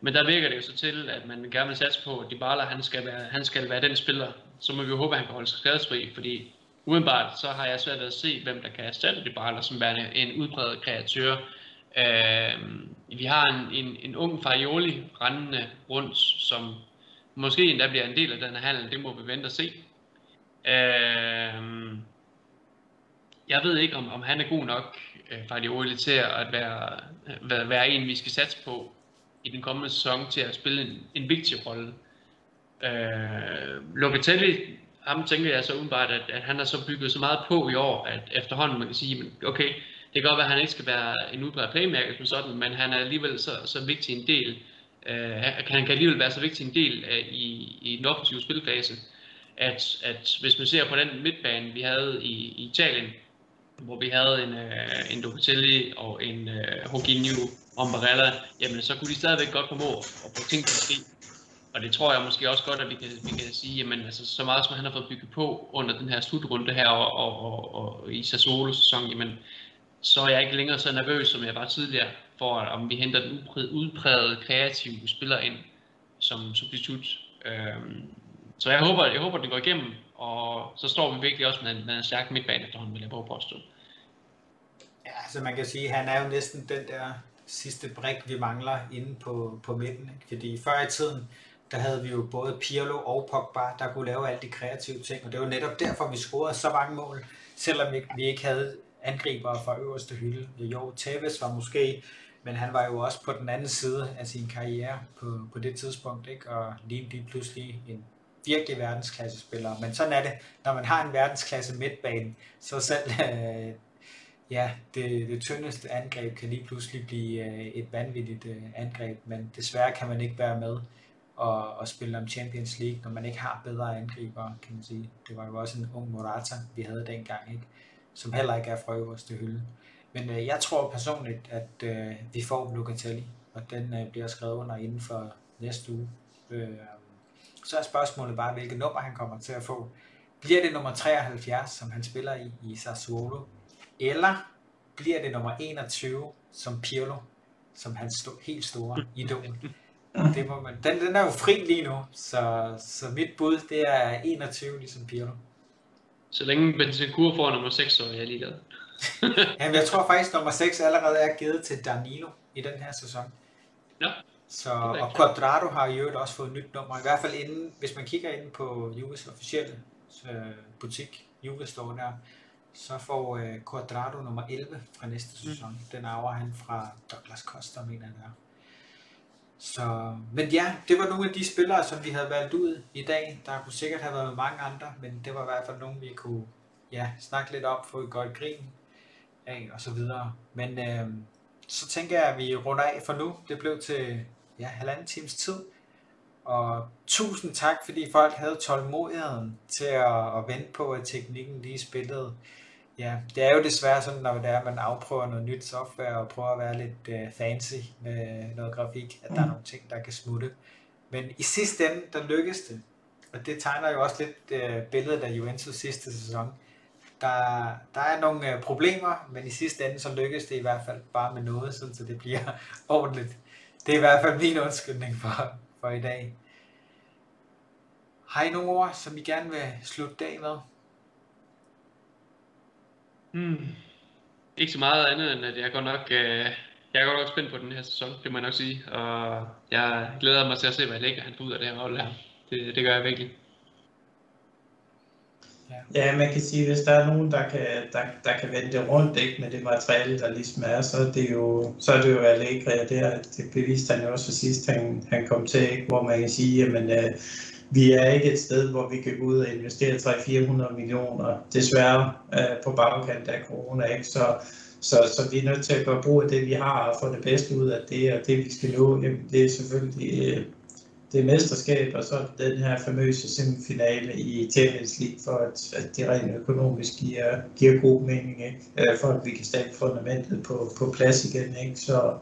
Men der virker det jo så til, at man gerne vil satse på, at Dybala han skal være, han skal være den spiller. Så må vi jo håbe, at han kan holde sig skadesfri, fordi Udenbart så har jeg svært ved at se, hvem der kan erstatte Dybala som værende en udbredt kreatør. Øh, vi har en, en, en ung Farioli rendende rundt, som måske endda bliver en del af den her handel. Det må vi vente og se. Øh, jeg ved ikke, om, om han er god nok, øh, Farioli, til at være, være, være en, vi skal satse på i den kommende sæson til at spille en, en vigtig rolle. Øh, Locatelli, ham tænker jeg så udenbart, at, at han har så bygget så meget på i år, at efterhånden man kan sige, okay, det kan godt være, at han ikke skal være en udbredt playmaker som sådan, men han er alligevel så, så vigtig en del, øh, han kan alligevel være så vigtig en del af, i, i den offensive spilfase, at, at hvis man ser på den midtbane, vi havde i, i Italien, hvor vi havde en, øh, en Locatelli og en øh, Hoginho og Barella, jamen så kunne de stadigvæk godt formå at få ting til at ske. Og det tror jeg måske også godt, at vi kan, vi kan sige, jamen altså så meget som han har fået bygget på under den her slutrunde her og, og, og, og i Sassuolo-sæson, jamen så er jeg ikke længere så nervøs, som jeg var tidligere, for at, om vi henter den udpræget kreative spiller ind som substitut. Øhm, så jeg håber, jeg håber, det går igennem, og så står vi virkelig også med, med en stærk midtbane efterhånden, vil jeg prøve at påstå. Ja, altså man kan sige, at han er jo næsten den der sidste brik, vi mangler inde på, på midten. Ikke? Fordi før i tiden, der havde vi jo både Pirlo og Pogba, der kunne lave alle de kreative ting, og det var netop derfor, vi scorede så mange mål, selvom vi ikke havde angriber fra øverste hylde. Jo, Tevez var måske, men han var jo også på den anden side af sin karriere på, på det tidspunkt, ikke? og lige, lige pludselig en virkelig verdensklasse spiller. Men sådan er det, når man har en verdensklasse midtbane, så selv [LAUGHS] øh, ja, det, det tyndeste angreb kan lige pludselig blive øh, et vanvittigt øh, angreb, men desværre kan man ikke være med og, og spille om Champions League, når man ikke har bedre angriber, kan man sige. Det var jo også en ung Morata, vi havde dengang, ikke? som heller ikke er fra øverste hylde. Men øh, jeg tror personligt, at øh, vi får Locatelli, og den øh, bliver skrevet under inden for næste uge. Øh, så er spørgsmålet bare, hvilket nummer han kommer til at få. Bliver det nummer 73, som han spiller i i Sassuolo, eller bliver det nummer 21 som Pirlo, som han st- helt store idol. Det må man, den, den er jo fri lige nu, så, så mit bud det er 21 ligesom Pirlo. Så længe Bentancur får nummer 6, så er jeg ligeglad. [LAUGHS] Jamen, jeg tror faktisk, at nummer 6 allerede er givet til Danilo i den her sæson. Ja. Så, og Quadrado har jo også fået et nyt nummer. I hvert fald inden, hvis man kigger ind på Juves officielle øh, butik, Juve står der, så får øh, Quadrado nummer 11 fra næste mm. sæson. Mm. Den arver han fra Douglas Costa, mener jeg der. Så, men ja, det var nogle af de spillere, som vi havde valgt ud i dag. Der kunne sikkert have været mange andre, men det var i hvert fald nogle, vi kunne ja, snakke lidt op, få et godt grin af og så videre. Men øh, så tænker jeg, at vi runder af for nu. Det blev til ja, halvanden times tid. Og tusind tak, fordi folk havde tålmodigheden til at, at vente på, at teknikken lige spillede. Ja, det er jo desværre sådan, når det er, at man afprøver noget nyt software og prøver at være lidt uh, fancy med noget grafik, at der er mm. nogle ting, der kan smutte. Men i sidste ende, der lykkedes det. Og det tegner jo også lidt uh, billedet af Juventus sidste sæson. Der, der er nogle uh, problemer, men i sidste ende, så lykkedes det i hvert fald bare med noget, så det bliver [LAUGHS] ordentligt. Det er i hvert fald min undskyldning for, for i dag. Har I nogle ord, som I gerne vil slutte dag med? Hmm. Ikke så meget andet end, at jeg godt nok, øh, jeg er godt nok spændt på den her sæson, det må jeg nok sige. Og jeg glæder mig til at se, hvad Lækker han får ud af det her hold her. Det, det gør jeg virkelig. Ja, man kan sige, hvis der er nogen, der kan, der, der kan vende det rundt ikke, med det materiale, der ligesom er, så er det jo, så er det jo Allegri, og det, er, det beviste han jo også for sidst, han, han kom til, ikke, hvor man kan sige, jamen, øh, vi er ikke et sted, hvor vi kan gå ud og investere 300-400 millioner, desværre øh, på bagkant af corona. Ikke? Så, så, så vi er nødt til at gøre brug af det, vi har, og få det bedste ud af det, og det vi skal nå, det er selvfølgelig øh, det mesterskab, og så den her famøse semifinale i Champions League, for at, at det rent økonomisk giver, giver god mening, ikke? Øh, for at vi kan stable fundamentet på, på plads igen. Ikke? Så,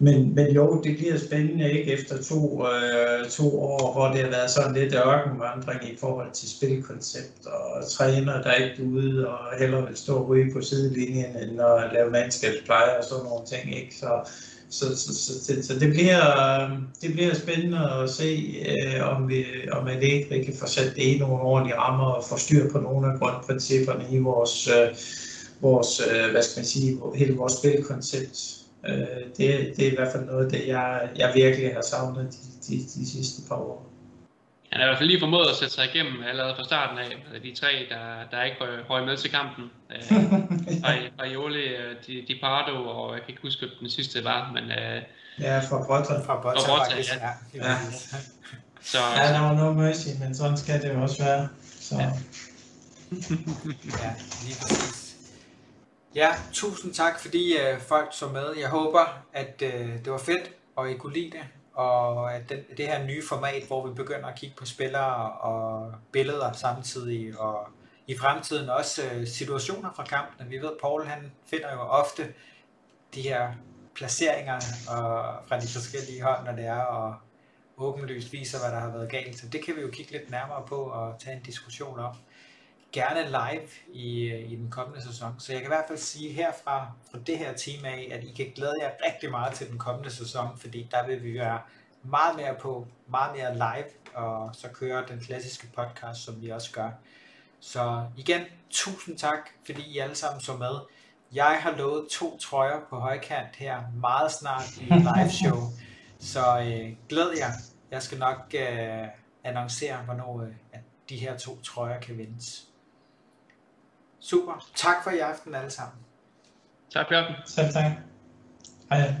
men, men jo, det bliver spændende ikke efter to, øh, to år, hvor det har været sådan lidt ørkenvandring i forhold til spilkoncept og træner, der ikke er ude og hellere vil stå og ryge på sidelinjen, end at lave mandskabspleje og sådan nogle ting. Ikke? Så, så, så, så, så, så det, bliver, det bliver spændende at se, øh, om, vi, om Allegri kan få sat det i nogle ordentlige rammer og få styr på nogle af grundprincipperne i vores, øh, vores øh, hvad skal man sige, hele vores spilkoncept. Øh, det, det er i hvert fald noget, det jeg, jeg virkelig har savnet de, de, de sidste par år. Han har i hvert fald lige formået at sætte sig igennem allerede fra starten af. De tre, der, der ikke røg med til kampen. Øh, Aioli, Di, Di Pardo, og jeg kan ikke huske, den sidste var, men... Øh, ja, fra Brotta. Fra Brotta, fra Brotta faktisk, ja. ja. ja. Så, ja, der var no mercy, men sådan skal det jo også være. Så. Ja. ja, lige præcis. Ja, tusind tak, fordi øh, folk så med. Jeg håber, at øh, det var fedt, og I kunne lide det og at den, det her nye format, hvor vi begynder at kigge på spillere og billeder samtidig, og i fremtiden også øh, situationer fra kampen. Vi ved, at Paul han finder jo ofte de her placeringer og, fra de forskellige hold, når det er, og åbenlyst viser, hvad der har været galt. Så det kan vi jo kigge lidt nærmere på og tage en diskussion om. Gerne live i, i den kommende sæson. Så jeg kan i hvert fald sige herfra, fra det her team af, at I kan glæde jer rigtig meget til den kommende sæson, fordi der vil vi være meget mere på, meget mere live, og så køre den klassiske podcast, som vi også gør. Så igen, tusind tak, fordi I alle sammen så med. Jeg har lovet to trøjer på højkant her meget snart i [LAUGHS] live show, så øh, glæd jer. Jeg skal nok øh, annoncere, hvornår øh, at de her to trøjer kan vindes. Super. Tak for i aften alle sammen. Tak for i. Selv tak. Hej.